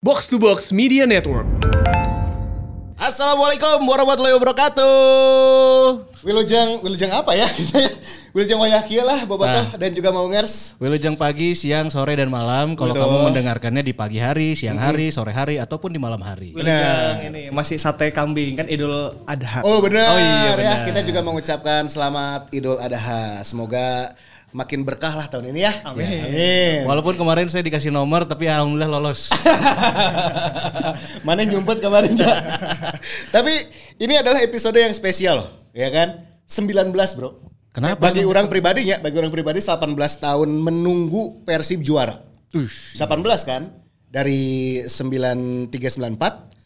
Box to Box Media Network. Assalamualaikum warahmatullahi wabarakatuh. Wilujeng, Wilujeng apa ya? Wilujeng Wayahkia lah, Bobotoh dan juga Maungers. Wilujeng pagi, siang, sore dan malam. Kalau kamu mendengarkannya di pagi hari, siang hari, sore hari ataupun di malam hari. Benar. ini masih sate kambing kan Idul Adha. Oh benar, Oh iya, ya. Kita juga mengucapkan selamat Idul Adha. Semoga makin berkah lah tahun ini ya. Amin. Amin. Walaupun kemarin saya dikasih nomor, tapi alhamdulillah lolos. Mana yang nyumput kemarin ya? Tapi ini adalah episode yang spesial, ya kan? 19 bro. Kenapa? Bagi orang pribadinya, bagi orang pribadi 18 tahun menunggu Persib juara. Ush. 18 kan? Dari 9394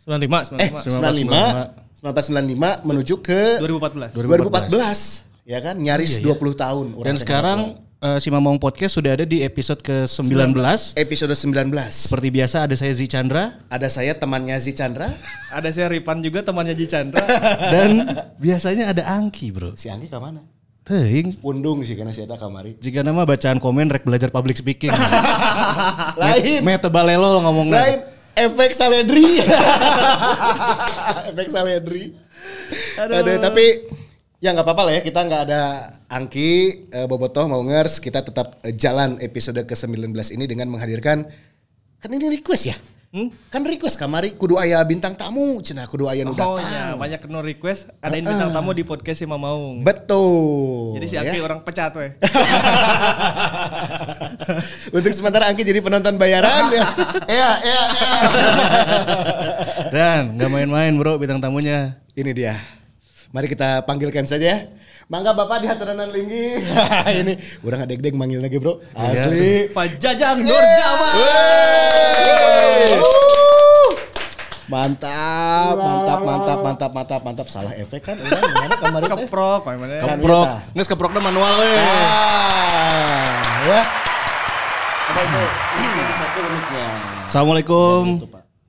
95, 95. eh 95 1995 menuju ke 2014. 2014 ya kan nyaris 20 tahun orang Dan sekarang eh, si Mamong Podcast sudah ada di episode ke-19. bola. episode 19 Seperti biasa ada saya Zi Chandra ada saya temannya Zi Chandra Ada saya Ripan juga temannya Ji Chandra. dan biasanya ada Angki, Bro. si Anggi ke mana Teuing. pundung sih karena saya kamari Jika nama bacaan komen rek belajar public speaking. lain Mete balelo ngomong lain efek saledri efek saledri Aduh. tapi ya nggak apa-apa lah ya kita nggak ada Angki eh, Bobotoh Maungers kita tetap eh, jalan episode ke-19 ini dengan menghadirkan kan ini request ya kan request kamari kudu aya bintang tamu cenah kudu aya nu Oh iya, banyak no request. Ada yang bintang tamu di podcast si Mamaung. betul Jadi si ya. Aki orang pecat weh. untuk sementara Angki jadi penonton bayaran ya ya ya ya. Dan nggak main-main, Bro, bintang tamunya. Ini dia. Mari kita panggilkan saja. Mangga Bapak di hateranan linggi. ini udah nggak deg-deg manggil lagi, Bro. Asli. Pak Jajang Nurjaman. Wey. Mantap, mantap, mantap, mantap, mantap, mantap. Salah efek kan? Udah, gimana kemarin? Keprok, mana? Kan Keprok, nges keproknya manual we. Ah, ya. Apa itu? Ini satu uniknya. Assalamualaikum.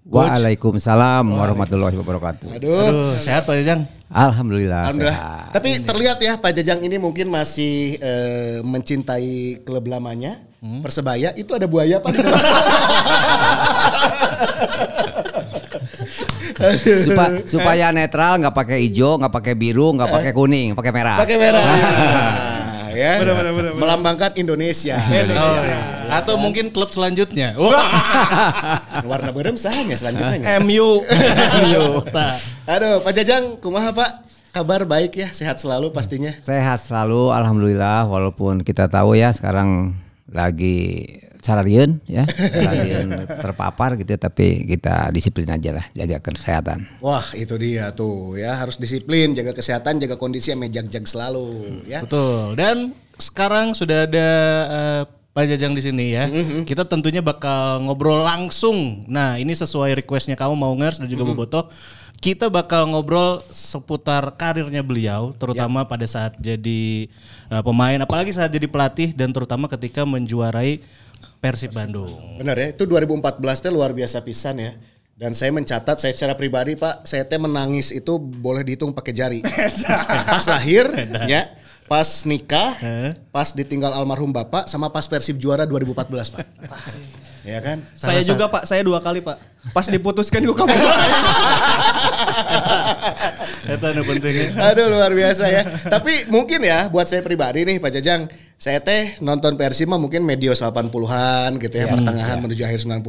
Waalaikumsalam warahmatullahi wabarakatuh. Aduh. Aduh, sehat Pak Jajang? Alhamdulillah, Alhamdulillah. sehat. Tapi terlihat ya Pak Jajang ini mungkin masih eh, mencintai klub lamanya. Persebaya itu ada buaya Pak. Supa- supaya netral, nggak pakai hijau, nggak pakai biru, nggak pakai kuning, pakai merah. Pakai merah. ya. Melambangkan Indonesia. Oh, atau mungkin klub selanjutnya. Wah. Warna berem sahanya selanjutnya. MU. Tah. Aduh, Pak Jajang, kumaha Pak? Kabar baik ya, sehat selalu pastinya. Sehat selalu, alhamdulillah. Walaupun kita tahu ya sekarang lagi sararian ya, sararian terpapar gitu, tapi kita disiplin aja lah, jaga kesehatan. Wah, itu dia tuh ya, harus disiplin, jaga kesehatan, jaga kondisi yang jag-jag selalu ya. Betul. Dan sekarang sudah ada eh, Pak Jajang di sini ya. Kita tentunya bakal ngobrol langsung. Nah, ini sesuai requestnya kamu mau ngers dan juga Boboto. Kita bakal ngobrol seputar karirnya beliau, terutama pada saat jadi eh, pemain, apalagi saat jadi pelatih dan terutama ketika menjuarai Persib Bandung. Benar ya, itu 2014 teh luar biasa pisan ya. Dan saya mencatat, saya secara pribadi Pak, saya teh menangis itu boleh dihitung pakai jari. pas lahir, ya, pas nikah, pas ditinggal almarhum Bapak, sama pas Persib juara 2014 Pak. ya kan? Saya juga Pak, saya dua kali Pak. Pas diputuskan gue kamu. Itu anu pentingnya. Aduh luar biasa ya. Tapi mungkin ya buat saya pribadi nih Pak Jajang, saya teh nonton Persib mah mungkin medio 80-an gitu ya, pertengahan menuju akhir 90.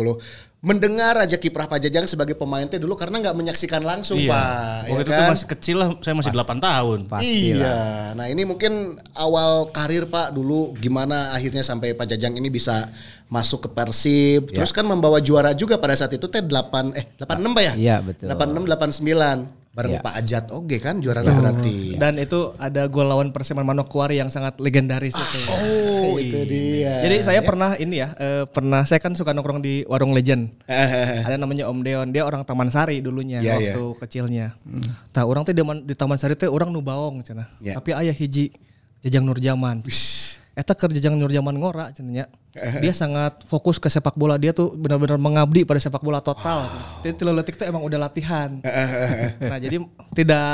Mendengar aja kiprah Pak Jajang sebagai pemain teh dulu karena nggak menyaksikan langsung Iya. Pak. Waktu ya itu kan? tuh masih kecil lah, saya masih 8 tahun. Iya. Nah ini mungkin awal karir Pak dulu gimana akhirnya sampai Pak Jajang ini bisa masuk ke Persib. Terus kan membawa juara juga pada saat itu teh 8 eh 86 Pak ya? Iya, betul. 86 89 bareng Pak Ajat oke kan juara berarti. Dan itu ada gol lawan Persiman Manokwari yang sangat legendaris itu. Oh, itu dia. Jadi saya pernah ini ya, eh, pernah saya kan suka nongkrong di warung Legend. Ada namanya Om Deon, dia orang Taman Sari dulunya Iya, waktu kecilnya. Tah orang teh di, man- di Taman Sari teh orang nu baong cenah. Iya. Tapi ayah hiji Jajang Nurjaman. Eta keur Jajang Nurjaman ngora cenah nya. Dia sangat fokus ke sepak bola dia tuh benar-benar mengabdi pada sepak bola total. Jadi tilu letik tuh emang udah latihan. nah, jadi tidak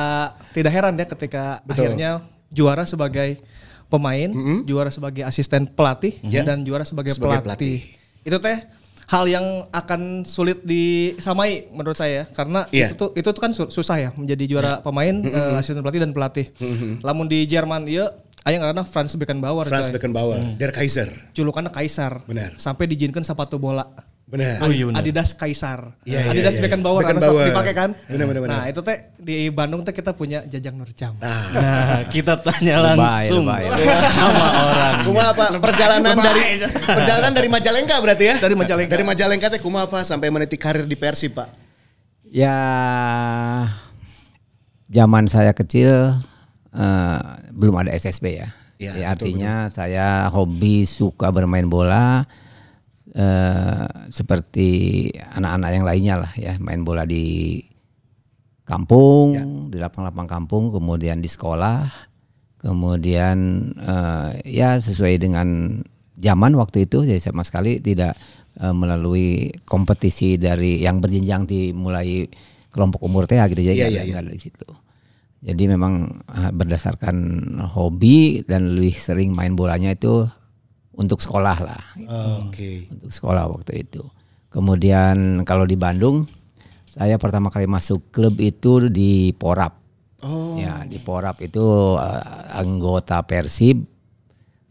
tidak heran ya ketika akhirnya juara sebagai pemain, juara sebagai asisten pelatih dan juara sebagai, Sebagai pelatih. Itu teh hal yang akan sulit disamai menurut saya karena Iya. itu tuh itu tuh kan su- susah ya menjadi juara pemain eh, asisten pelatih dan pelatih. Lamun di Jerman ya aya ngaranna Franz Beckenbauer. Franz coy. Beckenbauer, Der Kaiser. Julukannya Kaisar. Benar. Sampai diizinkan sepatu bola. Benar. Oh iya benar. Adidas Kaisar. Iya, Adidas iya, iya. Beckenbauer, karena Beckenbauer. dipakai kan. Benar, benar, benar. Nah, itu teh di Bandung teh kita punya Jajang Nurjam. Nah, kita tanya Lebay, langsung lebay. sama orang. Kumaha apa perjalanan dari perjalanan dari Majalengka berarti ya? Dari Majalengka. Dari Majalengka teh kumaha apa sampai meniti karir di Persib, Pak? Ya zaman saya kecil eh, belum ada SSB ya. Ya, Ya, betul, artinya saya hobi suka bermain bola eh, seperti anak-anak yang lainnya lah ya, main bola di kampung, di lapang-lapang kampung, kemudian di sekolah, kemudian eh, ya sesuai dengan zaman waktu itu jadi sama sekali tidak eh, melalui kompetisi dari yang berjenjang dimulai kelompok umur teh gitu jadi iya. nggak ada di situ. Jadi memang eh, berdasarkan hobi dan lebih sering main bolanya itu untuk sekolah lah Oke. untuk sekolah waktu itu. Kemudian kalau di Bandung, saya pertama kali masuk klub itu di Porap. Oh. Ya di Porap itu eh, anggota Persib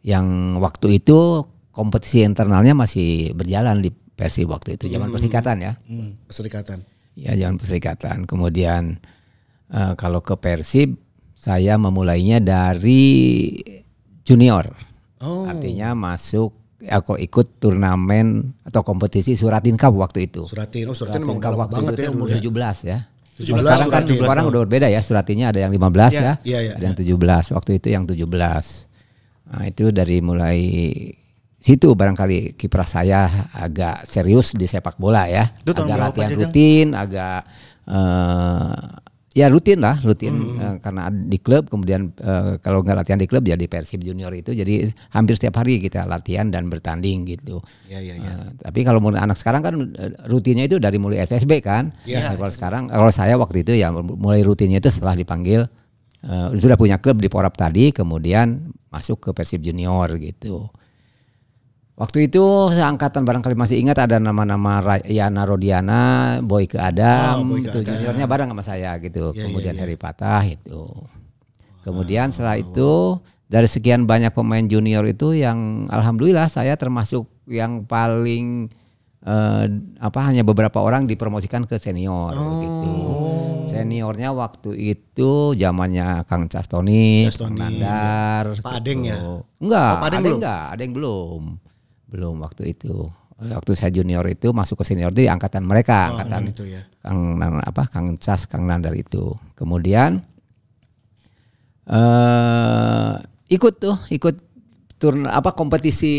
yang waktu itu kompetisi internalnya masih berjalan di Persib waktu itu zaman Persikatan ya. Perserikatan. Ya zaman Perserikatan. Kemudian eh, kalau ke Persib saya memulainya dari junior. Oh. Artinya masuk aku ikut turnamen atau kompetisi Suratin Cup waktu itu. Suratin, oh Suratin emang Cup galak waktu banget itu ya umur ya. 17 ya. 17 sekarang kan Suratin. sekarang udah berbeda ya Suratinnya ada yang 15 ya. Iya, iya. Ada yang 17. Waktu itu yang 17. Nah, itu dari mulai situ barangkali kiprah saya agak serius di sepak bola ya. Itu agak latihan rutin, agak eh, ya rutin lah, rutin Hmm. eh, karena di klub kemudian eh, kalau nggak latihan di klub ya di Persib Junior itu jadi hampir setiap hari kita latihan dan bertanding gitu. Iya, iya, iya. Eh, tapi kalau mulai anak sekarang kan rutinnya itu dari mulai SSB kan. Iya. Nah, kalau sekarang kalau saya waktu itu ya mulai rutinnya itu setelah dipanggil eh, sudah punya klub di Porap tadi kemudian masuk ke Persib Junior gitu. Waktu itu seangkatan barangkali masih ingat ada nama-nama Yana Rodiana, Boyke Adam, Oh, itu juniornya bareng sama saya gitu. Iya, Kemudian iya, iya. Heri Patah itu. Kemudian setelah itu dari sekian banyak pemain junior itu yang alhamdulillah saya termasuk yang paling eh, apa hanya beberapa orang dipromosikan ke senior gitu. Seniornya waktu itu zamannya Kang Castoni, Kang Castoni. Nandar, Pak Adeng ya? Enggak, Oh, Pak Adeng ada belum? enggak, ada yang belum. Belum waktu itu. Waktu saya junior itu masuk ke senior itu di angkatan mereka, Oh, angkatan itu ya. Kang Nan- apa Kang Cas, Kang Nandar itu. Kemudian eh ikut tuh, ikut turn apa kompetisi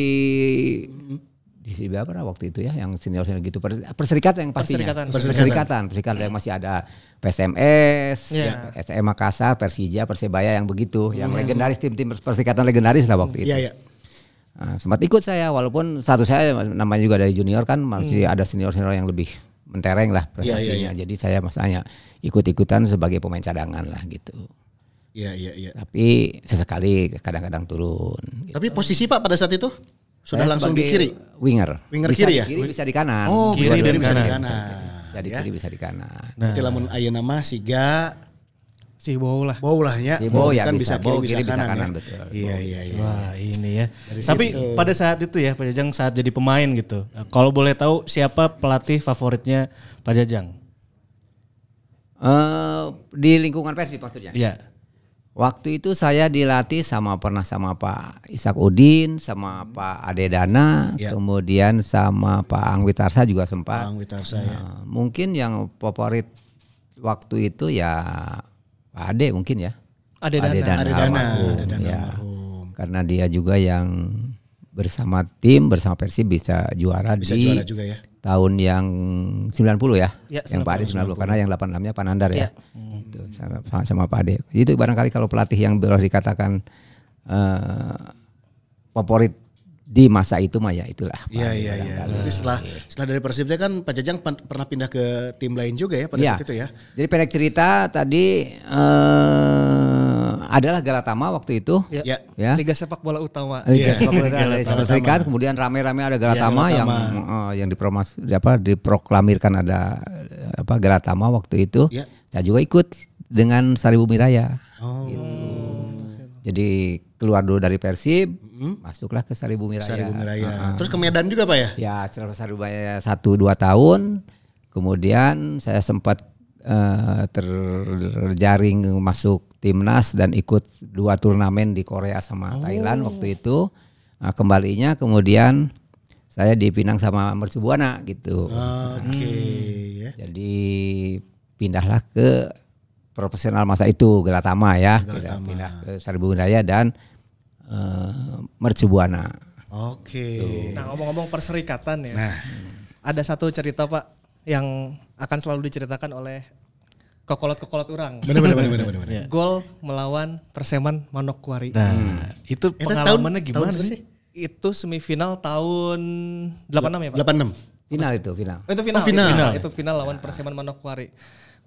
di CB apa waktu itu ya yang senior senior gitu Per- perserikatan yang pastinya Perserikatan. perserikatan perserikatan yang masih ada PSMS Iya. SM Makassar Persija Persebaya yang begitu yang legendaris tim-tim perserikatan legendaris lah waktu itu Iya, iya. Nah, sempat ikut saya walaupun satu saya namanya juga dari junior kan masih ada senior-senior yang lebih mentereng lah Hmm. Iya, iya, prestasinya. Jadi saya masanya ikut-ikutan sebagai pemain cadangan lah gitu. Iya, iya, iya. Tapi sesekali kadang-kadang turun. gitu. Tapi posisi Pak pada saat itu sudah Saya langsung di kiri. Winger. Winger bisa kiri ya? Kiri bisa di kanan. Oh, Kiri bisa di kiri bisa di kanan. kanan. Bisa di Ya. kiri bisa di kanan. Berarti lamun ayeuna mah siga Si Bow lah. bow lah ya. Si bow ya kan bisa, bisa, bow kiri, kiri bisa bisa kanan, kanan, ya. betul. Iya, iya, iya. Wah ini ya. Dari Tapi situ. pada saat itu ya Pak Jajang saat jadi pemain gitu. Kalau boleh tahu siapa pelatih favoritnya Pak Jajang? Eh, di lingkungan Persib maksudnya. Iya. Waktu itu saya dilatih sama pernah sama Pak Ishak Udin, sama Pak Ade Dana, Ya. kemudian sama Pak Angwitarsa juga sempat. Bang Witarsa ya. Nah, mungkin yang favorit waktu itu ya Pak Ade mungkin ya. Ade Dana. Ade Dana, almarhum, Ade Dana ya. almarhum. Karena dia juga yang bersama tim bersama Persib bisa juara Bisa di juara juga ya. tahun yang 90 ya. Ya, yang Pak Ade 90 karena yang 86-nya Pak Nandar ya. Itu sama, sama Pak Ade. Itu barangkali kalau pelatih yang boleh dikatakan eh, favorit di masa itu mah ya itulah. Iya iya iya. barangkali. Berarti setelah setelah dari Persib dia kan Pak Jajang pernah pindah ke tim lain juga ya pada Iya. saat itu ya. Jadi pendek cerita tadi eh, adalah Galatama waktu itu. Ya. Ya. Liga sepak bola utama. Liga sepak bola dari Amerika Serikat, kemudian rame-rame ada Galatama yang eh, yang dipromas apa diproklamirkan ada apa Galatama waktu itu. Ya. Saya juga ikut dengan Sari Bumi Raya. Oh. Jadi keluar dulu dari Persib, masuklah ke Sari Bumi Raya. Sari Bumi Raya. Terus ke Medan juga Pak ya? Ya setelah Sari Bumi Raya satu dua tahun, kemudian saya sempat eh, terjaring masuk timnas dan ikut dua turnamen di Korea sama Thailand waktu itu. Nah, kembalinya kemudian saya dipinang sama Mercubuana gitu. Oke. ya. Jadi pindahlah ke profesional masa itu Gelatama ya, pindah, pindah ke Sari Bumi Raya dan eh, Mercubuana. Oke. Nah ngomong-ngomong perserikatan ya. Nah. Ada satu cerita pak yang akan selalu diceritakan oleh kokolot-kokolot orang. Bener bener bener bener. bener. Gol melawan Perseman Manokwari. Nah, itu Eta pengalamannya tahun- gimana tahun sih? Itu semifinal tahun 86 ya pak? 86. Final itu final. Oh, itu final. Oh, final. Itu, itu final lawan Perseman Manokwari.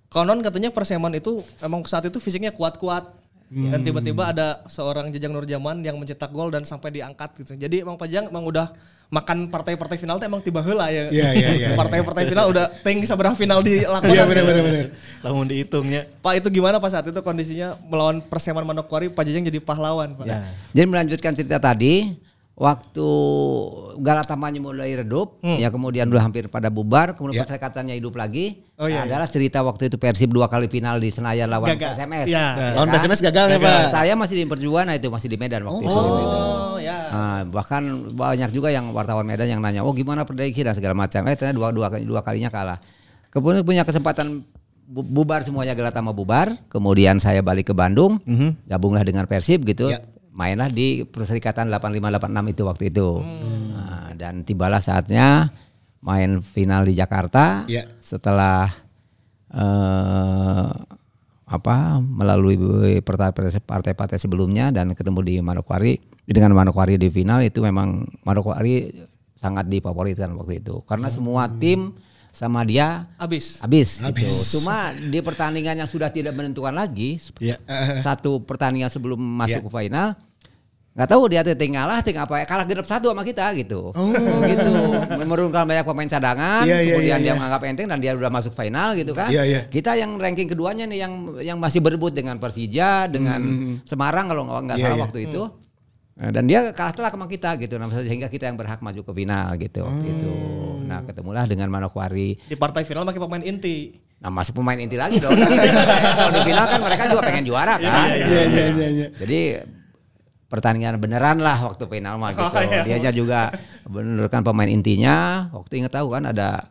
Konon katanya Perseman itu emang saat itu fisiknya kuat-kuat. Dan tiba-tiba ada seorang Jajang Nurjaman yang mencetak gol dan sampai diangkat gitu. Jadi emang Pajang emang udah makan partai-partai final tuh emang tiba heula ya. Iya, iya, iya, Partai-partai final udah tinggi seberapa final dilakukan. Iya bener bener bener. Lamun dihitungnya. Pak itu gimana pas saat itu kondisinya melawan Perseman Manokwari Pak Jajang jadi pahlawan Pak. Ya. Jadi melanjutkan cerita tadi, waktu Galatamanya mulai redup, Hmm. ya kemudian udah hampir pada bubar, kemudian Ya. perserikatannya hidup lagi. Oh, iya, Nah, adalah cerita waktu itu Persib dua kali final di Senayan lawan Gagal. PSMS. Iya. Lawan PSMS gagal ya, Pak? Saya masih di Perjuangan itu masih di Medan waktu itu. Oh ya. Nah, bahkan banyak juga yang wartawan Medan yang nanya, oh gimana perbaiki dan segala macam. Eh ternyata dua, dua, dua kalinya kalah. Kemudian punya kesempatan bu- bubar semuanya Galatama bubar. Kemudian saya balik ke Bandung, gabunglah dengan Persib gitu. Ya. Mainlah di Perserikatan 8586 itu waktu itu. Nah, dan tibalah saatnya main final di Jakarta. Ya. Setelah eh apa melalui partai- partai-partai sebelumnya dan ketemu di Manokwari dengan Manokwari di final itu memang Manokwari sangat difavoritkan waktu itu karena semua tim sama dia Abis. habis gitu. Habis. Cuma di pertandingan yang sudah tidak menentukan lagi Iya. satu pertandingan sebelum masuk ke final nggak tahu dia tuh tinggal lah tinggal apa kalah genep satu sama kita gitu gitu menurunkan banyak pemain cadangan Iya, iya, kemudian iya, dia iya. menganggap enteng dan dia udah masuk final gitu kan Iya, iya. kita yang ranking keduanya nih yang yang masih berebut dengan Persija dengan Semarang kalau nggak Hmm, salah iya. waktu itu Nah, dan dia kalah telak sama kita gitu nah, sehingga kita yang berhak maju ke final gitu Oh. gitu nah ketemulah dengan Manokwari Di partai final pakai pemain inti. Nah masuk pemain inti lagi dong. Kalau di final kan mereka juga pengen juara kan. Iya iya iya iya. Jadi pertandingan beneran lah waktu final mah gitu. Oh, iya. Dia juga benerkan pemain intinya. Waktu inget tahu kan ada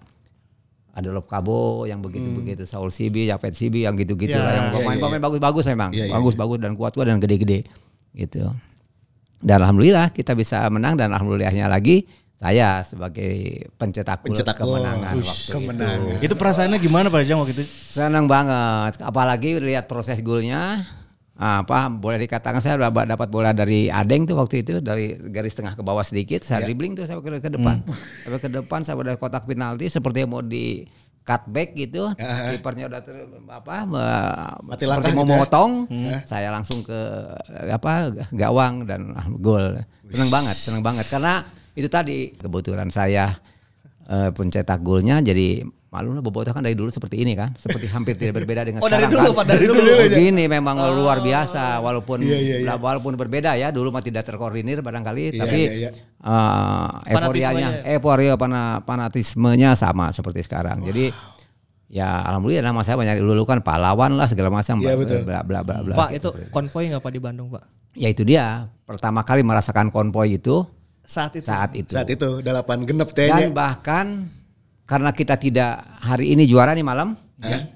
ada Lob Kabo yang begitu-begitu, Saul Sibi, Japet Sibi yang gitu-gitu Ya, lah yang iya, pemain-pemain iya. bagus-bagus memang. Iya, iya, Bagus-bagus dan kuat-kuat dan gede-gede gitu. Dan alhamdulillah kita bisa menang dan alhamdulillahnya lagi saya sebagai pencetak, gol Pencetak kemenangan Ush, waktu kemenangan. itu. Itu perasaannya gimana Pak Jang waktu itu? Senang banget, apalagi lihat proses golnya. Ah, apa boleh dikatakan saya dapat bola dari Adeng tuh waktu itu dari garis tengah ke bawah sedikit, saya dribbling tuh sampai ke, ke depan. Sampai ke depan sampai dari kotak penalti seperti mau di cutback gitu. Kipernya udah ter, apa Mati seperti langkah mau gitu ya. memotong. Saya langsung ke apa gawang dan ah, gol. Senang banget, senang banget karena itu tadi kebetulan saya eh, pencetak golnya jadi malu lah Bobotoh kan dari dulu seperti ini kan seperti hampir tidak berbeda dengan Oh, dari sekarang dulu, kan. Pak, dari dulu. begini memang luar biasa walaupun Iya, iya, iya. walaupun berbeda ya dulu mah tidak terkoordinir barangkali Iya, tapi iya, iya. eh, euforianya euforia pana, fanatismenya sama seperti sekarang jadi ya alhamdulillah nama saya banyak dulu kan pahlawan lah segala macam Iya, bla, betul. bla bla bla bla Pak gitu. itu konvoy nggak Pak di Bandung Pak? ya itu dia pertama kali merasakan konvoy itu Saat itu. saat itu Saat itu delapan genep teh dan bahkan karena kita tidak hari ini juara nih malam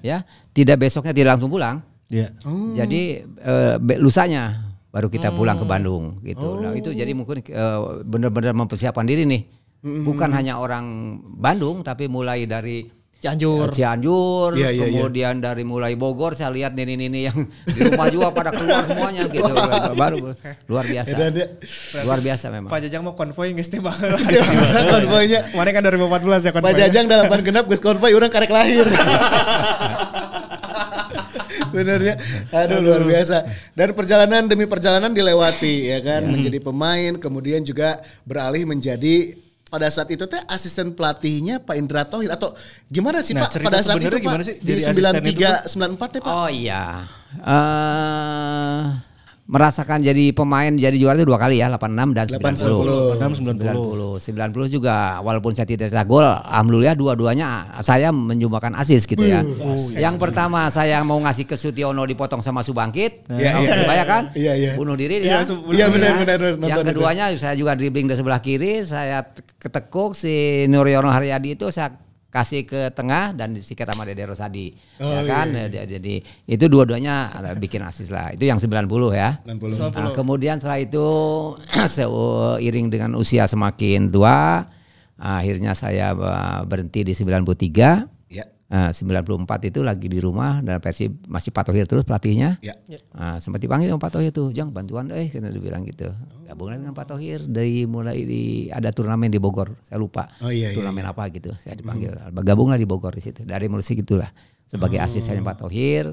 ya. Tidak besoknya tidak langsung pulang. Iya. jadi eh, be- lusanya baru kita pulang ke Bandung gitu. Nah itu jadi mungkin eh, benar-benar mempersiapkan diri nih. Bukan hanya orang Bandung tapi mulai dari Cianjur. Cianjur, Iya, iya, iya. kemudian dari mulai Bogor saya lihat nini-nini yang di rumah juga pada keluar semuanya gitu. Baru luar biasa. Luar biasa memang. Pak Jajang mau konvoy nggak sih banget. konvoynya. Kemarin kan 2014 ya konvoy. Pak Jajang delapan genap geus konvoy orang karek lahir. Bener ya. Aduh luar biasa. Dan perjalanan demi perjalanan dilewati ya kan, menjadi pemain, kemudian juga beralih menjadi pada saat itu teh asisten pelatihnya Pak Indra Tohir atau gimana sih Nah, Pak pada saat itu Pak gimana sih di jadi asisten itu, 93 94 teh Pak? Oh iya. eh merasakan jadi pemain jadi juara itu dua kali ya 86 dan 90. 90. 90. 90 juga walaupun saya tidak cetak gol, alhamdulillah dua-duanya saya menyumbangkan asis gitu ya. Yang pertama saya mau ngasih ke Sutiono dipotong sama Subangkit. Iya, iya. Supaya kan? Iya, iya. Bunuh diri Iya, dia. Su- Iya, benar, benar. Yang keduanya saya juga dribbling dari sebelah kiri, saya te- ketekuk si Nuryono Haryadi itu saya kasih ke tengah dan disikat sama Dede Rosadi. Oh, ya kan? Dia- Jadi itu dua-duanya bikin asis lah. Itu yang 90 ya. 90. Nah, kemudian setelah itu seiring dengan usia semakin tua, akhirnya saya eh, berhenti di 93. Ya. Nah, 94 itu lagi di rumah dan Persib masih Pak Tohir terus pelatihnya. Ya. Nah, sempat dipanggil sama Pak Tohir tuh, "Jang, bantuan eh," karena dibilang gitu. Gabungan dengan Pak Tohir dari mulai di ada turnamen di Bogor, saya lupa. Oh, iya, iya, turnamen apa gitu. Saya dipanggil. Gabunglah di Bogor di situ. Dari musik itulah sebagai asisten Pak Tohir.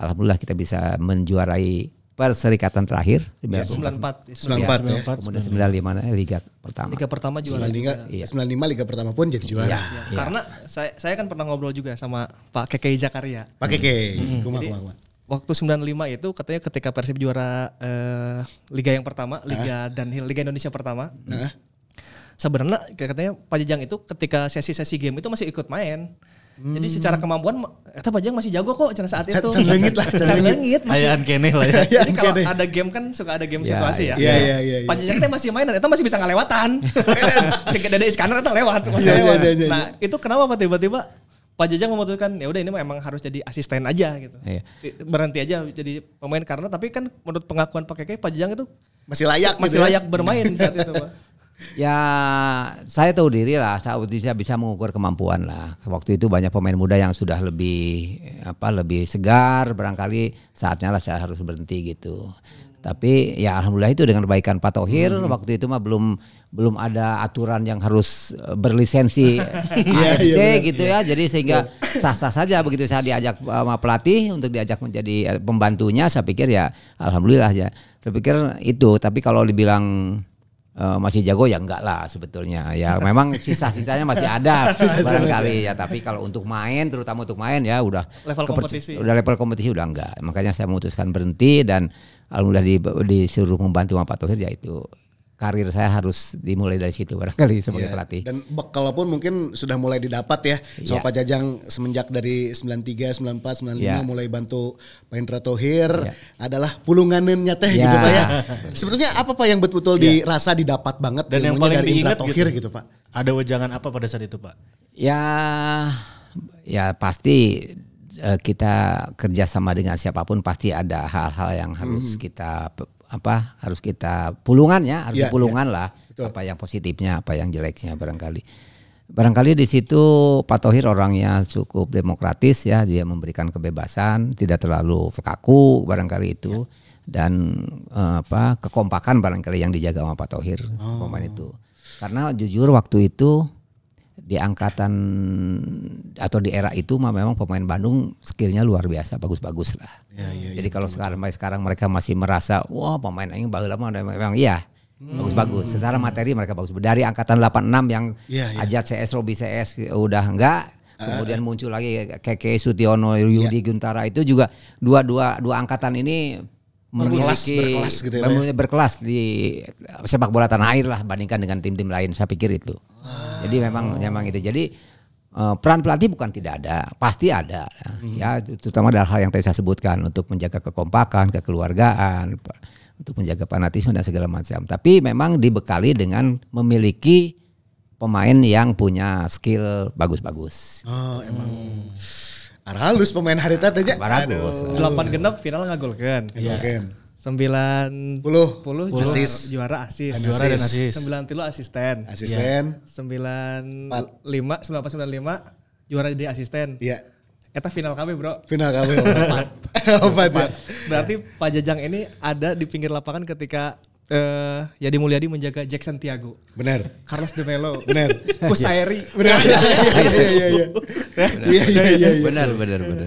Alhamdulillah kita bisa menjuarai perserikatan terakhir 94. 94 ya. Kemudian 95 nah, liga pertama. Liga pertama juara. 95, Iya. 95 Liga pertama pun jadi juara. Ya, Karena saya saya kan pernah ngobrol juga sama Pak Keke Jakaria. Pakai ke. Kumah, Jadi, kumah, kumah. Waktu 95 itu katanya ketika Persib juara eh, liga yang pertama, Liga Danhil, Liga Indonesia pertama. Nah, Sebenarnya katanya Pak Jajang itu ketika sesi-sesi game itu masih ikut main. Jadi secara kemampuan eta Pak Jajang masih jago kok cenah saat itu. can leungit lah, can leungit. Ayaan kene lah ya. Jadi kalau kene. ada game kan suka ada game Ya, situasi ya. iya, iya, iya, Pak iya. Jajang teh masih main dan eta masih bisa ngelewatan. Cek Dede Iskandar eta lewat, masih Iya, iya, lewat. iya, iya, Nah, itu kenapa Pak tiba-tiba Pak Jajang memutuskan ya udah ini mah emang harus jadi asisten aja gitu. Iya. Berhenti aja jadi pemain karena tapi kan menurut pengakuan Pak Keke Pak Jajang itu masih layak masih gitu ya. layak bermain saat itu, Pak. Ya saya tahu diri lah, saya bisa bisa mengukur kemampuan lah. Waktu itu banyak pemain muda yang sudah lebih apa lebih segar, barangkali saatnya lah saya harus berhenti gitu. Tapi ya alhamdulillah itu dengan kebaikan Pak Tohir waktu itu mah belum belum ada aturan yang harus eh, berlisensi AFC gitu ya. Jadi sehingga sah-sah saja begitu saya diajak sama pelatih untuk diajak menjadi eh, pembantunya, saya pikir ya alhamdulillah ya. Saya pikir itu, tapi kalau dibilang Eh, masih jago ya enggak lah sebetulnya. Ya memang sisa-sisanya masih ada barangkali ya. Tapi kalau untuk main terutama untuk main ya udah Level kompetisi. udah level kompetisi udah enggak. Makanya saya memutuskan berhenti dan alhamdulillah di, disuruh membantu sama Pak Tohir ya itu karir saya harus dimulai dari situ barangkali sebagai Iya. pelatih Dan bekal pun mungkin sudah mulai didapat ya. Soal Iya. Pak Jajang semenjak dari 93, 94, 95 Iya. mulai bantu Pak Indra Tohir Iya. adalah pulungannya teh Iya. gitu Pak ya. Sebetulnya apa Pak yang betul-betul dirasa didapat banget Dan yang paling dari Indra diingat Tohir gitu. gitu Pak. Ada wejangan apa pada saat itu, Pak? ya ya pasti eh, kita kerjasama dengan siapa pun pasti ada hal-hal yang harus kita pe- apa harus kita pulungan ya harus Iya, dipulungan lah Betul. apa yang positifnya apa yang jeleknya barangkali. Barangkali di situ Pak Tohir orangnya cukup demokratis ya dia memberikan kebebasan tidak terlalu kaku barangkali itu. Dan eh, apa kekompakan barangkali yang dijaga sama Pak Tohir pemain itu. Karena jujur waktu itu di angkatan atau di era itu mah memang pemain Bandung skillnya luar biasa bagus-bagus lah. Jadi kalau sekarang sampai sekarang mereka masih merasa wah pemain ini bagus lama memang iya bagus-bagus. Secara materi mereka bagus. Dari angkatan 86 yang Iya, iya. Ajat CS, Robi CS udah enggak. Kemudian muncul lagi Keke Sutiono, Yudi Guntara itu juga dua dua dua angkatan ini Berkelas, memiliki berkelas gitu ya, ya? berkelas di sepak bola tanah air lah bandingkan dengan tim-tim lain saya pikir itu. Jadi memang memang itu. Jadi eh, peran pelatih bukan tidak ada, pasti ada. Ya, terutama dalam hal yang tadi saya sebutkan untuk menjaga kekompakan, kekeluargaan, untuk menjaga fanatisme dan segala macam. Tapi memang dibekali dengan memiliki pemain yang punya skill bagus-bagus. Oh emang arah halus pemain hari tadi aja. Bagus. Delapan genap final ngagolkeun. Iya. Kan. Sembilan Puluh. puluh Puluh. juara, Asis. juara asis. Juara dan asis. Sembilan tilu asisten. Asisten. Sembilan lima, sembilan apa sembilan lima juara jadi asisten. Iya. Eta final kami bro. Final kami opat. Opat ya. Berarti Pak Jajang ini ada di pinggir lapangan ketika eh Yadi Mulyadi menjaga Jackson Tiago. Benar. Carlos De Melo. Benar. Kusairi. Benar. Iya iya iya iya. Iya iya iya. iya. Benar benar benar.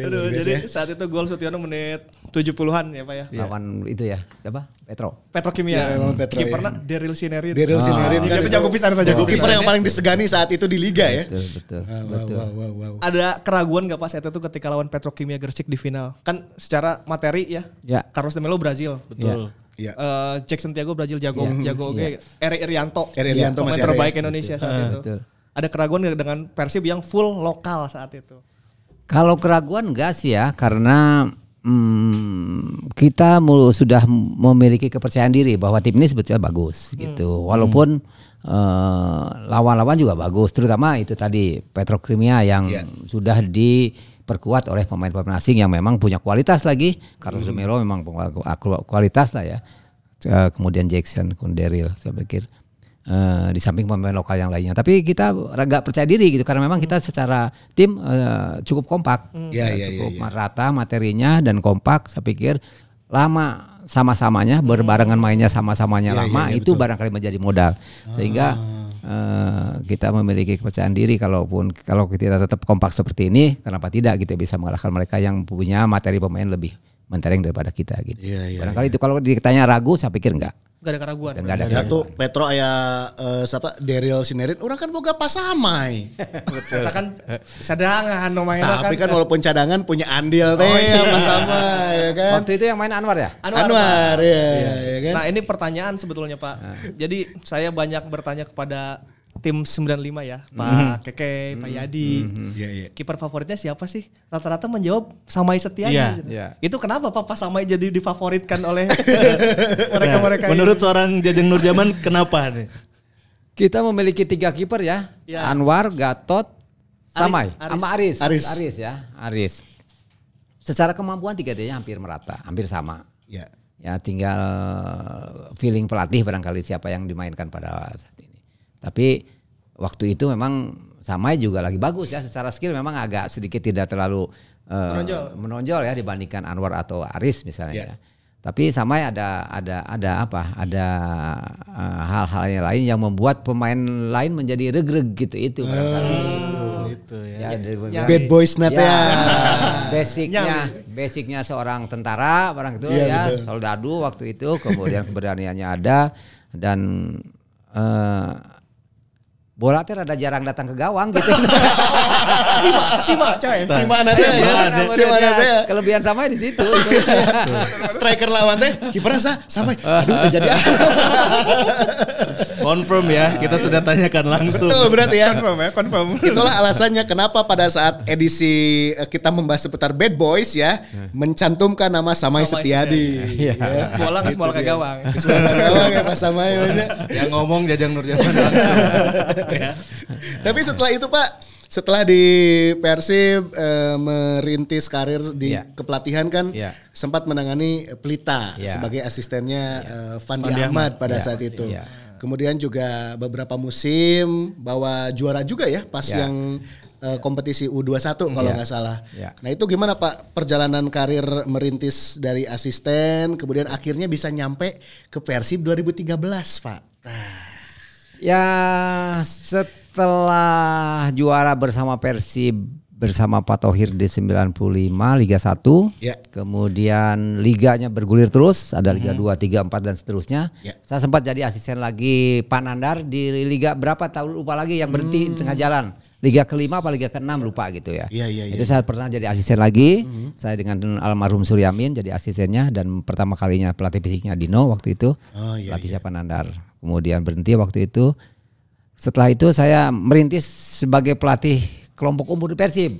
Aduh, jadi saat itu gol Sutiono menit 70-an ya Pak ya. Lawan itu ya, siapa? Petro. Petrokimia. Iya, lawan Petro, Kipernya Daryl Sinerin. Daryl Sinerin Iya, kan itu jago pisan itu jago Kiper yang paling disegani saat itu di liga ya. Betul betul. Wow, betul. wow, wow, wow. Ada keraguan gak pas saat itu ketika lawan Petrokimia Gersik di final? Kan secara materi ya. Ya. Carlos De Melo Brazil. Betul. Iya. Eh, Jackson Tiago Brazil jago jago oke. Eri Irianto. Eri Irianto pemain masih ada terbaik ya? Indonesia saat itu. betul. Ada keraguan gak dengan Persib yang full lokal saat itu? Kalau keraguan enggak sih ya, karena hmm, kita mulu sudah memiliki kepercayaan diri bahwa tim ini sebetulnya bagus gitu. Walaupun eh, lawan-lawan juga bagus, terutama itu tadi Petrokimia yang Iya. sudah diperkuat oleh pemain-pemain asing yang memang punya kualitas lagi. Carlos Melo memang punya kualitas lah ya. Eh, Kemudian Jackson, Kunderil, saya pikir eh, di samping pemain lokal yang lainnya. Tapi kita agak percaya diri gitu karena memang kita secara tim eh, cukup kompak, Iya, Eh, iya, cukup iya, rata materinya dan kompak. Saya pikir lama sama-samanya berbarengan mainnya sama-samanya Iya, lama iya, iya, itu barangkali menjadi modal sehingga Ah. Eh, kita memiliki kepercayaan diri kalaupun kalau kita tetap kompak seperti ini kenapa tidak kita bisa mengalahkan mereka yang punya materi pemain lebih mentereng daripada kita gitu. Iya, iya, barangkali itu kalau ditanya ragu saya pikir enggak. Gak ada keraguan. Enggak ada. Ya tuh Petro aya eh, siapa Daryl Sinerin orang kan boga pasamai. Kita kan sadangan no mainnya Tapi kan walaupun cadangan punya andil teh ya sama ya kan. Waktu itu yang main Anwar ya? Anwar, Anwar ya, ya kan. Nah ini pertanyaan sebetulnya Pak. Jadi saya banyak bertanya kepada tim 95 ya, Pak Keke, Pak Yadi. Iya iya. Kiper favoritnya siapa sih? Rata-rata menjawab Samai Setia. Gitu. iya. Itu kenapa Pak Pak Samai jadi difavoritkan oleh Nah, mereka-mereka ini? menurut seorang Jajang Nurjaman kenapa nih? Kita memiliki tiga kiper ya. Ya. Anwar, Gatot, Samai, Aris. sama Aris. Aris. Aris ya, Aris. Secara kemampuan tiga-tiganya hampir merata, hampir sama. Ya. Ya tinggal feeling pelatih barangkali siapa yang dimainkan pada saat ini. Tapi waktu itu memang Samai juga lagi bagus ya secara skill memang agak sedikit tidak terlalu eh, Menonjol. menonjol ya dibandingkan Anwar atau Aris misalnya Ya. ya. Tapi Samai ada ada ada apa? Ada eh, hal-hal yang lain yang membuat pemain lain menjadi regreg gitu itu barangkali. Gitu ya. Ya, dari- Bad boys nat Ya, ya. basicnya basicnya seorang tentara barang itu Iya, ya betul. soldadu waktu itu kemudian keberaniannya ada dan eh, bola teh rada jarang datang ke gawang gitu. Sima, Sima coy. Si mana teh ya? Si mana teh ya? Kelebihan sama di situ. Striker lawan teh kipernya sah sampai aduh teu jadi ah. Confirm ya, kita sudah tanyakan langsung. Betul berarti ya. Confirm ya, confirm. Itulah alasannya kenapa pada saat edisi eh, kita membahas seputar Bad Boys ya mencantumkan nama Samai Samai Setiadi. Iya. Ya. Bola nggak bola ke gawang. Suara gawang ya Pak Samai. Yang ngomong Jajang Nurjaman langsung. Ya. Tapi setelah itu Pak, setelah di Persib eh, merintis karir di Iya. kepelatihan kan Iya. sempat menangani Pelita Iya. sebagai asistennya eh, Fandi, Fandi Ahmad pada Iya. saat itu. Iya. Kemudian juga beberapa musim bawa juara juga ya pas Iya. yang eh, kompetisi U21 kalau Iya. nggak salah. Iya. Nah itu gimana Pak perjalanan karir merintis dari asisten kemudian akhirnya bisa nyampe ke Persib 2013 Pak. Ya setelah juara bersama Persib bersama Pak Tohir di 95 Liga 1. Ya. Kemudian liganya bergulir terus, ada Liga 2, 3, 4 dan seterusnya. Ya. Saya sempat jadi asisten lagi Pak Nandar di liga berapa tahun lupa lagi yang berhenti di tengah jalan. Liga kelima apa liga keenam lupa gitu ya. Iya, iya, Itu iya. saya pernah jadi asisten lagi. Saya dengan almarhum Suryamin jadi asistennya dan pertama kalinya pelatih fisiknya Dino waktu itu. Oh, iya, pelatih siapa Nandar. Kemudian berhenti waktu itu. Setelah itu saya merintis sebagai pelatih kelompok umur di Persib.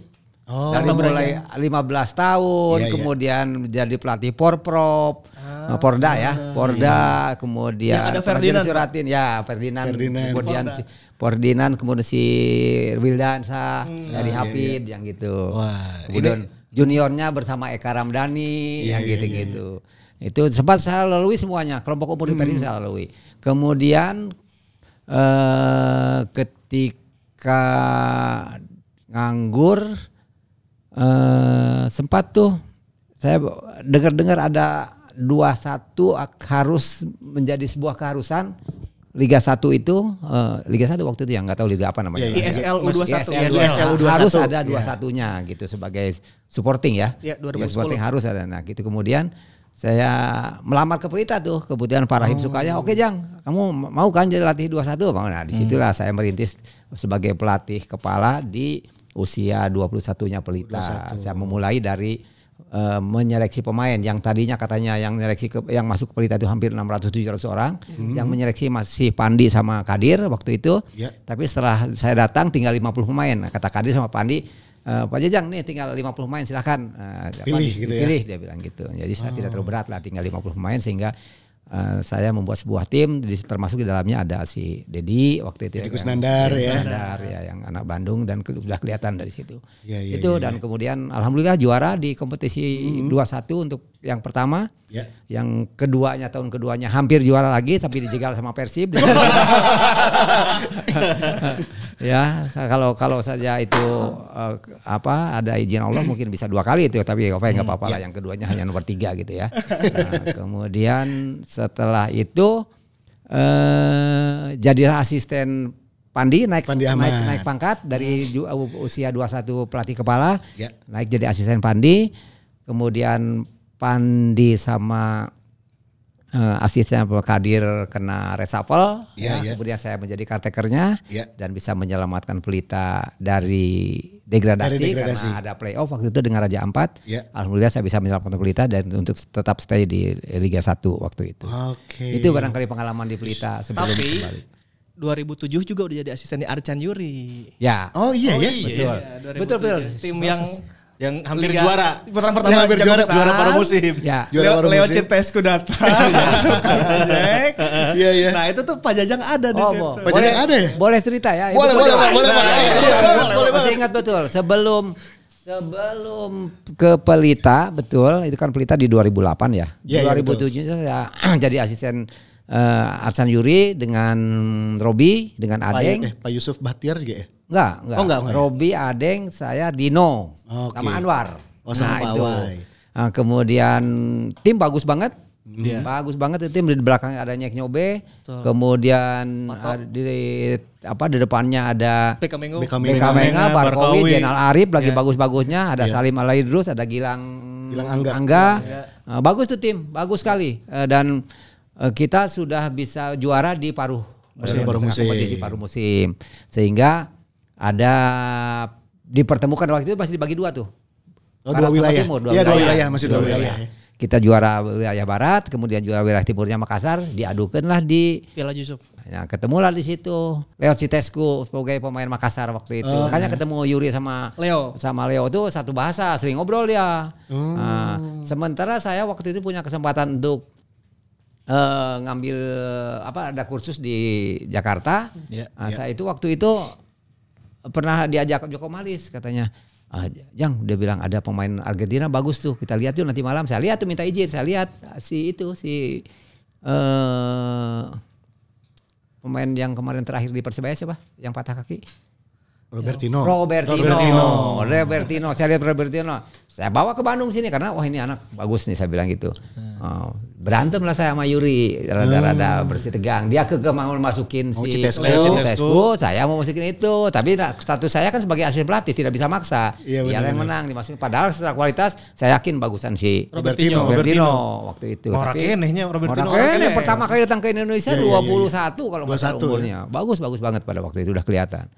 Oh, Dari mulai 15 tahun, Iya, iya. kemudian jadi pelatih Porprov, eh, Porda ya, Porda, kemudian Yang ada Ferdinand, Suratin ya, Ferdinand, Ferdinand. kemudian Porda. si- Ferdinand, kemudian si Wildansa, dari Hafid yang gitu. Wah, kemudian juniornya bersama Eka Ramdhani yang gitu-gitu. Itu sempat saya lalui semuanya, kelompok umur di Persib saya lalui. Kemudian eh ketika nganggur eh sempat tuh saya dengar-dengar ada 21 ak- harus menjadi sebuah keharusan Liga 1 itu eh, Liga 1 waktu itu yang nggak tahu liga apa namanya. Iya, iya. ISL U21. ISL, ISL U21. harus ada Iya. 21-nya gitu sebagai supporting ya. Iya, 2010. Ya, supporting harus ada. Nah, gitu kemudian saya melamar ke Pelita tuh, kemudian Pak Rahim sukanya, oke Jang, kamu mau kan jadi latih 21? Bang? Nah, di situlah saya merintis sebagai pelatih kepala di usia 21-nya Pelita. Saya memulai dari eh, menyeleksi pemain yang tadinya katanya yang menyeleksi ke, yang masuk ke Pelita itu hampir 600 700 orang, yang menyeleksi masih Pandi sama Kadir waktu itu. Ya. Tapi setelah saya datang tinggal 50 pemain. Nah, kata Kadir sama Pandi, "Eh, Pak Jajang nih tinggal 50 pemain silahkan apa, Pilih gitu ya? dipilih dia bilang gitu. Jadi saya tidak terlalu berat lah tinggal 50 pemain sehingga eh, saya membuat sebuah tim di- termasuk di dalamnya ada si Dedi waktu itu Dedi ya kan. Kusnandar ya. Kusnandar, ya yang anak Bandung dan ke- sudah kelihatan dari situ. Iya, iya, itu iya, dan kemudian alhamdulillah juara di kompetisi 21 untuk yang pertama. Ya. Yang keduanya tahun keduanya hampir juara lagi tapi dijegal sama Persib. ya kalau kalau saja itu eh, apa ada izin Allah mungkin bisa dua kali itu ya, tapi apa nggak apa-apa lah yang keduanya hanya nomor tiga gitu ya. Nah, kemudian setelah itu eh jadilah asisten Pandi naik Pandi Ahmad. naik naik pangkat dari ju- usia 21 pelatih kepala Ya. naik jadi asisten Pandi kemudian Pandi sama eh, asisten Pak Kadir kena reshuffle Iya, ya, iya. kemudian saya menjadi kartekernya Iya. dan bisa menyelamatkan Pelita dari degradasi, Dari degradasi. karena ada playoff waktu itu dengan Raja Ampat Iya. alhamdulillah saya bisa menyelamatkan Pelita dan untuk tetap stay di Liga 1 waktu itu Oke. itu barangkali pengalaman di Pelita sebelum Tapi kembali 2007 juga udah jadi asisten di Arcan Yuri. ya Oh iya ya. betul Iya, betul betul 2007. Tim yang Yang hampir Liga- juara. Putaran pertama Yang hampir jago juara, besar. Juara pada musim. ya Juara Leo, baru Leo musim. Citesku datang. Jack. Iya iya. Nah itu tuh Pak Jajang ada di Oh, situ. bo- Pak Jajang ada ya? Boleh cerita ya? Boleh, boleh, boleh. boleh, Iya, iya, iya, boleh, boleh Masih ingat betul. Sebelum sebelum ke Pelita, betul, itu kan Pelita di 2008 ya. Iya, iya, 2007 saya jadi asisten eh, Arsan Yuri dengan Robi, dengan Pak, Adeng. eh, Pak Yusuf Bahtiar juga ya? Enggak, enggak. Oh, enggak, enggak ya? Robi, Adeng, saya Dino Oke. sama Anwar. Oh, sama Pak Awai. Nah, kemudian tim bagus banget. Iya. Bagus banget itu tim di belakangnya ada Nyek Nyobe. Kemudian ada di apa di depannya ada PK Mengo. BK BK Menga. Menga, Barkowi. Jenal Arif lagi bagus-bagusnya, ada Salim Alaidrus, ada Gilang Gilang Angga. Eh, bagus tuh tim, bagus sekali. Eh, dan kita sudah bisa juara di paruh Musim eh, paruh musim. kompetisi paruh musim. Sehingga ada dipertemukan waktu itu masih dibagi dua tuh. Oh, Barat dua wilayah. timur, Iya, dua wilayah, masih dua wilayah. Kita juara wilayah barat, kemudian juara wilayah timurnya Makassar, diadukanlah di Piala Yusuf. Ya, ketemulah di situ Leo Citesku sebagai pemain Makassar waktu itu. Makanya ketemu Yuri sama Leo. sama Leo itu satu bahasa, sering ngobrol dia. Nah, sementara saya waktu itu punya kesempatan untuk eh, ngambil apa ada kursus di Jakarta. Ya, Nah, Saya itu waktu itu pernah diajak Joko Malis katanya. Ah, Jang, dia bilang ada pemain Argentina bagus tuh. Kita lihat yuk nanti malam. Saya lihat tuh minta izin. Saya lihat si itu si eh pemain yang kemarin terakhir di Persebaya siapa? Yang patah kaki? Robertino. Robertino. Robertino. Robertino. Saya lihat Robertino. Saya bawa ke Bandung sini karena wah ini anak bagus nih saya bilang gitu. Hmm. Oh, berantem lah saya sama Yuri rada-rada bersih tegang. Dia ke mau masukin si Citesku. Saya mau masukin itu. Tapi status saya kan sebagai asisten pelatih tidak bisa maksa. Iya, Dia yang menang dimasukin. Padahal secara kualitas saya yakin bagusan si Robertino. Robertino, waktu itu. Orang Tapi- kenehnya Robertino, kene. pertama kali datang ke Indonesia Iya, iya, 21 kalau nggak salah 21, umurnya. Bagus bagus banget pada waktu itu udah kelihatan.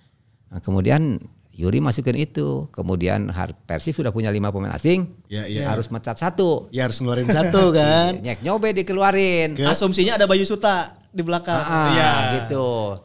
Nah, kemudian Yuri masukin itu. Kemudian Persib sudah punya lima pemain asing. Ya, ya. Harus mencat satu. Ya harus ngeluarin satu kan. Nyek nyobe dikeluarin. Asumsinya ada Bayu Suta di belakang. Ah, Iya. gitu.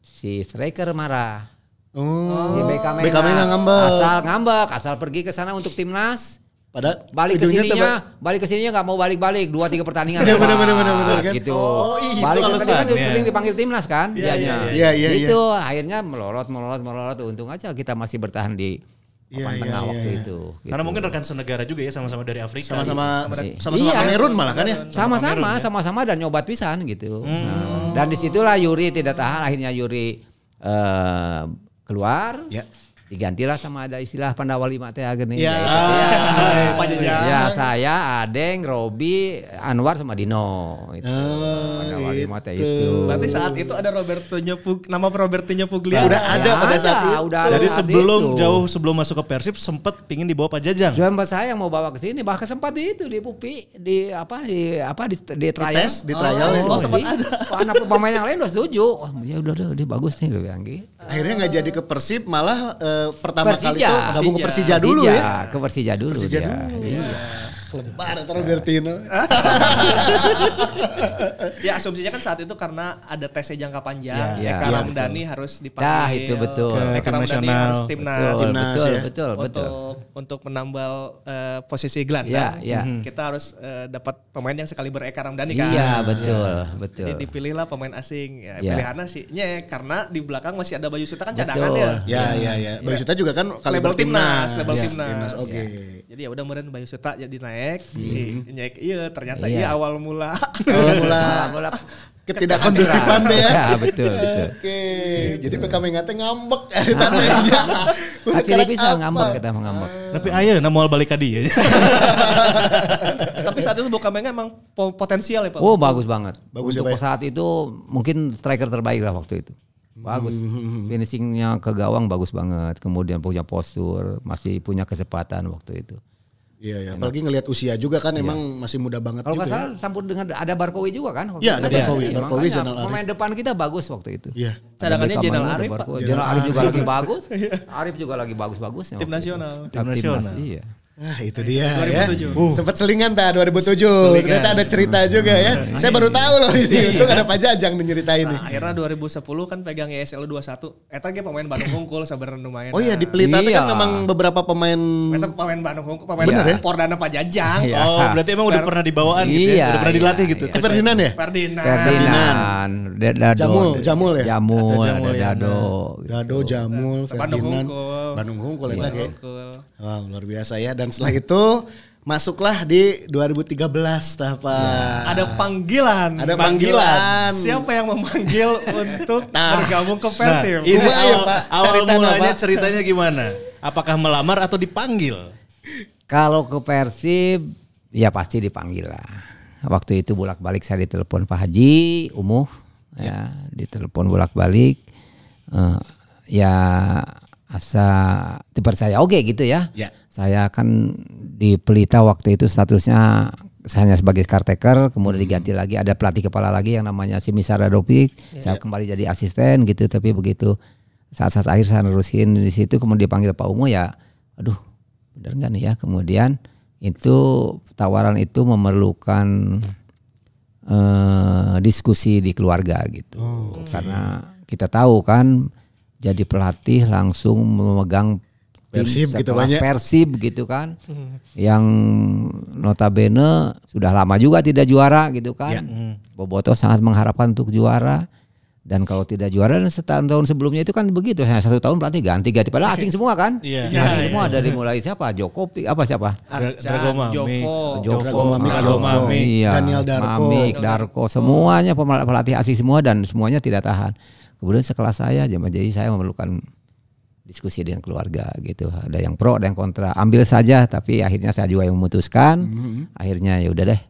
Si striker marah. Oh. Si BK Menga, BK Menga ngambek. Asal ngambek, asal pergi ke sana untuk timnas. Pada Balik ke sininya, balik ke sininya nggak mau balik-balik, dua tiga pertandingan. Iya, bener, Wah, bener, bener, bener, kan? Gitu. Oh, itu balik kan sering dipanggil timnas kan, dianya. iya, iya, iya. Itu akhirnya melorot, melorot, melorot. Untung aja kita masih bertahan di Iya, papan iya, tengah iya, waktu iya. itu. Karena gitu. mungkin rekan senegara juga ya sama-sama dari Afrika. sama-sama Iya. sama-sama Iya. Kamerun malah kan ya. sama-sama, sama-sama dan nyobat pisan gitu. Nah, dan di situlah Yuri tidak tahan, akhirnya Yuri eh, keluar. Ya. Digantilah sama ada istilah Pandawa lima teh agen Ya. Pak Ya saya, Adeng, Robi, Anwar sama Dino. Itu. Pandawa lima teh itu. Berarti saat itu ada Roberto Nyepug, nama Roberto Nyepuglia. Udah ada pada saat itu. Udah Jadi ada sebelum itu. jauh sebelum masuk ke Persib sempet pingin dibawa Pak Jajang. Sampai saya yang mau bawa ke sini bahkan sempat di itu di Pupi di apa di apa di, di trial. tes, di trial ya? Oh, Oh, sempat di- Anak pemain yang lain udah setuju. Wah, ya udah udah dia bagus nih gue bilang gitu. Akhirnya nggak jadi ke Persib, malah eh, pertama kali Persija. itu gabung ke Persija. Persija dulu ya. Ke Persija dulu Persija dia. dulu. Iya. Lebar atau Robertino. Ya asumsinya kan saat itu karena ada tesnya jangka panjang. Ya, Eka ya, Ramdhani harus dipanggil. Dah, itu betul. Eka Ramdhani harus timnas. Betul, Timnas, betul, ya. betul, betul. Untuk untuk menambal eh, posisi gelandang. Ya, ya. Kita harus eh, dapat pemain yang sekali Eka Ramdhani kan. Iya, betul, betul. Jadi dipilihlah pemain asing. Ya, Ya. pilihannya sih nye, karena di belakang masih ada Bayu Suta kan Betul. cadangan ya. Ya, ya, ya. Bayu Suta juga kan Label timnas, label Ya, timnas. Oke. Jadi ya udah kemarin Bayu Suta jadi naik, si nyek iya ternyata Iya. iya awal mula. Awal mula ketidak kondusifan deh ya. Ya, betul, betul. Oke, jadi PK Mengate ngambek dari tandanya. Hati bisa ngambek kita mengambek. Tapi ayo nah mau balik ke dia. Tapi saat itu Bokamengga emang po- potensial ya Pak. Oh, bagus banget. Bagus ya, Untuk Pak ya? saat itu mungkin striker terbaik lah waktu itu. Bagus. Finishingnya ke gawang bagus banget. Kemudian punya postur, masih punya kecepatan waktu itu. Iya, ya. Apalagi ngelihat usia juga kan emang masih muda banget Kalau juga. nggak ya. salah campur dengan ada Barkowi juga kan? Iya, ada kan? Barkowi. Iya, Barkowi, Zainal Arif. Pemain depan kita bagus waktu itu. Iya. Cadangannya Beckham, Arif. Barkowi. Jenal Arif juga lagi bagus. Arif juga lagi bagus-bagusnya. Tim nasional. Tim nasional. Iya. Ah itu dia 2007. ya. Sempat selingan tak 2007. Ternyata ada cerita juga ya. Saya baru tahu loh ini. Untung ada Pak Jajang nih nyeritain nih. Nah, akhirnya 2010 kan pegang YSL 21. Eta ge pemain Bandung Hungkul sebenarnya lumayan. Oh iya di Pelita itu Iya. kan memang beberapa pemain Eta pemain Bandung Hungkul, pemain Bener ya? Pordana Pak Jajang. Iya. Oh, berarti emang udah pernah dibawaan gitu ya. Iya, Udah pernah iya, dilatih gitu. iya. Itu Ferdinand ya? Ferdinand. Ferdinand, Dado, Jamul, Jamul ya? Jamul, Ada ada Jamul ya, Dado. Dado, Jamul, Bandung Ferdinand, Hungkul. Bandung Hungkul ya. Wow, luar biasa ya. Dan setelah itu masuklah di 2013 tah Pak. Ada panggilan. Ada panggilan. Siapa yang memanggil untuk Nah. bergabung ke Nah, Persib? ini Kumaha ya, awal, Pak? awal Cerita mulanya apa? ceritanya gimana? Apakah melamar atau dipanggil? Kalau ke Persib, ya pasti dipanggil lah. Waktu itu bolak-balik saya ditelepon Pak Haji, Umuh, ya, ditelepon bolak-balik. Eh, ya asa dipercaya. Oke gitu ya. Ya. Saya kan di Pelita waktu itu statusnya saya hanya sebagai caretaker, kemudian diganti lagi. Ada pelatih kepala lagi yang namanya Simisara Dopik. Saya kembali jadi asisten gitu, tapi begitu saat-saat akhir saya nerusin di situ kemudian dipanggil Pak Umu ya, aduh benar nggak nih ya? Kemudian itu tawaran itu memerlukan eh, diskusi di keluarga gitu. Karena kita tahu kan jadi pelatih langsung memegang Persib gitu banyak. Persib gitu kan yang notabene sudah lama juga tidak juara gitu kan Ya. Boboto sangat mengharapkan untuk juara dan kalau tidak juara dan setahun tahun sebelumnya itu kan begitu hanya satu tahun pelatih ganti ganti padahal asing semua kan Iya. asing semua dari mulai siapa Jokopi apa siapa Dra- Drago Mami. Jovo. Joko, Joko, Mami. iya, Daniel Darko. Mamik, Darko, semuanya pelatih asing semua dan semuanya tidak tahan. Kemudian sekelas saya, jadi saya memerlukan diskusi dengan keluarga gitu. Ada yang pro, ada yang kontra. Ambil saja, tapi akhirnya saya juga yang memutuskan. Akhirnya ya udah deh,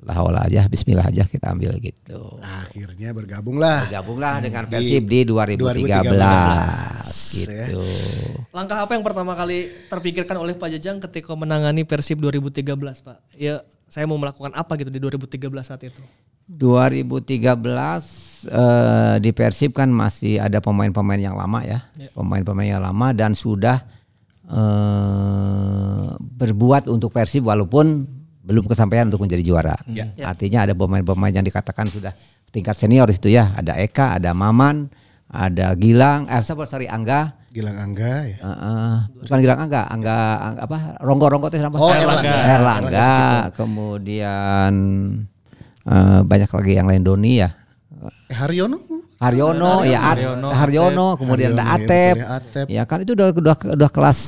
lah aja, Bismillah aja kita ambil gitu. Akhirnya bergabunglah. Bergabunglah dengan Persib di 2013, 2013, gitu. Langkah apa yang pertama kali terpikirkan oleh Pak Jajang ketika menangani Persib 2013, Pak? Ya, saya mau melakukan apa gitu di 2013 saat itu? 2013 eh, di Persib kan masih ada pemain-pemain yang lama ya, pemain-pemain yang lama dan sudah eh, berbuat untuk Persib walaupun belum kesampaian untuk menjadi juara. Artinya ada pemain-pemain yang dikatakan sudah tingkat senior itu ya, ada Eka, ada Maman, ada Gilang, eh siapa, sorry Angga, Gilang Angga ya. Eh, eh, bukan Gilang Angga, Angga, Angga apa? Ronggo Ronggo teh apa? Oh, Erlangga. Erlangga. Erlangga. Kemudian eh, banyak lagi yang lain Doni ya. Eh, Haryono. Haryono, ya At- Haryono, kemudian ada Haryono, ya, Atep. betul ya, Atep. Ya kan itu udah udah udah kelas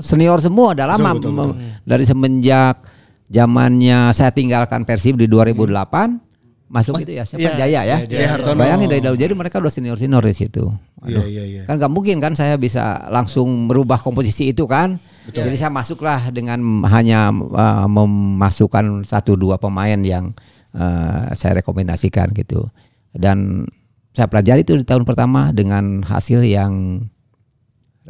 senior semua, udah lama betul, Mem- dari semenjak zamannya saya tinggalkan Persib di 2008 masuk itu ya siapa iya, Jaya ya. Jaya Hartono. Bayangin dari dahulu jadi mereka udah senior senior di situ. Iya Aduh. iya iya. Kan nggak mungkin kan saya bisa langsung merubah komposisi itu kan. Jadi saya masuklah dengan hanya uh, memasukkan satu dua pemain yang uh, saya rekomendasikan gitu. Dan saya pelajari itu di tahun pertama dengan hasil yang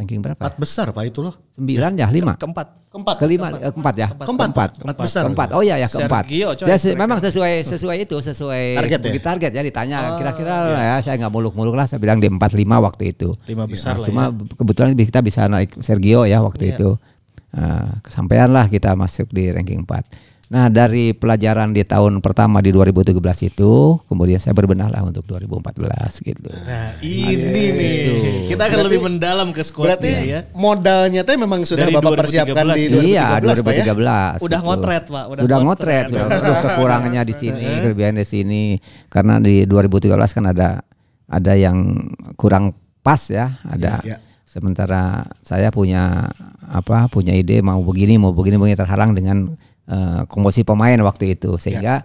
ranking berapa? Empat besar pak itu loh. Sembilan ya lima. Keempat. Keempat. Kelima, eh, keempat ya. Keempat, Pak. Keempat besar. Keempat. Oh iya ya keempat. Sergio, coy, Saya se- memang sesuai sesuai itu sesuai Target ya? target ya ditanya kira-kira ya saya nggak muluk-muluk lah saya bilang di 45 waktu itu. Lima besar lah Cuma ya. kebetulan kita bisa naik Sergio ya waktu itu. Nah, kesampaian lah kita masuk di ranking 4. Nah dari pelajaran di tahun pertama di 2017 itu, kemudian saya berbenah lah untuk 2014 gitu. Nah, ini nih. Kita akan lebih mendalam ke Berarti squadnya ya. modalnya teh memang sudah Dari bapak persiapkan di 2013 iya, Pak ya? 2013. Udah gitu. ngotret, Pak. Udah Udah, ngotret. ngotret. sudah. Kekurangannya di sini, kelebihan di sini. Karena di 2013 kan ada ada yang kurang pas ya, ada. Iya, iya. Sementara saya punya apa? Punya ide mau begini, mau begini, begini terhalang dengan eh, komposisi pemain waktu itu sehingga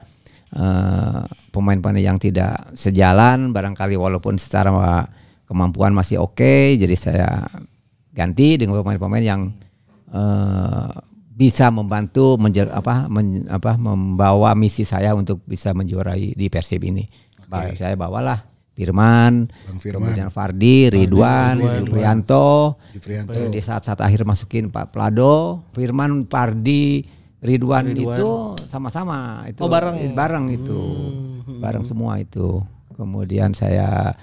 eh, pemain-pemain yang tidak sejalan barangkali walaupun secara kemampuan masih oke, jadi saya ganti dengan pemain-pemain yang eh, bisa membantu menjer, apa, men- apa membawa misi saya untuk bisa menjuarai di Persib ini. Ba- Saya bawalah Firman, Bang Firman. kemudian Fardi, Ridwan, Prianto, Prianto. di saat-saat akhir masukin Pak Plado, Firman, Pardi, Ridwan, itu sama-sama itu Oh, bareng. bareng itu bareng semua itu kemudian saya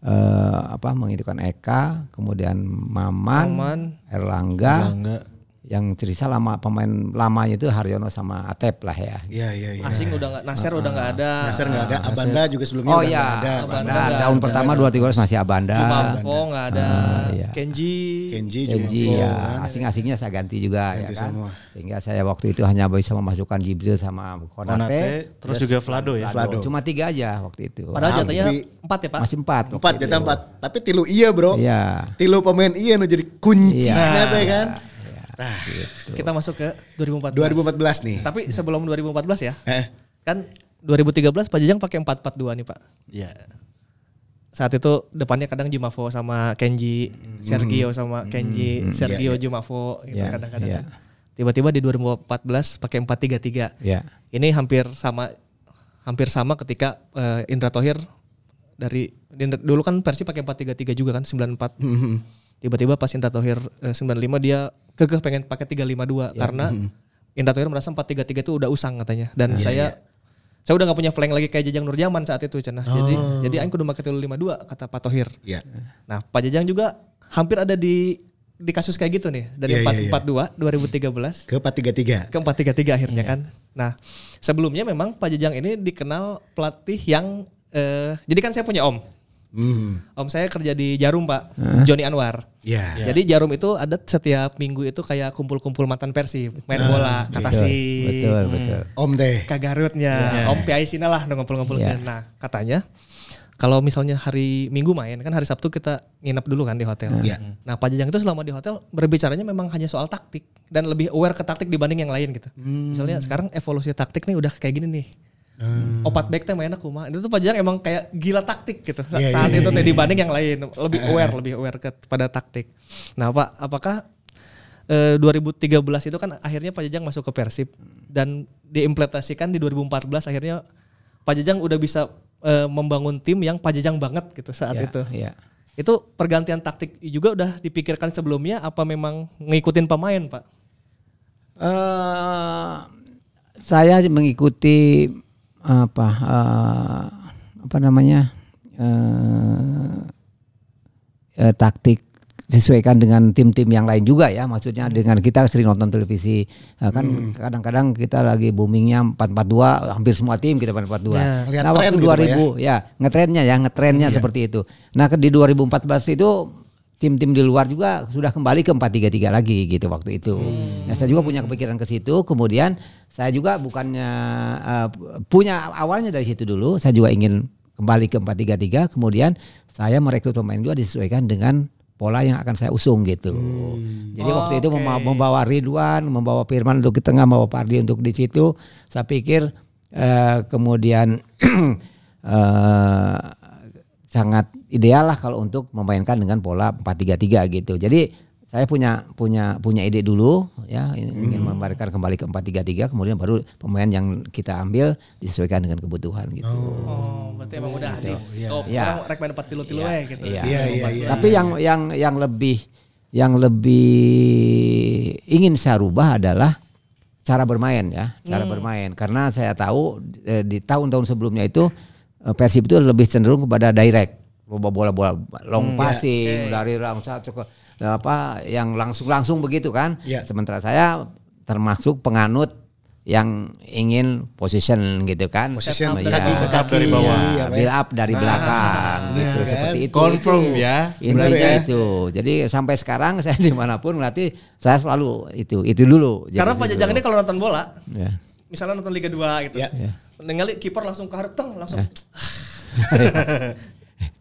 eh, apa mengitukan Eka kemudian Maman, Maman. Erlangga, Enggak. Yang cerita lama pemain lamanya itu Haryono sama Atep lah ya Iya iya iya. Asing udah nggak, Nasir udah nggak ada. Nasir nggak ada, Abanda juga sebelumnya Oh udah iya, nggak ada. Abanda. Abanda. tahun pertama dua tiga masih Abanda. Jumafo nggak ada. iya. Kenji. Kenji, Kenji Jumafo, ya, kan. asing-asingnya saya ganti juga Ganti ya kan. semua. Sehingga saya waktu itu hanya bisa memasukkan Jibril sama Konate, Konate. terus juga Vlado ya. Vlado. Cuma tiga aja waktu itu. Padahal jatuhnya Tapi- empat ya Pak. Masih empat. Empat jatah empat. Tapi tilu iya bro. Iya. Tilu pemain iya nu jadi kuncinya Iya. Teh kan. Kita masuk ke 2014. 2014 nih. Tapi sebelum 2014 ya, Eh, kan 2013 Pak Jajang pakai 442 nih Pak. Iya. Saat itu depannya kadang Jumafo sama Kenji, Sergio sama Kenji, Sergio Jumafo gitu Iya, kadang-kadang. iya. Tiba-tiba di 2014 pakai 433. Iya. Ini hampir sama hampir sama ketika eh, Indra Tohir dari dulu kan Persib pakai 433 juga kan 94. Tiba-tiba pas Indra Tohir eh, 95 dia kekeh pengen pakai 352 karena Indra Tohir merasa 433 itu udah usang katanya dan saya saya udah nggak punya flank lagi kayak Jajang Nurjaman saat itu cenah. Jadi jadi aing kudu make 352 kata Pak Tohir. Iya. Nah, Pak Jajang juga hampir ada di di kasus kayak gitu nih dari Iya, iya, iya. 442 2013 Ke 433. ke 433 akhirnya kan. Nah, sebelumnya memang Pak Jajang ini dikenal pelatih yang eh, jadi kan saya punya om. Hmm. Om saya kerja di Jarum, Pak. Joni Anwar. Iya. Jadi Jarum itu ada setiap minggu itu kayak kumpul-kumpul mantan Persib, main bola, katasi, Betul, betul. Om teh. kagarutnya, Om Piaisina lah udah ngumpul-ngumpul. Iya. Nah, katanya kalau misalnya hari Minggu main kan hari Sabtu kita nginep dulu kan di hotel. Iya. Nah, Pak Jajang itu selama di hotel berbicaranya memang hanya soal taktik dan lebih aware ke taktik dibanding yang lain gitu. Hmm. Misalnya sekarang evolusi taktik nih udah kayak gini nih. Opat back teh mainnya kumaha. Itu tuh Pak Jajang emang kayak gila taktik gitu. Sa- Iya, Saat iya, itu iya, teh dibanding yang lain lebih aware, lebih aware kepada taktik. Nah, Pak, apakah eh, 2013 itu kan akhirnya Pak Jajang masuk ke Persib dan diimplementasikan di 2014 akhirnya Pak Jajang udah bisa eh, membangun tim yang Pak Jajang banget gitu saat Iya, itu. Iya. Itu pergantian taktik juga udah dipikirkan sebelumnya apa memang ngikutin pemain, Pak? Eh, saya mengikuti apa eh, apa namanya eh, eh, taktik disesuaikan dengan tim-tim yang lain juga ya. Maksudnya dengan kita sering nonton televisi kan kadang-kadang kita lagi boomingnya 442 hampir semua tim kita 442 Ya, nah waktu gitu, Pak, 2000 ya ngetrennya ya ngetrennya seperti itu. Nah di 2014 itu tim-tim di luar juga sudah kembali ke 433 lagi gitu waktu itu. Nah, saya juga punya kepikiran ke situ. Kemudian saya juga bukannya eh, punya awalnya dari situ dulu. Saya juga ingin kembali ke 433. Kemudian saya merekrut pemain juga disesuaikan dengan pola yang akan saya usung gitu. Jadi waktu itu membawa, membawa Ridwan, membawa Firman untuk di tengah, membawa Pardi untuk di situ. Saya pikir Eh, kemudian eh, sangat ideal lah kalau untuk memainkan dengan pola 4-3-3 gitu. Jadi saya punya punya punya ide dulu ya ingin membalikan kembali ke 4-3-3 kemudian baru pemain yang kita ambil disesuaikan dengan kebutuhan gitu. Oh, berarti emang udah di. Oh, Iya. orang rek main 4 tilu tilu Iya, gitu. iya. Iya, iya, iya. Tapi yang yang yang lebih yang lebih ingin saya rubah adalah cara bermain ya, cara bermain. Karena saya tahu eh, di tahun-tahun sebelumnya itu Persib itu lebih cenderung kepada direct, bola-bola long passing dari langsung ke apa yang langsung-langsung begitu kan. Iya. Sementara saya termasuk penganut yang ingin position gitu kan. Position Iya. kaki ke kaki dari bawah. iya, ya. build up dari belakang gitu kan? seperti itu. Confirm Itu ya. Intinya ya. itu. Jadi sampai sekarang saya di mana pun nanti saya selalu itu itu dulu. Karena Pak Jajang ini kalau nonton bola, Ya. misalnya nonton Liga 2 gitu. Ya. Ya. Ningali kiper langsung ke harap teng, langsung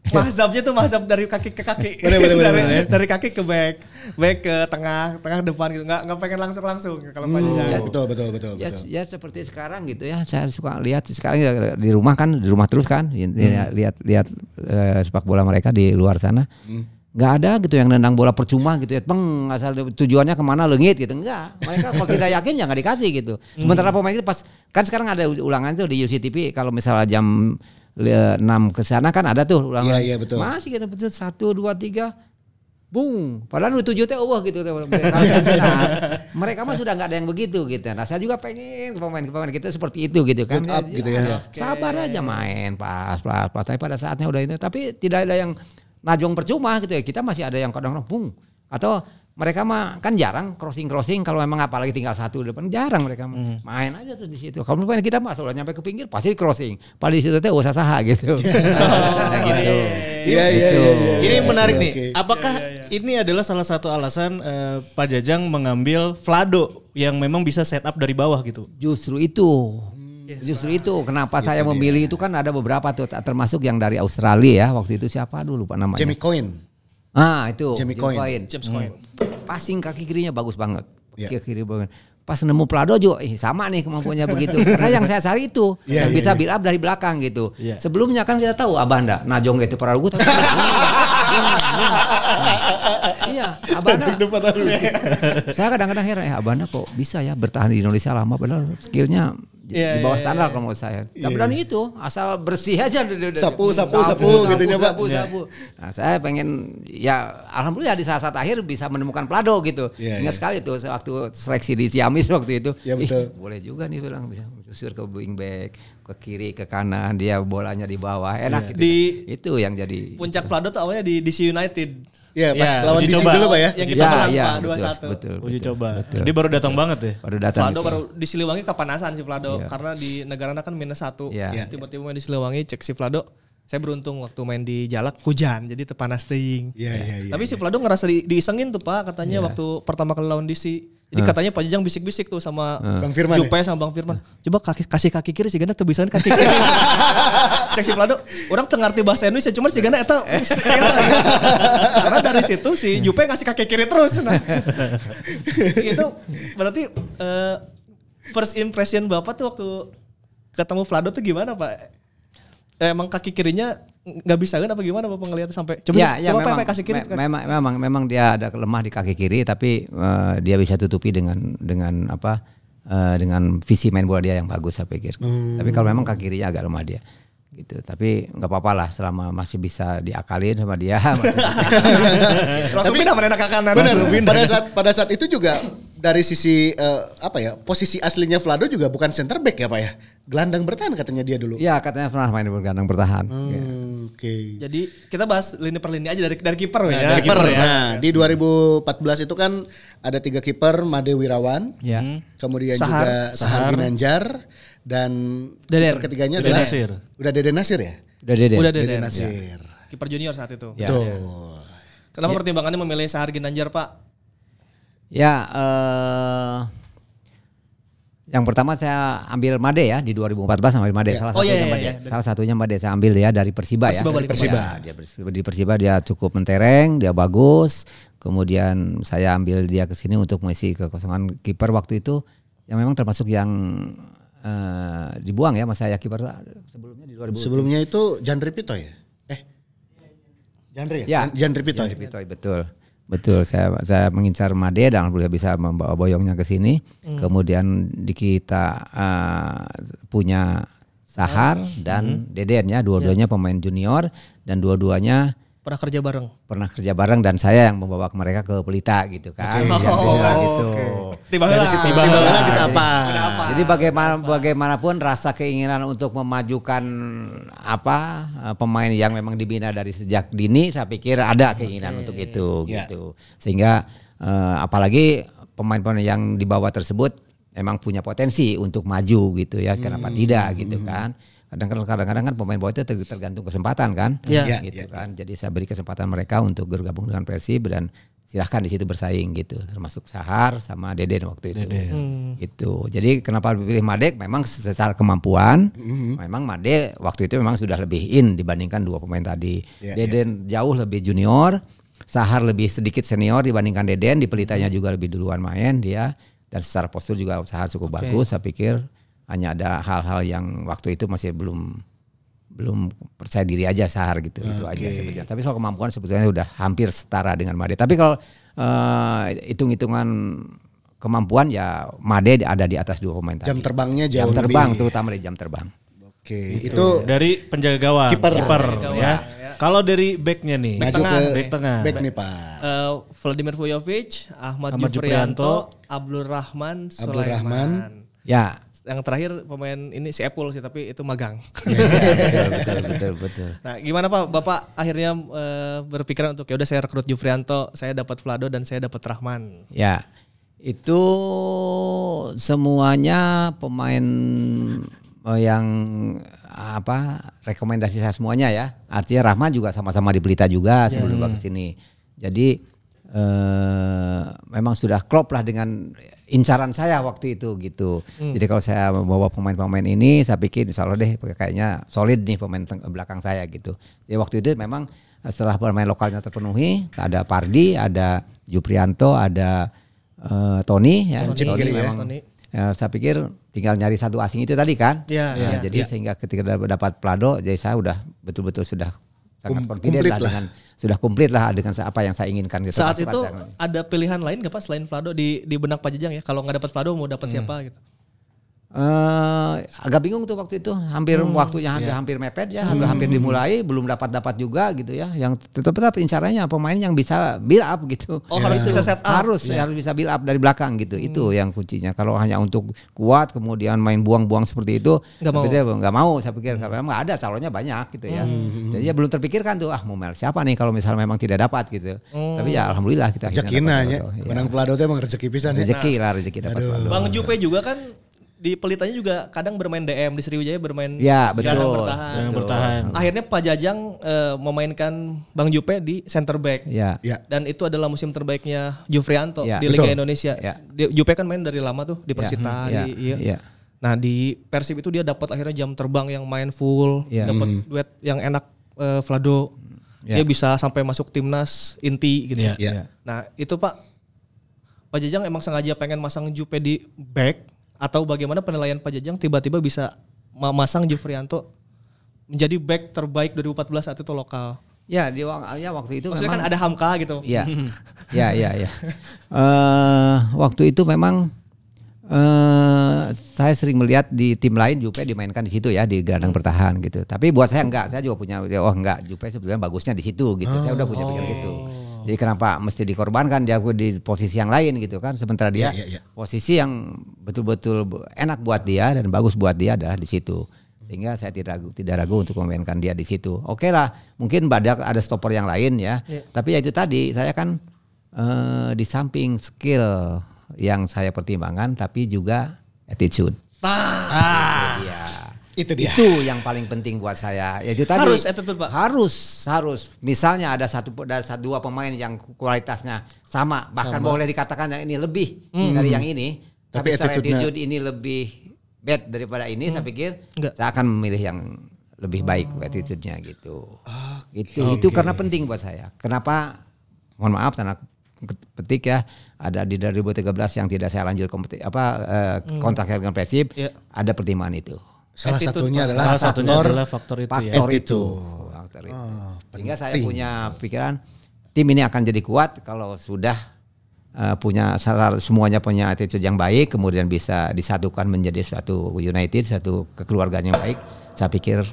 Mazhabnya tuh mazhab dari kaki ke kaki. Bener, bener, bener, dari, bener. dari kaki ke back, back ke tengah, tengah depan gitu. Nggak nggak pengen langsung langsung kalau Pak Jajang. Ya, betul betul betul Ya, betul. ya seperti sekarang gitu ya. Saya suka lihat sekarang ya di rumah kan, di rumah terus kan. Hmm. Lihat lihat eh, sepak bola mereka di luar sana. Hmm. Nggak ada gitu yang nendang bola percuma gitu ya peng asal tujuannya ke mana lengit gitu enggak mereka kalau tidak yakin ya nggak dikasih gitu Hmm. sementara pemain itu pas kan sekarang ada ulangan tuh di UCTV kalau misalnya jam le- 6 ke sana kan ada tuh ulangan Iya, iya, betul. masih kita betul satu dua tiga Bung, padahal udah tujuh teh wah gitu. Nah, mereka mah sudah nggak ada yang begitu gitu. Nah saya juga pengen pemain-pemain kita seperti itu gitu kan. Up gitu ya. Sabar aja main pas pas pas. Tapi pada saatnya udah itu. Tapi tidak ada yang najong percuma gitu ya. Kita masih ada yang kadang-kadang bung atau mereka mah kan jarang crossing crossing kalau memang apalagi tinggal satu di depan jarang mereka mah. main aja tuh di situ. Kalau pemain kita mah soalnya nyampe ke pinggir pasti crossing. Paling di situ teh usah saha gitu. Nah, gitu. Iya iya Gitu. iya. iya. Ini menarik nih. Apakah ini adalah salah satu alasan eh, Pak Jajang mengambil Vlado yang memang bisa set up dari bawah gitu? Justru itu. Justru itu kenapa saya memilih itu kan ada beberapa tuh termasuk yang dari Australia ya waktu itu siapa dulu Pak namanya? Jamie Coin. Ah itu Jamie Coyne. James Coyne. Passing kaki kirinya bagus banget. Iya. Kaki kiri banget. Pas nemu Plado juga eh, sama nih kemampuannya begitu. Karena yang saya cari itu Iya, yang iya, bisa iya. build up dari belakang gitu. Iya. Sebelumnya kan kita tahu Abanda, Najong gitu Prarugu. tapi- Iya, Abanda. saya kadang-kadang heran ya Abanda kok bisa ya bertahan di Indonesia lama padahal skillnya di- Iya, di bawah iya, standar kalau menurut saya. Tapi dan itu asal bersih aja. Sapu, sapu, sapu, gitu ya, Pak. Sapu, sapu. Nah, saya pengen ya alhamdulillah di saat-saat akhir bisa menemukan Plado gitu. Iya, Ingat iya. sekali tuh waktu seleksi di Ciamis waktu itu. Iya, betul. Ih, boleh juga nih bilang bisa susur ke wing back, ke kiri, ke kanan, dia bolanya di bawah. Enak gitu. Di- itu yang jadi Puncak Vlado tuh awalnya di DC United. Iya pas Ya, lawan DC coba. dulu Pak ya. Yang Ya, kita menang ya, Pak betul, 2-1. betul, Uji betul, coba. betul. Dia baru datang banget ya. Baru datang. Vlado baru di Siliwangi kepanasan si Vlado Iya. karena di negaranya kan minus satu. Iya. Iya. Tiba-tiba main di Siliwangi cek si Vlado. Saya beruntung waktu main di Jalak hujan jadi tepanas teuing. Iya iya iya. Tapi si Vlado ngerasa di, diisengin tuh Pak katanya waktu pertama kali lawan DC. Jadi katanya Pak Jajang bisik-bisik tuh sama Bang Firman Jupe sama Bang Firman. Coba kaki, kasih kaki kiri sih Gana tuh bisa kaki kiri. Cek si Vlado, orang tengah ngerti bahasa Indonesia cuman si Gana eta karena dari situ si Jupe ngasih kaki kiri terus. Nah. itu berarti eh, first impression Bapak tuh waktu ketemu Vlado tuh gimana Pak? Eh, emang kaki kirinya nggak bisa kan apa gimana Bapak ngeliat sampai coba ya, ya coba memang, kasih kiri. me- memang memang memang dia ada lemah di kaki kiri tapi eh, dia bisa tutupi dengan dengan apa eh, dengan visi main bola dia yang bagus saya pikir. Tapi kalau memang kaki kirinya agak lemah dia gitu. Tapi nggak apa-apa lah selama masih bisa diakalin sama dia. masih bisa. Langsung pindah kanan. Pada saat pada saat itu juga dari sisi eh, apa ya posisi aslinya Vlado juga bukan center back ya Pak ya. Gelandang bertahan katanya dia dulu. ya katanya pernah main di bergandang bertahan. Ya. Hmm, Oke. Jadi kita bahas lini per lini aja dari dari kiper ya. dari Kiper. kiper ya. Nah, di 2014 itu kan ada tiga kiper Made Wirawan, Ya. kemudian Sahar. juga Sahar Ginanjar dan Deden. kiper ketiganya Deden adalah Nasir. udah Deden Nasir ya? Udah dede. Udah Deden Deden. Nasir. Kiper junior saat itu. Ya. Tuh. Kenapa pertimbangannya memilih Sahar Ginanjar Pak? Ya, eh yang pertama saya ambil Made ya di 2014 ambil Made. Salah Oh, satunya iya, iya, Made. iya. Salah satunya Made saya ambil dia dari Persiba, ya. Persiba balik Persiba. Ya, dia Persiba- di Persiba dia cukup mentereng, dia bagus. Kemudian saya ambil dia ke sini untuk mengisi kekosongan kiper waktu itu yang memang termasuk yang eh, dibuang ya Mas Ayaki Parto sebelumnya di 2000 Sebelumnya itu Jandri Pito ya? Eh. Jandri ya? Ya. Jan- Jandri Pito. Jandri Pitoy, betul. Betul, saya saya mengincar Made dan alhamdulillah bisa membawa boyongnya ke sini. Kemudian di kita eh, punya Sahar dan Deden ya, dua-duanya pemain junior dan dua-duanya Pernah kerja bareng. pernah kerja bareng dan saya yang membawa mereka ke Pelita gitu kan. Yang beda gitu. Tiba Dari situ tiba lagi siapa? Jadi bagaimana bagaimanapun rasa keinginan untuk memajukan apa eh, pemain yang memang dibina dari sejak dini saya pikir ada keinginan untuk itu Ya. gitu. Sehingga eh, apalagi pemain-pemain yang dibawa tersebut emang punya potensi untuk maju gitu ya. Kenapa tidak gitu kan. Kadang-kadang kadang-kadang kan pemain bawah itu ter- tergantung kesempatan kan. Iya. gitu kan. Jadi saya beri kesempatan mereka untuk bergabung dengan Persib dan silahkan di situ bersaing gitu. Termasuk Sahar sama Deden waktu itu. Gitu. Jadi kenapa pilih Madek? Memang secara kemampuan memang Made waktu itu memang sudah lebih in dibandingkan dua pemain tadi. Ya, Deden jauh lebih junior Sahar lebih sedikit senior dibandingkan Deden di pelitanya juga lebih duluan main dia. Dan secara postur juga Sahar cukup bagus saya pikir hanya ada hal-hal yang waktu itu masih belum belum percaya diri aja Sahar gitu itu aja sebetulnya. Tapi soal kemampuan sebetulnya udah hampir setara dengan Made. Tapi kalau eh, hitung-hitungan kemampuan ya Made ada di atas dua pemain Jam tadi. terbangnya jam jauh terbang lebih. terutama di jam terbang. Oke, itu Dari penjaga gawang, Kiper. kiper ya. Kalau dari backnya nih, maju ke back tengah. back nih Pak. Eh, Vladimir Vujovic, Ahmad, Ahmad Jufrianto, Abdul Rahman, Abdul Rahman. Sulaiman. Ya, Yang terakhir pemain ini si Epul sih tapi itu magang. betul betul betul betul. Nah, gimana Pak? Bapak akhirnya eh, berpikiran untuk ya udah saya rekrut Jufrianto, saya dapat Vlado dan saya dapat Rahman. Ya, itu semuanya pemain eh, yang apa rekomendasi saya semuanya ya. Artinya Rahman juga sama-sama di Pelita juga sebelum ke sini. Jadi eh, memang sudah klop lah dengan incaran saya waktu itu gitu. Jadi kalau saya membawa pemain-pemain ini, saya pikir insya Allah deh kayaknya solid nih pemain belakang saya gitu. Jadi waktu itu memang setelah pemain lokalnya terpenuhi, ada Pardi, ada Juprianto, ada eh, Tony ya. Tony kiri ya. memang Tony. ya, saya pikir tinggal nyari satu asing itu tadi kan. Iya, Ya, iya, jadi sehingga ketika dapat dapat Plado, jadi saya udah betul-betul sudah sangat Kum- confident lah, lah. dengan sudah komplit lah dengan apa yang saya inginkan gitu. Saat Pas- itu pas- ada pilihan lain nggak Pak selain Vlado di di benak Pak Jejang ya? Kalau nggak dapat Vlado mau dapat siapa gitu? Eh, agak bingung tuh waktu itu, hampir waktunya hampir, hampir mepet ya, hampir, hampir dimulai, belum dapat dapat juga gitu ya. Yang tetap tetap incarannya pemain yang bisa build up gitu. Oh, harus bisa set up. Harus harus bisa build up dari belakang gitu. Itu yang kuncinya. Kalau hanya untuk kuat kemudian main buang-buang seperti itu, Nggak mau. nggak mau. Saya pikir karena memang ada calonnya banyak gitu ya. Jadi ya belum terpikirkan tuh ah mau mel siapa nih kalau misalnya memang tidak dapat gitu. Tapi ya alhamdulillah kita akhirnya Rezeki dapat nanya. Plado. Ya. Menang Pelado itu emang rezeki pisan ya. Rezeki lah rezeki dapat. Bang Jupe juga kan di pelitanya juga kadang bermain DM di Sriwijaya bermain Ya betul. gelandang bertahan. Gelandang bertahan. Akhirnya Pak Jajang eh, memainkan Bang Jupe di center back. Ya. Ya. Dan itu adalah musim terbaiknya Jufrianto Ya, di Liga betul. Indonesia. Ya. Di- Jupe kan main dari lama tuh di Persita Ya, di ya, iya. ya. Nah, di Persib itu dia dapat akhirnya jam terbang yang main full, Ya. dapat duet yang enak eh, Vlado. Ya. Dia bisa sampai masuk timnas inti gitu. Ya. Ya. Nah, itu Pak Pak Jajang emang sengaja pengen masang Jupe di back atau bagaimana penilaian Pak Jajang tiba-tiba bisa memasang Jufrianto menjadi back terbaik 2014 saat itu lokal. Ya di ya waktu itu Maksudnya memang kan ada Hamka gitu. Iya, ya, ya, ya. Eh, waktu itu memang eh saya sering melihat di tim lain Jupe dimainkan di situ ya di gelandang bertahan gitu. Tapi buat saya enggak, saya juga punya oh enggak Jupe sebetulnya bagusnya di situ gitu. saya udah punya pikir gitu. Jadi kenapa mesti dikorbankan dia di posisi yang lain gitu kan? Sementara dia Iya, iya, iya. posisi yang betul-betul enak buat dia dan bagus buat dia adalah di situ. Sehingga saya tidak ragu, tidak ragu untuk memainkan dia di situ. Oke lah, mungkin badak ada stopper yang lain ya. Tapi ya itu tadi saya kan eh, di samping skill yang saya pertimbangkan, tapi juga attitude. Ah. Iya. Itu dia. Itu yang paling penting buat saya. Ya itu tadi. Harus attitude, Pak. Harus, harus. Misalnya ada satu ada satu dua pemain yang kualitasnya sama, bahkan boleh dikatakan yang ini lebih dari yang ini. Tapi Tapi, secara attitude-nya- attitude ini lebih bad daripada ini, saya pikir Enggak. saya akan memilih yang lebih baik attitude-nya gitu. itu itu karena penting buat saya. Kenapa? Mohon maaf karena petik ya ada di 2013 yang tidak saya lanjut kompeti apa eh, kontrak dengan Persib Iya. ada pertimbangan itu. Salah Attitude, satunya adalah Salah satunya faktor adalah faktor itu ya. faktor itu. Attitude. Faktor itu. Sehingga saya punya pikiran tim ini akan jadi kuat kalau sudah eh, punya salah- semuanya punya attitude yang baik, kemudian bisa disatukan menjadi suatu united, satu kekeluargaan yang baik. Saya pikir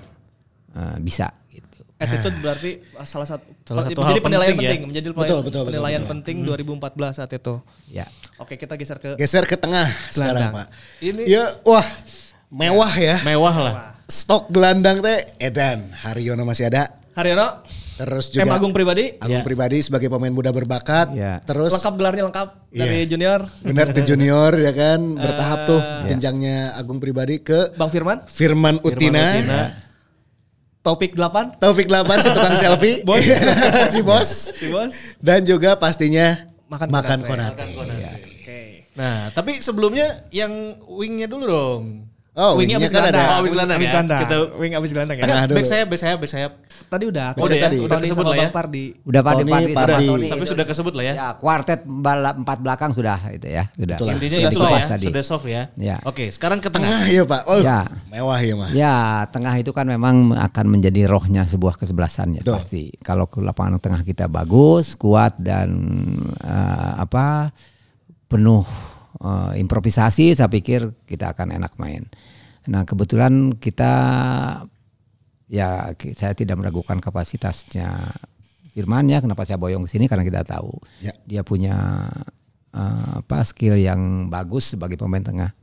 eh, bisa gitu. Attitude berarti salah satu, Salah satu menjadi hal penilaian penting ya. penting, menjadi Betul, betul, betul, penilaian betul. penting 2014 saat itu. Ya. Oke, kita geser ke Geser ke tengah sekarang. Pak. Ini ya wah, mewah ya. Mewah lah. Stok gelandang teh Edan, Haryono masih ada. Haryono, Terus M juga Agung pribadi, Agung pribadi sebagai pemain muda berbakat. Ya. Terus lengkap gelarnya lengkap dari Iya. junior. benar ke junior ya kan bertahap tuh Eh. jenjangnya Agung pribadi ke Bang Firman, Firman Utina. Utina. Topik 8, Taufik Lapan si tukang selfie. Bos. si bos. si bos. Dan juga pastinya Makan makan, Konate. konate. Oke. Nah, tapi sebelumnya yang wingnya dulu dong. Oh, Wingnya wingnya abis kan ada. gelandang. Oh, abis gelandang Abis ya. gelandang. Kita- Wing abis gelandang ya. Tengah dulu. back sayap, back sayap, back sayap. Tadi udah. Oh, udah ya? tadi. Udah sama lah ya. Pardi. Udah Pardi Tony, Pardi Pardi. sama Tony. Tapi sudah kesebut lah ya. Ya, kuartet bala- empat belakang sudah itu ya, sudah. Betul. Intinya Sudah itu lah ya, tadi. sudah soft ya. Ya. Oke, sekarang ke tengah. Tengah ya Pak. Oh, Ya. mewah ya mah. Ya, tengah itu kan memang akan menjadi rohnya sebuah kesebelasan ya Betul. pasti. Kalau ke lapangan tengah kita bagus, kuat dan eh, apa penuh eh, improvisasi, saya pikir kita akan enak main. Nah, kebetulan kita ya saya tidak meragukan kapasitasnya Firman ya, kenapa saya boyong ke sini karena kita tahu Ya. dia punya eh, apa skill yang bagus sebagai pemain tengah.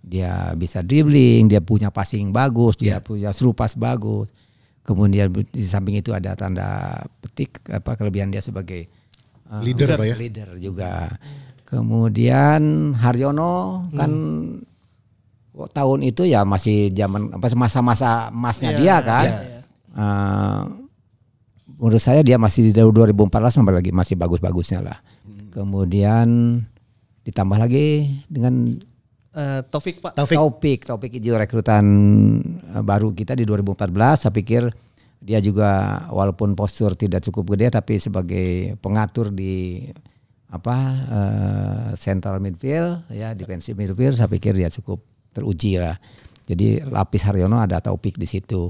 Dia bisa dribbling, dia punya passing bagus, dia punya through pass bagus. Kemudian di samping itu ada tanda petik apa kelebihan dia sebagai eh, Leader, Pak ya? leader juga. Kemudian Haryono kan tahun itu ya masih zaman apa masa-masa emasnya dia kan. Eh, menurut saya dia masih di 2014 sampai lagi masih bagus-bagusnya lah. Kemudian ditambah lagi dengan Eh, Taufik Pak. Taufik. Taufik, Taufik itu rekrutan eh, baru kita di 2014. Saya pikir dia juga walaupun postur tidak cukup gede tapi sebagai pengatur di apa eh, central midfield ya defensive midfield saya pikir dia cukup teruji lah. Jadi lapis Haryono ada Taufik di situ.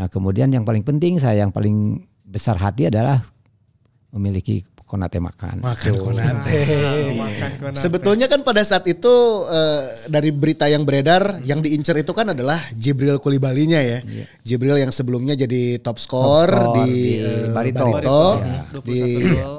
Nah, kemudian yang paling penting saya yang paling besar hati adalah memiliki Konate makan. Makan konate. Makan Konate. Sebetulnya kan pada saat itu eh, dari berita yang beredar yang diincer itu kan adalah Jibril Kulibalinya ya. Jibril yang sebelumnya jadi top score, score di, di eh, Barito. Barito, Iya. 21 gol.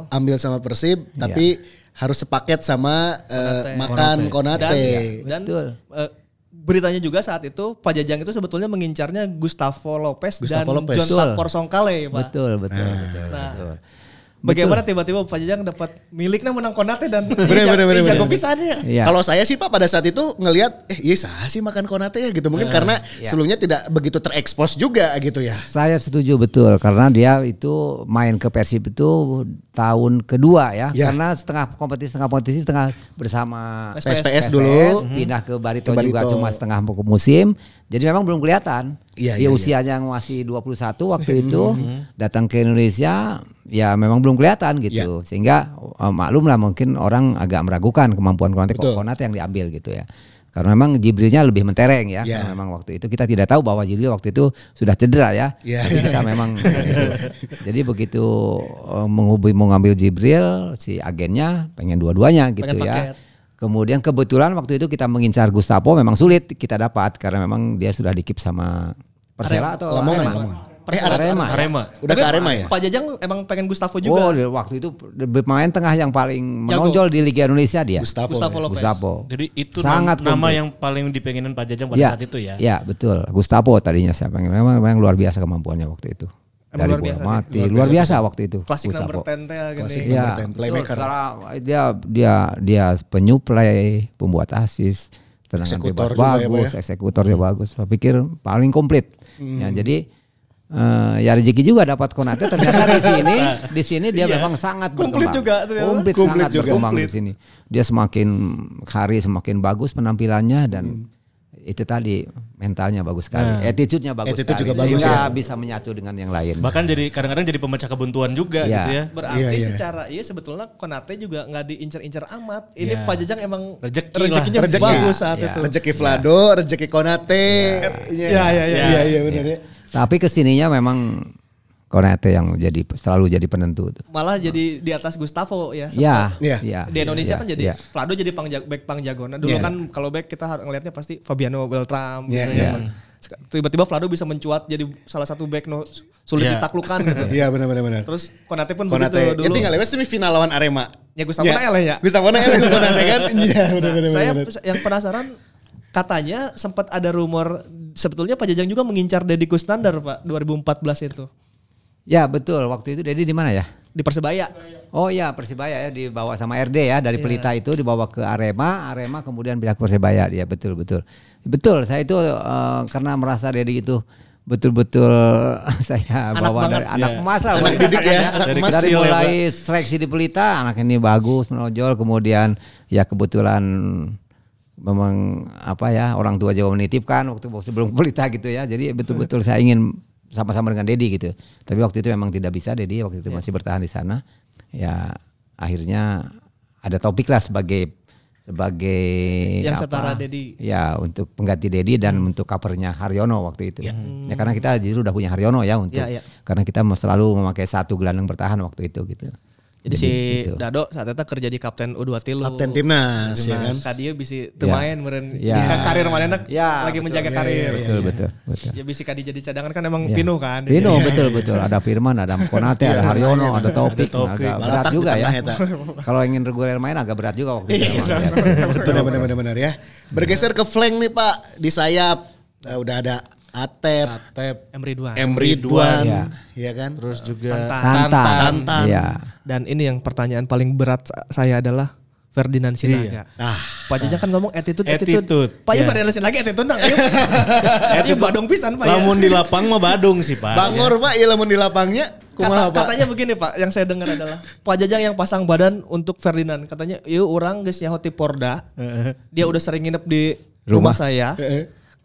diambil sama Persib tapi harus sepaket sama eh, makan konate. Dan, dan Betul. eh, beritanya juga saat itu Pak Jajang itu sebetulnya mengincarnya Gustavo Lopez Gustavo dan Lopez. John Betul. Tapor Songkale Pak. Betul, betul, betul. Nah, betul. Bagaimana tiba-tiba Pak Jajang dapat miliknya menang Konate dan Bener, bener, bener, jago bener. pisannya. Iya. Kalau saya sih Pak pada saat itu ngelihat eh iya sah sih makan konate ya gitu mungkin karena sebelumnya tidak begitu terekspos juga gitu ya. Saya setuju betul karena dia itu main ke Persib itu tahun kedua ya. Ya. Karena setengah kompetisi setengah kompetisi setengah bersama PSPS dulu. pindah ke Barito, Ke juga Barito. cuma setengah musim. Jadi memang belum kelihatan. Iya, Dia iya, usianya yang masih 21 waktu itu datang ke Indonesia ya memang belum kelihatan gitu. Sehingga eh, maklum lah mungkin orang agak meragukan kemampuan. Konate yang diambil gitu ya. Karena memang Jibrilnya lebih mentereng ya. Iya. Karena memang waktu itu kita tidak tahu bahwa Jibril waktu itu sudah cedera ya. Iya. Jadi kita memang gitu. Jadi begitu eh, menghubungi mau ngambil Jibril si agennya pengen dua-duanya gitu Pengen ya. paket. Kemudian kebetulan waktu itu kita mengincar Gustavo memang sulit kita dapat karena memang dia sudah dikip sama Persela atau Lamongan? Lamongan. Eh, Arema. ya? Arema. Udah ke Arema ya? Pak Jajang emang pengen Gustavo Oh, juga. dia waktu itu pemain tengah yang paling Jago. menonjol di Liga Indonesia dia. Gustavo. Gustavo ya. Lopez. Gustavo. Jadi itu Sangat nama komplit. yang paling dipengenin Pak Jajang pada Ya, saat itu ya. Ya betul. Gustavo tadinya saya pengen. Memang, memang luar biasa kemampuannya waktu itu. Emang Dari luar biasa mati, luar biasa, waktu itu. Klasik Gustavo. number 10 teh Klasik gini. nomor Ya, 10, playmaker. dia dia dia penyuplai, pembuat asis, tendangan bebas ya, bagus, ya? eksekutornya bagus. Saya pikir paling komplit. Hmm. Ya, jadi eh, ya rezeki juga dapat Konate ternyata di sini di sini dia memang sangat Komplit berkembang. juga ternyata. Komplit, Komplit sangat juga. berkembang Komplit. di sini. Dia semakin hari semakin bagus penampilannya dan Hmm. itu tadi mentalnya bagus sekali, attitude-nya bagus Attitude sekali, juga bagus sehingga ya. bisa menyatu dengan yang lain. Bahkan jadi kadang-kadang jadi pemecah kebuntuan juga Iya. gitu ya. Berarti Iya, iya. secara iya sebetulnya Konate juga nggak diincer-incer amat. Ini Iya. Pak Jajang emang Rezeki rezekinya lah. Rezeki. bagus saat Iya. itu. Rezeki Vlado, rezeki Konate. Iya, Iya, iya, iya. Iya, iya benar ya. Tapi ke sininya memang Konate yang jadi selalu jadi penentu. tuh. Malah jadi di atas Gustavo ya. Ya, Iya. ya, di Indonesia ya, kan jadi ya. Vlado jadi pang back pang jagona. Dulu Iya. kan kalau back kita ngelihatnya pasti Fabiano Beltram Iya, gitu iya. ya. Sek- Tiba-tiba Vlado bisa mencuat jadi salah satu back no sulit Iya. ditaklukkan gitu. Iya benar benar benar. Terus Konate pun Konate. begitu Ya dulu. tinggal lewat semifinal lawan Arema. Ya, Gustavo Nael ya. Gustavo Nael Konate kan. Iya benar benar saya yang penasaran katanya sempat ada rumor sebetulnya Pak Jajang juga mengincar Deddy Kusnandar Pak 2014 itu Ya betul. Waktu itu Dedi di mana ya? di Persebaya. Oh iya Persibaya ya dibawa sama RD ya dari Iya. Pelita itu dibawa ke Arema, Arema kemudian pindah ke Persibaya dia betul betul. Betul, saya itu eh, karena merasa Dedi itu betul-betul saya Anak bawa banget. dari anak Iya. emas lah Anak didik ya, anak Dari emas. dari ya, mulai seleksi di Pelita anak ini bagus menonjol kemudian ya kebetulan memang apa ya orang tua Jawa menitipkan waktu sebelum Pelita gitu ya. Jadi betul-betul saya ingin sama-sama dengan Dedi gitu. Tapi waktu itu memang tidak bisa Dedi waktu Iya. itu masih bertahan di sana. Ya akhirnya ada topik lah sebagai sebagai Yang setara Dedi. ya untuk pengganti Dedi dan untuk covernya Haryono waktu itu. Ya karena kita justru udah punya Haryono ya untuk Ya, ya. karena kita selalu memakai satu gelandang bertahan waktu itu gitu Jadi si gitu. Dado saat itu kerja di Kapten U2 Tilu. Kapten timnas ya kan. Kadia bisa temain meren Ya. di karir mana Ya, lagi betul. menjaga Ya, karir. betul betul betul Ya bisa kadi jadi cadangan kan emang Ya. Pino kan. Pino betul betul ada Firman ada Konate ada Haryono ada Topik Taufik. agak berat Balatak juga ya kalau ingin reguler main agak berat juga waktu itu memang, ya. Betul benar benar benar ya. Bergeser ke flank nih Pak di sayap Eh, udah ada Atep, Tep. M Ridwan. M Ridwan, Ya. ya kan? Terus juga Tantan. Tantan, Tantan. ya Dan ini yang pertanyaan paling berat saya adalah Ferdinand Sinaga. Ah, Pak Jajang kan ngomong attitude, attitude. Attitude, Pak ya ya. Ferdinand Sinaga attitude nang. Ayo. Ayo badong pisan Pak ya. Lamun di lapang mah badung sih Pak. Bangor Pak, iya lamun di lapangnya kumaha Kata, Pak? katanya begini Pak, yang saya dengar adalah Pak Jajang yang pasang badan untuk Ferdinand. Katanya, yuk orang geus nyaho ti Porda. Dia udah sering nginep di rumah, Rumah. saya.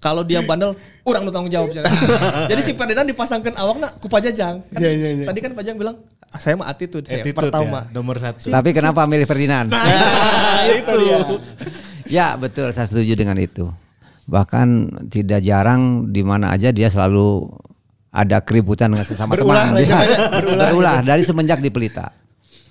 Kalau dia bandel, orang tanggung jawab. Jadi si Ferdinand dipasangkan awakna ku Pak Jajang. Kan, Iya, iya, iya. Tadi kan Pak Jajang bilang, "Ah, saya mah attitude, ya, Attitude pertama. ya, nomor satu. tapi kenapa milih Ferdinand Nah, itu dia. Ya betul, saya setuju dengan itu. Bahkan tidak jarang di mana aja dia selalu ada keributan dengan sesama Berulah teman. Dia- berulah. berulah dari semenjak di Pelita.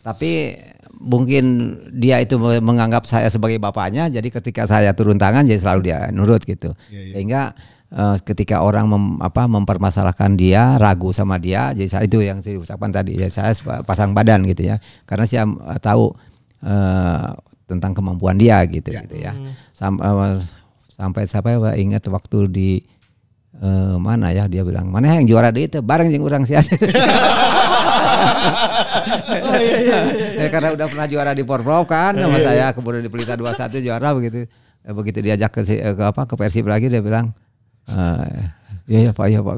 Tapi mungkin dia itu menganggap saya sebagai bapaknya, jadi ketika saya turun tangan jadi selalu dia nurut gitu. Sehingga eh, ketika orang mem- apa mempermasalahkan dia, ragu sama dia, jadi saya itu yang saya ucapkan tadi, ya saya pasang badan gitu ya. Karena saya eh, tahu eh, tentang kemampuan dia gitu gitu ya. Sam- eh, sampai sampai ingat waktu di eh, mana ya dia bilang mana yang juara deh itu bareng yang orang sih Ya, karena udah pernah juara di Porprov kan sama saya. Kemudian di Pelita 21 juara begitu. Eh, begitu diajak ke, eh, ke apa ke Persib lagi dia bilang eh, iya ya Pak iya Pak.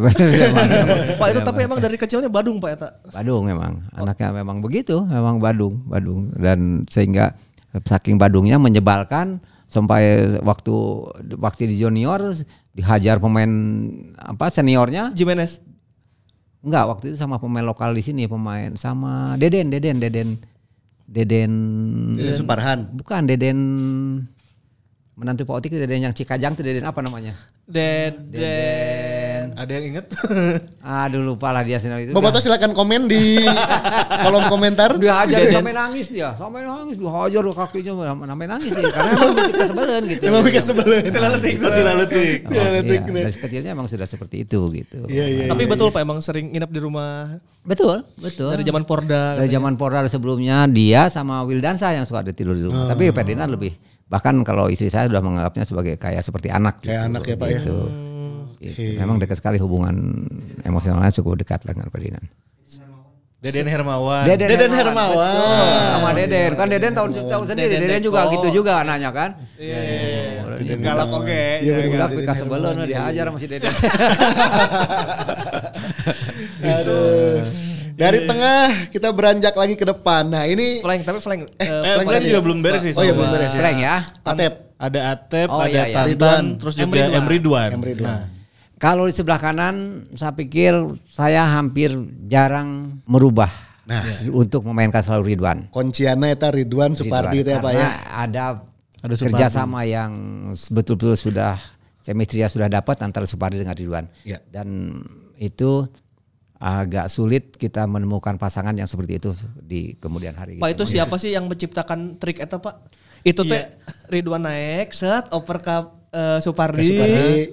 Pak itu tapi emang dari kecilnya Badung Pak Eta. Badung memang anaknya memang begitu memang Badung Badung. Dan sehingga saking Badungnya menyebalkan sampai waktu waktu di junior dihajar pemain apa seniornya. Jimenez. Enggak waktu itu sama pemain lokal di sini pemain sama Deden Deden Deden Deden Deden Suparhan. bukan Deden menantu Pak Otik Deden yang Cikajang itu Deden apa namanya Deden. Ada yang inget? aduh lupa lah dia sendiri itu. Boboto silakan komen di kolom komentar. dia hajar sampai nangis dia. Sampai nangis dia hajar kakinya sampai nangis dia. Karena emang bikin kesebelen gitu. Emang bikin sebelen. Tidak letik. Oh, iya, dari kecilnya emang sudah seperti itu gitu. Iya iya. Tapi betul Pak emang sering nginep di rumah? Betul betul. Dari zaman Porda. dari zaman Porda sebelumnya dia sama Wildansa yang suka ada tidur di rumah. Tapi Ferdinand lebih bahkan kalau istri saya sudah menganggapnya sebagai kayak seperti anak Kayak anak ya, Pak, ya? Gitu. Gitu. memang dekat sekali hubungan emosionalnya cukup dekat dengan Ferdinand Deden Hermawan. Deden Hermawan. betul. sama Deden kan Deden tahun tahun sendiri Deden Deden juga gitu juga anaknya kan Iya, iya, iya. Galak oke. Iya benar. Galak bekas sebelum dihajar sama si Deden Aduh. Dari tengah kita beranjak lagi ke depan. Nah ini Flank tapi flank. eh, Eh, flank tadi. juga belum beres nih. Oh iya belum beres ya. Frank ya Atep. ada Atep, Oh, ada iya, iya. Tantan, terus juga M Ridwan. M. Ridwan. Nah, Kalau di sebelah kanan saya pikir saya hampir jarang merubah Nah. untuk memainkan selalu Ridwan. Kunciana eta Ridwan Supardi itu ya Pak Karena ya. ada, Ada kerjasama yang betul-betul sudah chemistry sudah dapat antara Supardi dengan Ridwan. Ya. Dan itu agak sulit kita menemukan pasangan yang seperti itu di kemudian hari. Pak gitu. itu siapa sih yang menciptakan trik eta Pak? Itu teh Ridwan naik, set oper eh, Supardi,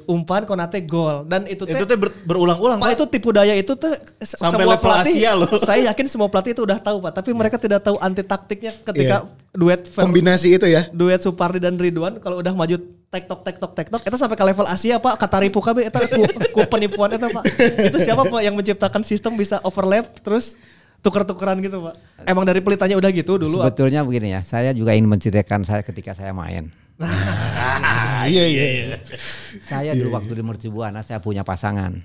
umpan konate gol. Dan itu teh itu teh ber- berulang-ulang Pak itu tipu daya itu tuh se- Sampai semua level pelatih, Asia loh. Saya yakin semua pelatih itu udah tahu Pak, tapi mereka tidak tahu anti taktiknya ketika duet Fer- Kombinasi itu ya. duet Supardi dan Ridwan kalau udah maju tektok tektok tektok itu sampai ke level Asia Pak. Kataripu KB itu ku, ku penipuan itu Pak. Itu siapa Pak yang menciptakan sistem bisa overlap terus tuker-tukeran gitu Pak? Emang dari pelitanya udah gitu dulu Sebetulnya begini ya, saya juga ingin menceritakan saya ketika saya main. Iya iya. Saya dulu waktu di Mercubuana saya punya pasangan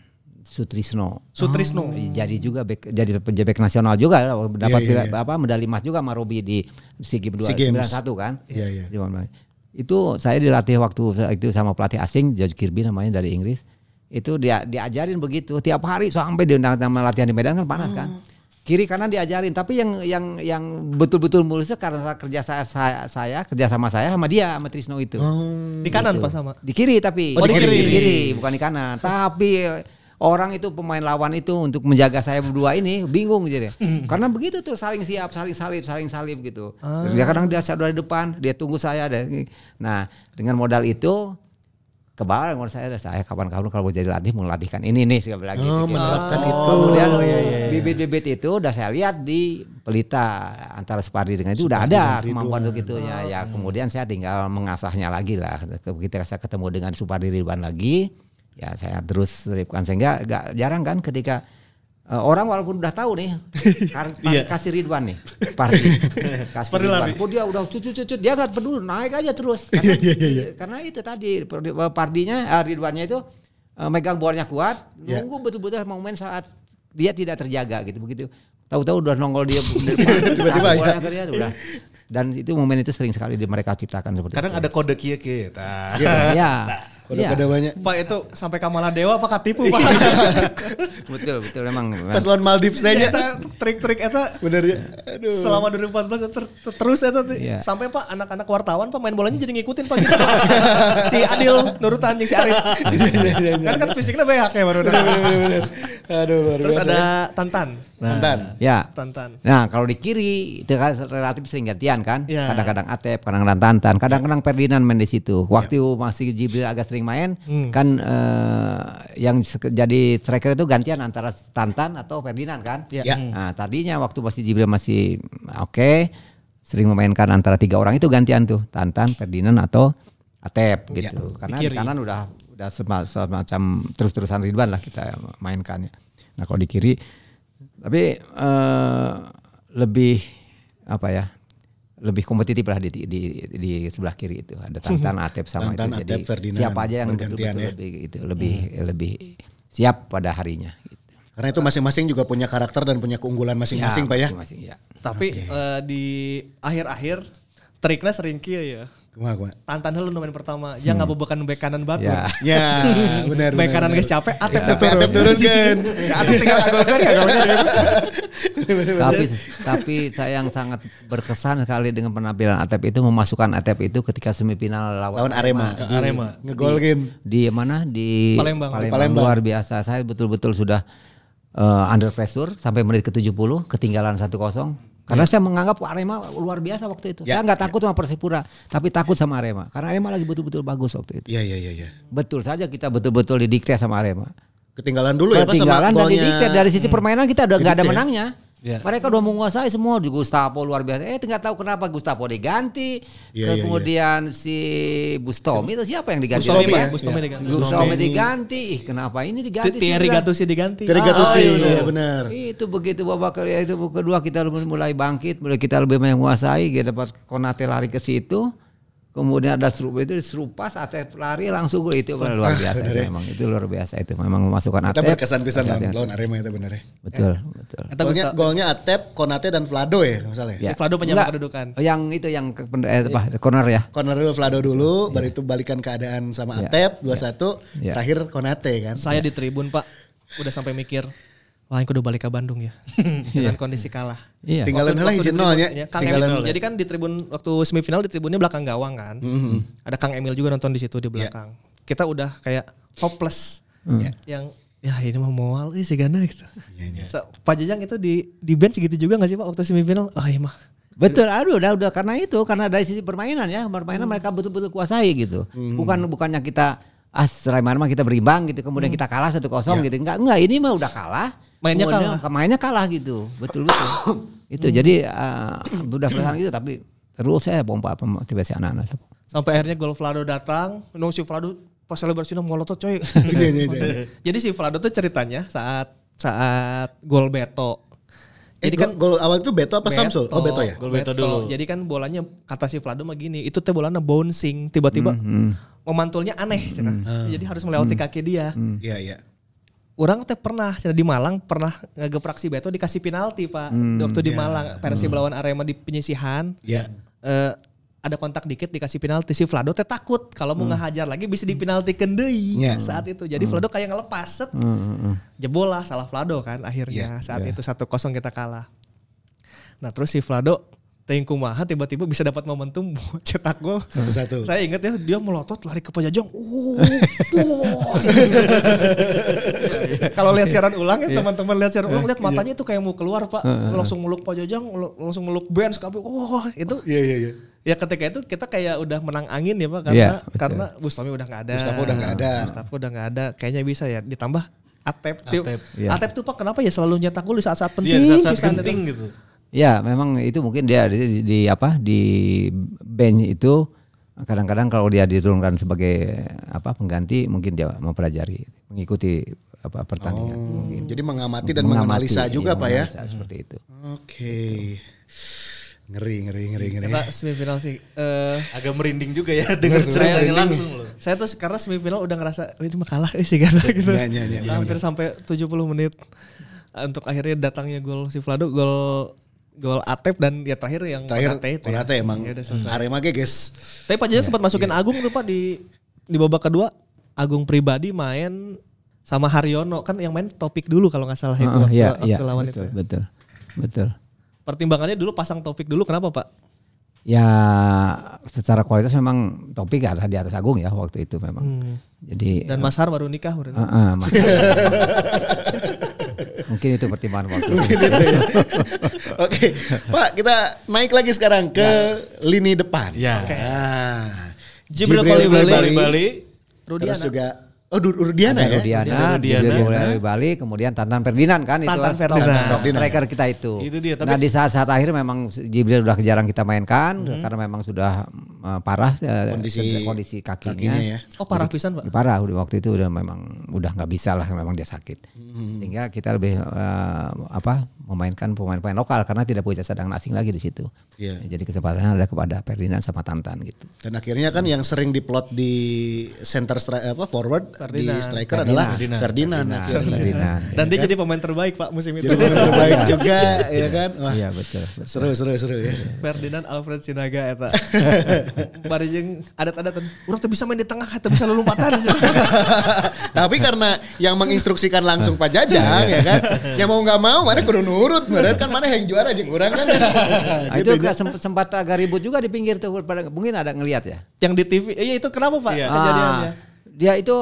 Sutrisno. Sutrisno Jadi juga back, jadi penjebek nasional juga dapat Iya, iya, pila- apa medali emas juga sama Robi di SEA Games SEA Games. 91 kan. Iya, iya. Di mana- Itu saya dilatih waktu itu sama pelatih asing George Kirby namanya dari Inggris. Itu dia diajarin begitu tiap hari sampai diundang sama latihan di Medan kan panas kan. Kiri kanan diajarin, tapi yang yang yang betul-betul mulusnya karena kerja saya, saya saya kerja sama saya sama dia sama Trisno itu. di kanan Pak sama Di kiri tapi. Oh, di kiri. Di kiri, bukan di kanan. Tapi orang itu pemain lawan itu untuk menjaga saya berdua ini bingung gitu ya. Karena begitu tuh saling siap, saling salib, saling salib gitu. Terus Dia kadang dia saya di depan, dia tunggu saya ada. Nah, dengan modal itu ke bawah menurut saya saya kapan-kapan kalau mau jadi latih mau latihkan ini nih segala lagi. Oh, menerapkan itu. Kemudian bibit-bibit itu udah saya lihat di pelita antara Supardi dengan itu udah ada kemampuan untuk itunya. Ya kemudian saya tinggal mengasahnya lagi lah. Ketika saya ketemu dengan Supardi Ridwan lagi, ya saya terus seripkan sehingga gak jarang kan ketika eh, orang walaupun udah tahu nih kar- kasih Ridwan nih Supardi kasih Supardi Ridwan. lari. Kok dia udah cucut cucut dia nggak peduli naik aja terus. Karena, karena itu tadi Pardinya eh, Ridwannya itu eh, megang bolanya kuat, Ya. nunggu betul-betul momen saat dia tidak terjaga gitu begitu. Tahu-tahu udah nongol dia di depan, Tiba-tiba ya. bolanya ke dia, udah. Dan itu momen itu sering sekali di mereka ciptakan seperti Kadang itu. ada kode kia kia. Tah. Ya. Kode-kode ya. banyak. Pak itu sampai Kamala Dewa apa katipu Pak Betul betul memang. memang. Pas lawan Maldives aja. Eta trik-trik eta Bener ya. Aduh. selama 2014 ter- ter- terus tuh. Iya. sampai Pak anak-anak wartawan pemain bolanya jadi ngikutin Pak gitu. si Adil Nurutan yang si Arif. kan kan fisiknya banyak ya baru. Bener bener bener. Aduh luar Terus biasa. ada Tantan. Mantan. Ya. Tantan. Nah kalau di kiri itu kan relatif sering gantian kan. Ya. Kadang-kadang Atep, kadang-kadang Tantan, kadang-kadang Ferdinand main di situ. Waktu masih Jibril agak sering main, kan eh, yang jadi striker itu gantian antara Tantan atau Ferdinand kan. Ya. Ya. Nah tadinya waktu masih Jibril masih oke, sering memainkan antara tiga orang itu gantian tuh Tantan, Ferdinand atau Atep gitu. Karena di, kanan udah udah sema- semacam terus-terusan Ridwan lah kita mainkannya. Nah kalau di kiri tapi eh, lebih apa ya lebih kompetitif lah di, di, di sebelah kiri itu ada Tantan Atep sama Tantan, itu jadi Atep, Ferdinand, siapa aja yang bergantian betul-betul ya. lebih itu lebih lebih siap pada harinya gitu. Karena itu masing-masing juga punya karakter dan punya keunggulan masing-masing Pak ya. masing-masing, ya. Tapi eh, di akhir-akhir triknya sering kia ya. Kumaha kumaha. Tantan dulu main pertama, jangan ngabobokan bek kanan batu. Ya. Ya, benar Bek kanan guys capek, atep Capek atep turunkan. Ya, atep tinggal agolkan ya. tapi tapi saya yang sangat berkesan sekali dengan penampilan Atep itu memasukkan Atep itu ketika semifinal lawan, Lawan Arema. Arema. Ngegolkin. di mana di Palembang. Palembang. luar biasa saya betul-betul sudah eh, under pressure sampai menit ke-70 ketinggalan 1-0 karena saya menganggap Arema luar biasa waktu itu. Ya, saya nggak takut sama Persipura, tapi takut sama Arema karena Arema lagi betul-betul bagus waktu itu. Iya iya iya iya. Betul saja kita betul-betul didikte sama Arema. Ketinggalan dulu ya Pak sama Ketinggalan dan didikte dari sisi permainan kita udah nggak ada menangnya. Ya. Mereka udah menguasai semua di Gustavo luar biasa. Eh nggak tahu kenapa Gustavo diganti. Iya, iya, Kemudian si Bustomi itu siapa yang diganti? Bustomi ya? Bustomi diganti. Bustomi diganti. Ih, kenapa ini diganti? Thierry? Gattuso diganti. Dari Ah, Gattuso, oh, iya, iya benar. Itu begitu babak kedua itu kedua kita mulai bangkit, mulai kita lebih menguasai, kita dapat Konate lari ke situ. Kemudian ada serupa itu serupas Atep lari langsung gol itu luar biasa itu memang itu luar biasa itu memang memasukkan Kita Atep berkesan pisan lawan Arema itu bener ya. betul betul Eta Golnya, golnya Atep, Konate dan Vlado ya misalnya. Ya. Vlado penyama Enggak, kedudukan. yang itu yang ke, eh, apa corner ya Corner dulu Vlado dulu, baru itu balikan keadaan sama Iya. Atep 2-1, Iya. terakhir Konate kan. Saya di tribun pak, udah sampai mikir, wah ini kudu balik ke Bandung ya, dengan kondisi kalah. iya Tinggalan Waktu- lah izin nolnya. ya, Kang Tinggalan Emil. Jadi kan di tribun waktu semifinal di tribunnya belakang gawang kan. Ada Kang Emil juga nonton di situ di belakang. Kita udah kayak hopeless. Ya, Yang ya ini mah mual sih Gana gitu. So, Pak Jajang itu di di bench gitu juga gak sih Pak waktu semifinal? Oh iya mah. Betul, aduh udah udah karena itu karena dari sisi permainan ya permainan mereka betul-betul kuasai gitu. Bukan bukannya kita ah serai mana mah kita berimbang gitu kemudian kita kalah satu kosong gitu. Enggak enggak ini mah udah kalah. Mainnya kalah. Mainnya kalah gitu. Betul betul. itu jadi ah, udah perasaan gitu tapi terus saya pompa apa motivasi anak-anak. Sampai akhirnya gol Vlado datang, nung si Vlado pas selebrasinya ngolotot coy. Iya, iya, iya. Jadi si Vlado tuh ceritanya saat saat gol Beto. Eh, Jadi gol, kan gol awal itu Beto apa Samsul? Oh Beto ya. Gol Beto dulu. Jadi kan bolanya kata si Vlado mah gini, itu teh bolanya bouncing, tiba-tiba memantulnya aneh. cenah. Jadi harus melewati kaki dia. Iya iya. Orang teh pernah di Malang pernah ngegeprak si Beto dikasih penalti pak. Waktu di Malang Persib lawan Arema di penyisihan. Iya. eh, ada kontak dikit dikasih penalti si Vlado teh takut kalau mau ngehajar lagi bisa dipinaltikeun deui Ya. saat itu. Jadi Vlado kayak ngelepas set. Jebol lah salah Vlado kan akhirnya saat itu 1-0 kita kalah. Nah, terus si Vlado teuing kumaha tiba-tiba bisa dapat momentum buat cetak gol. Satu-satu. Saya ingat ya dia melotot lari ke pojok. Uh, bos. Kalau lihat siaran ulang ya teman-teman lihat siaran ulang lihat matanya itu kayak mau keluar Pak. Langsung meluk pojok, langsung meluk bench kabeh. Wah, itu Iya iya iya. Ya ketika itu kita kayak udah menang angin ya pak karena Iya, betul. karena Bustami udah nggak ada. Mustafa udah nggak ada. Mustafa udah nggak ada. Kayaknya bisa ya ditambah Atep. Atep, Atep. Iya. Atep tuh pak kenapa ya selalu nyetak gol di saat-saat penting. Iya, saat-saat itu. penting gitu. Ya, memang itu mungkin dia di, di apa di bench itu kadang-kadang kalau dia diturunkan sebagai apa pengganti mungkin dia mempelajari, mengikuti apa pertandingan. mungkin. Jadi mengamati dan Mengamati, menganalisa juga iya, Pak ya. seperti itu. Oke. Ngeri ngeri ngeri ngeri. Pak semifinal sih. eh Agak merinding juga ya dengar ceritanya langsung loh. saya tuh karena semifinal udah ngerasa "Oh, ini mah kalah sih karena gitu. Iya, iya, iya, Hampir sampai 70 menit untuk akhirnya datangnya gol si Vlado gol gol Atep dan ya terakhir yang Terakhir Konate itu ya. Konate emang Ya udah selesai. Arema ge guys. Tapi Pak Jajang sempat masukin Agung tuh Pak di di babak kedua. Agung pribadi main sama Haryono kan yang main topik dulu kalau nggak salah itu waktu, iya, waktu iya, lawan betul, itu. betul, betul. Pertimbangannya dulu pasang topik dulu kenapa Pak? Ya secara kualitas memang topik ada di atas Agung ya waktu itu memang. Jadi Dan Mas Har baru nikah baru. eh, eh, Mas- mungkin itu pertimbangan waktu itu. Oke, Pak kita naik lagi sekarang ke lini depan. Ya. Ah. Jibril. Kolibali. Bali. Terus Rudiana. juga Oh Rudiana ya? Rudiana, Rudiana. Jibril Bola Bali, kemudian Tantan Ferdinand kan itu Tantan stop- Ferdinand. striker kita itu. Itu dia, tapi- nah di saat-saat akhir memang Jibril udah jarang kita mainkan karena memang sudah uh, parah uh, Kondisi kondisi kakinya. kakinya ya. Oh parah pisan Pak. Parah udah waktu itu udah memang udah nggak bisa lah memang dia sakit. Sehingga kita lebih uh, apa memainkan pemain-pemain lokal karena tidak punya cadangan asing lagi di situ. Iya. Jadi kesempatannya ada kepada Ferdinand sama Tantan gitu. Dan akhirnya kan yang sering diplot di center stri- apa forward di striker adalah Ferdinand. Ferdinand, akhirnya. Ferdinand. Dan dia jadi pemain terbaik Pak musim itu. Jadi pemain terbaik juga ya kan. Wah, Iya betul. betul. seru seru seru ya. Ferdinand Alfred Sinaga eta. Bari jeung adat-adatan urang teu bisa main di tengah, teu bisa lompatan. Tapi karena yang menginstruksikan langsung Pak Jajang ya kan. Yang mau nggak mau mana kudu nurut. Bener kan mana yang juara jeung urang kan. Itu ke- sempat, sempat agak ribut juga di pinggir tuh pada- mungkin ada ngelihat ya. yang di TV. Iya itu kenapa Pak Iya. kejadiannya? Ah, dia itu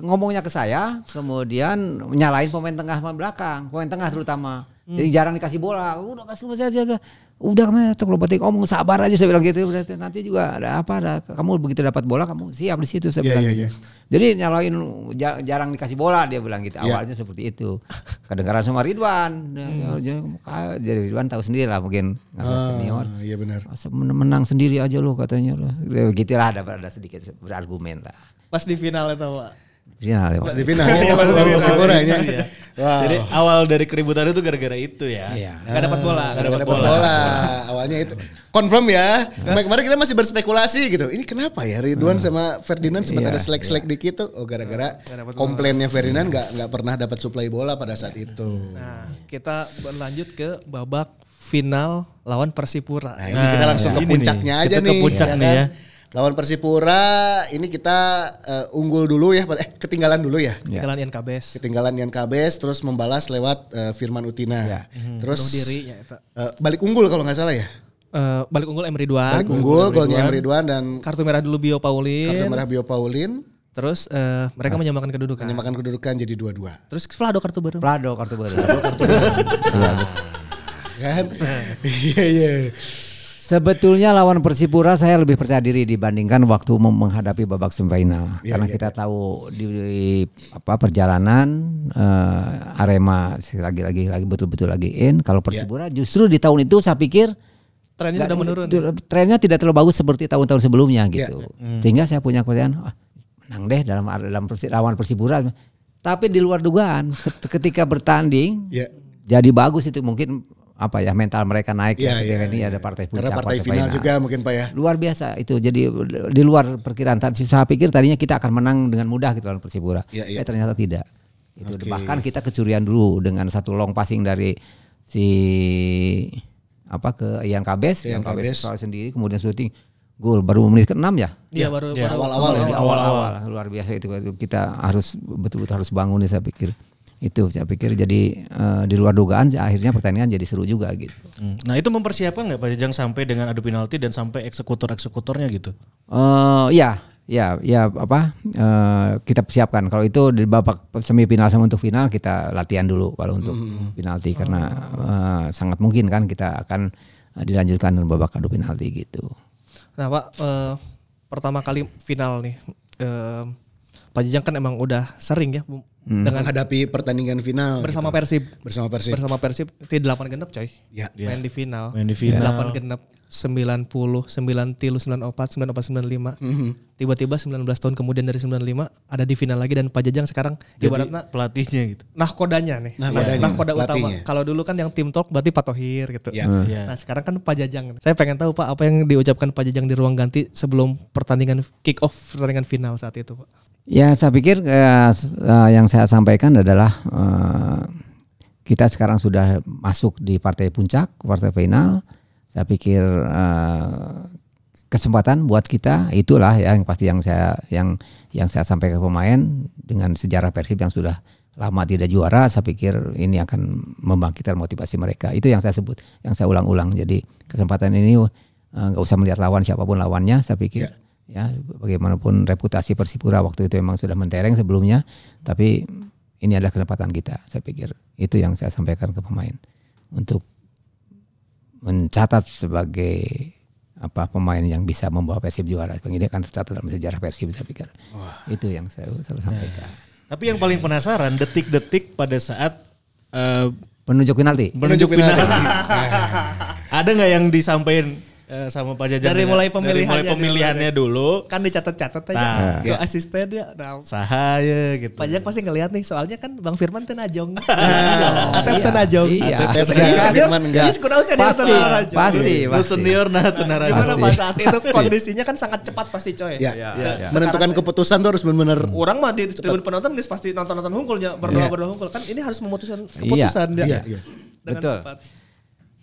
ngomongnya ke saya, kemudian nyalain pemain tengah pemain belakang, pemain tengah terutama. Jadi jarang dikasih bola. Udah kasih bola saya dia udah kamu tok lo batik omong sabar aja saya bilang gitu. Berarti nanti juga ada apa ada kamu begitu dapat bola kamu siap di situ saya Iya, bilang iya, gitu. iya. Jadi nyalain ja- jarang dikasih bola dia bilang gitu. Iya. Awalnya seperti itu. Kedengaran sama Ridwan. Dia- dia- Jadi Ridwan tahu sendiri lah mungkin karena senior. Iya benar. Menang sendiri aja lo katanya lah. Begitulah ada ada sedikit berargumen lah. Pas di final itu Pak. Final ya, Pak. Pas di final ya lawan Persipura ya. Wow. Jadi awal dari keributan itu gara-gara itu ya. Iya. Gak dapat bola. Gak dapat bola. bola. Awalnya itu. Confirm ya. Kemarin kemarin kita masih berspekulasi gitu. Ini kenapa ya Ridwan sama Ferdinand sempat Iya, ada selek-selek dikit tuh. Oh gara-gara komplainnya Ferdinand nggak nggak pernah dapat suplai bola pada saat itu. Nah, kita berlanjut ke babak final lawan Persipura. Nah, ini kita langsung ke puncaknya nih. aja Kita nih. ke puncak nih ya. Lawan Persipura ini kita eh, unggul dulu ya, eh ketinggalan dulu ya. Ketinggalan Ian Kabes. Ketinggalan Ian Kabes terus membalas lewat eh, Firman Utina. Terus Penuh diri ya eh, balik unggul kalau nggak salah ya. Eh, balik unggul Emery Duan. Balik unggul golnya Emre Ridwan dan Kartu merah dulu Bio Paulin. kartu merah Bio Paulin Terus eh, mereka menyamakan kedudukan. menyamakan kedudukan jadi dua-dua. Terus Vlado kartu baru. Plado kartu baru. Kan? Iya iya. Sebetulnya lawan Persipura saya lebih percaya diri dibandingkan waktu menghadapi babak semifinal Iya, karena iya, kita tahu di, di- apa perjalanan eh, Arema lagi-lagi lagi betul-betul lagi in. Kalau Persipura justru di tahun itu saya pikir Trennya sudah menurun. Trennya tidak terlalu bagus seperti tahun-tahun sebelumnya gitu. Sehingga saya punya kepercayaan "Wah, menang deh dalam dalam persi- lawan Persipura. Tapi di luar dugaan ket- ketika bertanding Iya. jadi bagus itu mungkin apa ya mental mereka naik Iya, ya, ketika iya, ini iya. ada partai puncak Karena partai final juga mungkin Pak ya. luar biasa itu jadi di luar perkiraan tadi saya pikir tadinya kita akan menang dengan mudah gitu lawan Persipura Iya, iya. eh ternyata tidak itu Oke. bahkan kita kecurian dulu dengan satu long passing dari si apa ke Ian Kabes Ian Kabes sendiri kemudian syuting gol baru menit ke-6 ya Iya baru Iya. baru Awal-awal ya. Jadi awal-awal luar biasa itu kita harus betul-betul harus bangun nih saya pikir itu saya pikir jadi eh, di luar dugaan akhirnya pertandingan jadi seru juga gitu Hmm. Nah itu mempersiapkan nggak Pak Jajang sampai dengan adu penalti dan sampai eksekutor-eksekutornya gitu? Eh ya, ya, ya apa? eh, kita persiapkan. Kalau itu di babak semifinal sama untuk final kita latihan dulu kalau untuk penalti karena eh, sangat mungkin kan kita akan dilanjutkan dengan babak adu penalti gitu. Nah Pak, eh, pertama kali final nih, eh, Pak Jajang kan emang udah sering ya bu- dengan Menghadapi pertandingan final bersama gitu. Persib, bersama Persib. bersama Persib T8 genep coy, Ya. main di final, Main di final. 8 genep 90, 9 tilu, 94, 94, 95. Tiba-tiba 19 tahun kemudian dari 95 ada di final lagi dan Pak Jajang sekarang Jadi ibaratnya pelatihnya gitu. nahkodanya nih. Nahkodanya, Nahkoda utama. pelatihnya. Kalau dulu kan yang tim talk berarti Pak Tohir gitu. Ya. Iya. Nah sekarang kan Pak Jajang. Saya pengen tahu Pak apa yang diucapkan Pak Jajang di ruang ganti sebelum pertandingan kick off pertandingan final saat itu Pak. Ya, saya pikir eh, eh, yang saya sampaikan adalah eh, kita sekarang sudah masuk di partai puncak, partai final. Saya pikir eh, kesempatan buat kita itulah ya yang pasti yang saya yang yang saya sampaikan ke pemain dengan sejarah Persib yang sudah lama tidak juara, saya pikir ini akan membangkitkan motivasi mereka. Itu yang saya sebut, yang saya ulang-ulang. Jadi kesempatan ini eh, nggak usah melihat lawan siapa pun lawannya, saya pikir ya bagaimanapun reputasi Persipura waktu itu memang sudah mentereng sebelumnya, tapi ini adalah kesempatan kita. Saya pikir itu yang saya sampaikan ke pemain untuk mencatat sebagai apa pemain yang bisa membawa Persib juara. Ini akan tercatat dalam sejarah Persib saya pikir. Itu yang saya selalu sampaikan. Tapi yang paling penasaran detik-detik pada saat eh, Penunjuk penalti. menunjuk penalti. penalti. Ada nggak yang disampaikan eh, sama Pak Jajang Dari dengan- mulai dari pemilihannya mulai dulu. pemilihannya dulu, Kan dicatat-catat aja. Nah, ke asisten ya. Nah, sahaya gitu. Pak Jajang pasti ngelihat nih soalnya kan Bang Firman teu najong. Atep teu najong. Iya. Atep Iya, enggak, Firman enggak. Iya, Pasti, pasti, Lu pasti. senior nah tenar Gimana. Pak saat itu kondisinya kan sangat cepat pasti coy. Ya. Ya. Menentukan keputusan tuh harus benar-benar Orang mah di tribun penonton guys pasti nonton-nonton hungkulnya berdoa berdoa hungkul kan ini harus memutuskan keputusan dia. Iya, iya. Dengan Betul. cepat.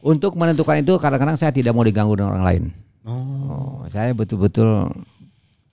Untuk menentukan itu kadang-kadang saya tidak mau diganggu dengan orang lain. Oh, saya betul-betul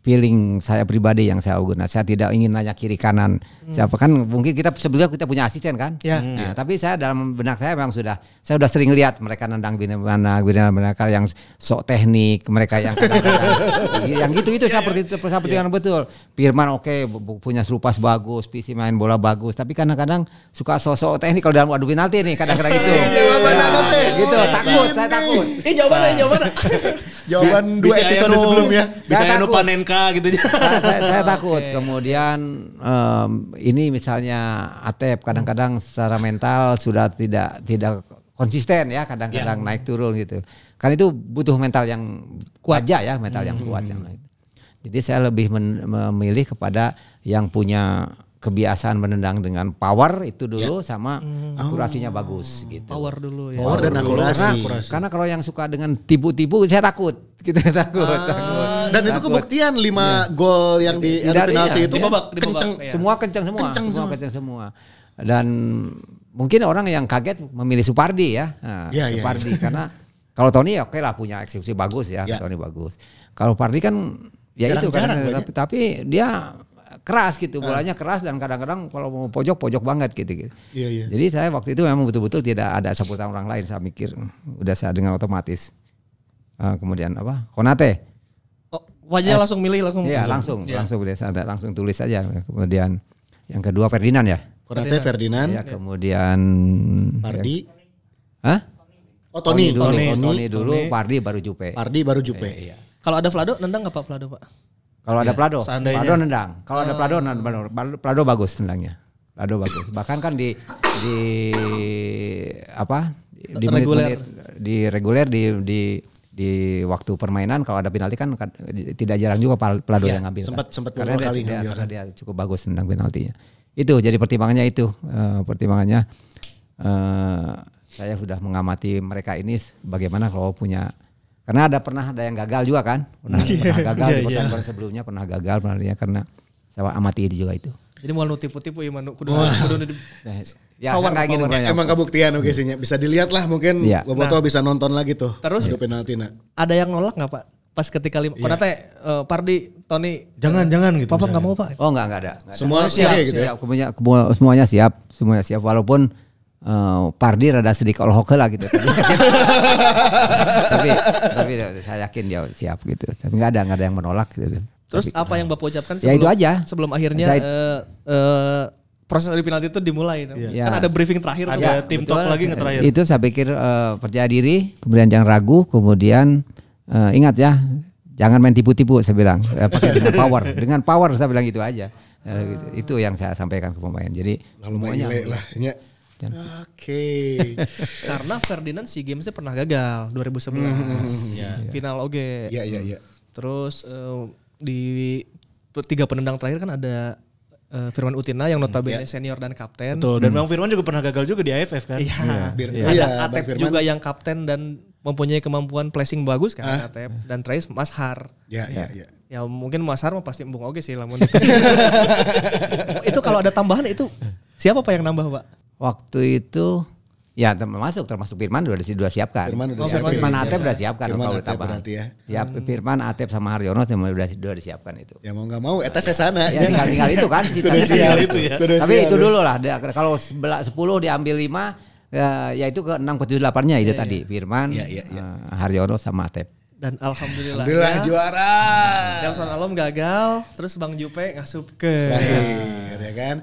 feeling saya pribadi yang saya guna. Saya tidak ingin nanya kiri kanan. Siapa kan mungkin kita sebelumnya kita punya asisten kan? Ya. Nah, tapi saya dalam benak saya memang sudah saya sudah sering lihat mereka nendang bina mana, bina mereka yang sok teknik, mereka yang kadang-kadang yang gitu itu seperti itu seperti yang betul. Firman oke bu- punya serupas bagus, PC main bola bagus, tapi kadang-kadang suka sosok teknik kalau dalam adu penalti nih kadang-kadang gitu. Nah, gitu, takut, saya takut. Ini jawabannya jawabannya. jawaban dua episode nu- sebelumnya. Bisa Saya gitu saya, saya, saya takut. Kemudian em, ini misalnya Atep kadang-kadang secara mental sudah tidak tidak konsisten ya, kadang-kadang naik turun gitu. Kan itu butuh mental yang kuat aja ya, mental yang kuat yang lain. Jadi saya lebih men- memilih kepada yang punya kebiasaan menendang dengan power itu dulu sama akurasinya bagus gitu. Power dulu ya. Power dan akurasi. Karena kalau yang suka dengan tipu-tipu saya takut. Kita takut, takut. Dan itu kebuktian 5 gol yang di adu Dari- penalti iya, itu di babak- babak, kenceng. iya. Semua kencang semua, Kencang semua semua. kencang semua. Dan mungkin orang yang kaget memilih Supardi ya. Nah, Iya, iya, Supardi karena kalau Tony ya oke lah punya eksekusi bagus ya, Iya. Tony bagus. Kalau Pardi kan ya itu kan tapi, tapi dia keras gitu, bolanya keras dan kadang-kadang kalau mau pojok pojok banget gitu. gitu. Iya, iya. Jadi saya waktu itu memang betul-betul tidak ada sebutan orang lain. Saya mikir "Hmm, udah saya dengan otomatis. Eh, kemudian apa? Konate. Oh, wajah langsung milih langsung. Iya langsung langsung udah ada langsung tulis saja. Kemudian yang kedua Ferdinand ya. Konate Ferdinand, Ya kemudian Pardi, Hah? oh Tony, dulu, Tony, Tony, dulu, Pardi baru Jupe. Pardi baru Jupe. Iya. Kalau ada Vlado nendang nggak Pak Vlado Pak? Kalau ada Plado, seandainya. Plado nendang. Kalau ada Plado, Plado, Plado bagus tendangnya. Plado bagus. Bahkan kan di di apa? Di Reguler. menit-menit di reguler di di di waktu permainan kalau ada penalti kan tidak jarang juga Plado Iya, yang ngambil. sempat- kan. sempat karena dia, kali dia- ngambil karena dia cukup bagus tendang penaltinya. Itu jadi pertimbangannya itu eh, pertimbangannya eh, saya sudah mengamati mereka ini bagaimana kalau punya karena ada pernah ada yang gagal juga kan pernah, pernah gagal di pertandingan sebelumnya pernah gagal pernah karena saya amati juga itu Jadi mau nu tipu-tipu ya manu kudu kudu Nah, ya kan kayak gini pokoknya. Emang kebuktian oke sihnya. Bisa dilihat lah mungkin Iya. Boboto bisa nonton lagi tuh. Terus? penalti nah. ada yang nolak nggak Pak? Pas ketika lima, Iya. Konate, eh, Pardi, Tony, Jangan jangan gitu. Papa nggak mau Pak? oh enggak enggak ada, Enggak ada. Semua siap, oke gitu ya? siap. Semuanya, semuanya siap semuanya siap walaupun eh, Pardi rada sedikit olhoke lah gitu tapi tapi saya yakin dia siap gitu tapi enggak ada enggak ada yang menolak gitu Terus Tapi- apa yang Bapak ucapkan Ya, itu aja. Sebelum akhirnya Saya- eh, eh, proses dari penalti itu dimulai. itu. Iya. Kan ada briefing terakhir Ada Pak. tim Betul. talk lagi nggak terakhir? Itu saya pikir eh, percaya diri, kemudian jangan ragu, kemudian eh, ingat ya, jangan main tipu-tipu saya bilang, Eh, pakai dengan power, dengan power saya bilang gitu aja. Eh, gitu. Itu yang saya sampaikan ke pemain. Jadi Lalu semuanya lah nya. Oke. Karena Ferdinand SEA Games pernah gagal 2011. Ya, Final oge. Iya iya iya. Terus eh, di tiga penendang terakhir kan ada eh, Firman Utina yang notabene senior dan kapten. Betul. Dan Bang Firman juga pernah gagal juga di AFF kan? Iya. Bir- Ada iya, Bang Atep Firman. juga yang kapten dan mempunyai kemampuan placing bagus kan Atep dan terakhir Mas Har. Ya ya ya. Ya mungkin Mas Har mah pasti embung oke sih lamun itu. itu kalau ada tambahan itu siapa Pak yang nambah Pak? waktu itu ya termasuk termasuk Firman sudah sudah siapkan. Firman udah Oh, siapkan. Firman Atep sudah siapkan Firman kalau Atep tambahan. berarti ya. Siap Firman Atep sama Haryono semua sudah sudah disiapkan itu. Ya mau nggak mau eta saya sana. Ya tinggal tinggal itu kan siap. itu ya. Tapi siap. itu dulu lah. Kalau sebelah 10 diambil 5 ya, ya itu ke 6 ke 7 8-nya itu tadi. Firman, Iya, iya, iya. eh, Haryono sama Atep. Dan alhamdulillah. Alhamdulillah juara. Nelson Alom gagal, terus Bang Jupe ngasup ke Terakhir ya kan.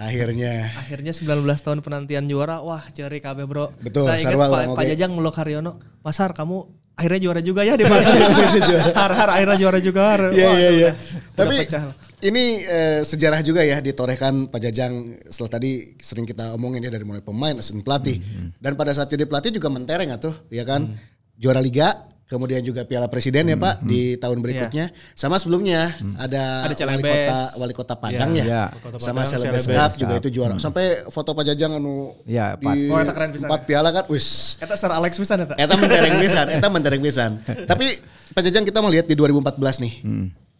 Akhirnya. akhirnya 19 tahun penantian juara. Wah, cari KB bro. Betul, Saya ingat Pak, Pak. Jajang meluk Haryono. Pasar kamu akhirnya juara juga ya di mana? har har akhirnya juara juga. Har. Iya iya iya. Tapi pecah. ini eh, sejarah juga ya ditorehkan Pak Jajang setelah tadi sering kita omongin ya dari mulai pemain, asisten pelatih dan pada saat jadi pelatih juga mentereng atuh ya kan juara liga kemudian juga Piala Presiden ya Pak di tahun berikutnya. Sama sebelumnya ada, Ada wali kota wali kota Padang ya, Iya. Kota sama Padang, Celebes Celebes Cup juga itu juara. Sampai foto Pak Jajang anu Iya, di empat. Oh, eta keren pisan empat piala kan wis. Eta Sir Alex pisan eta. Eta mentereng pisan, eta mentereng pisan. Tapi Pak Jajang kita mau lihat di 2014 nih.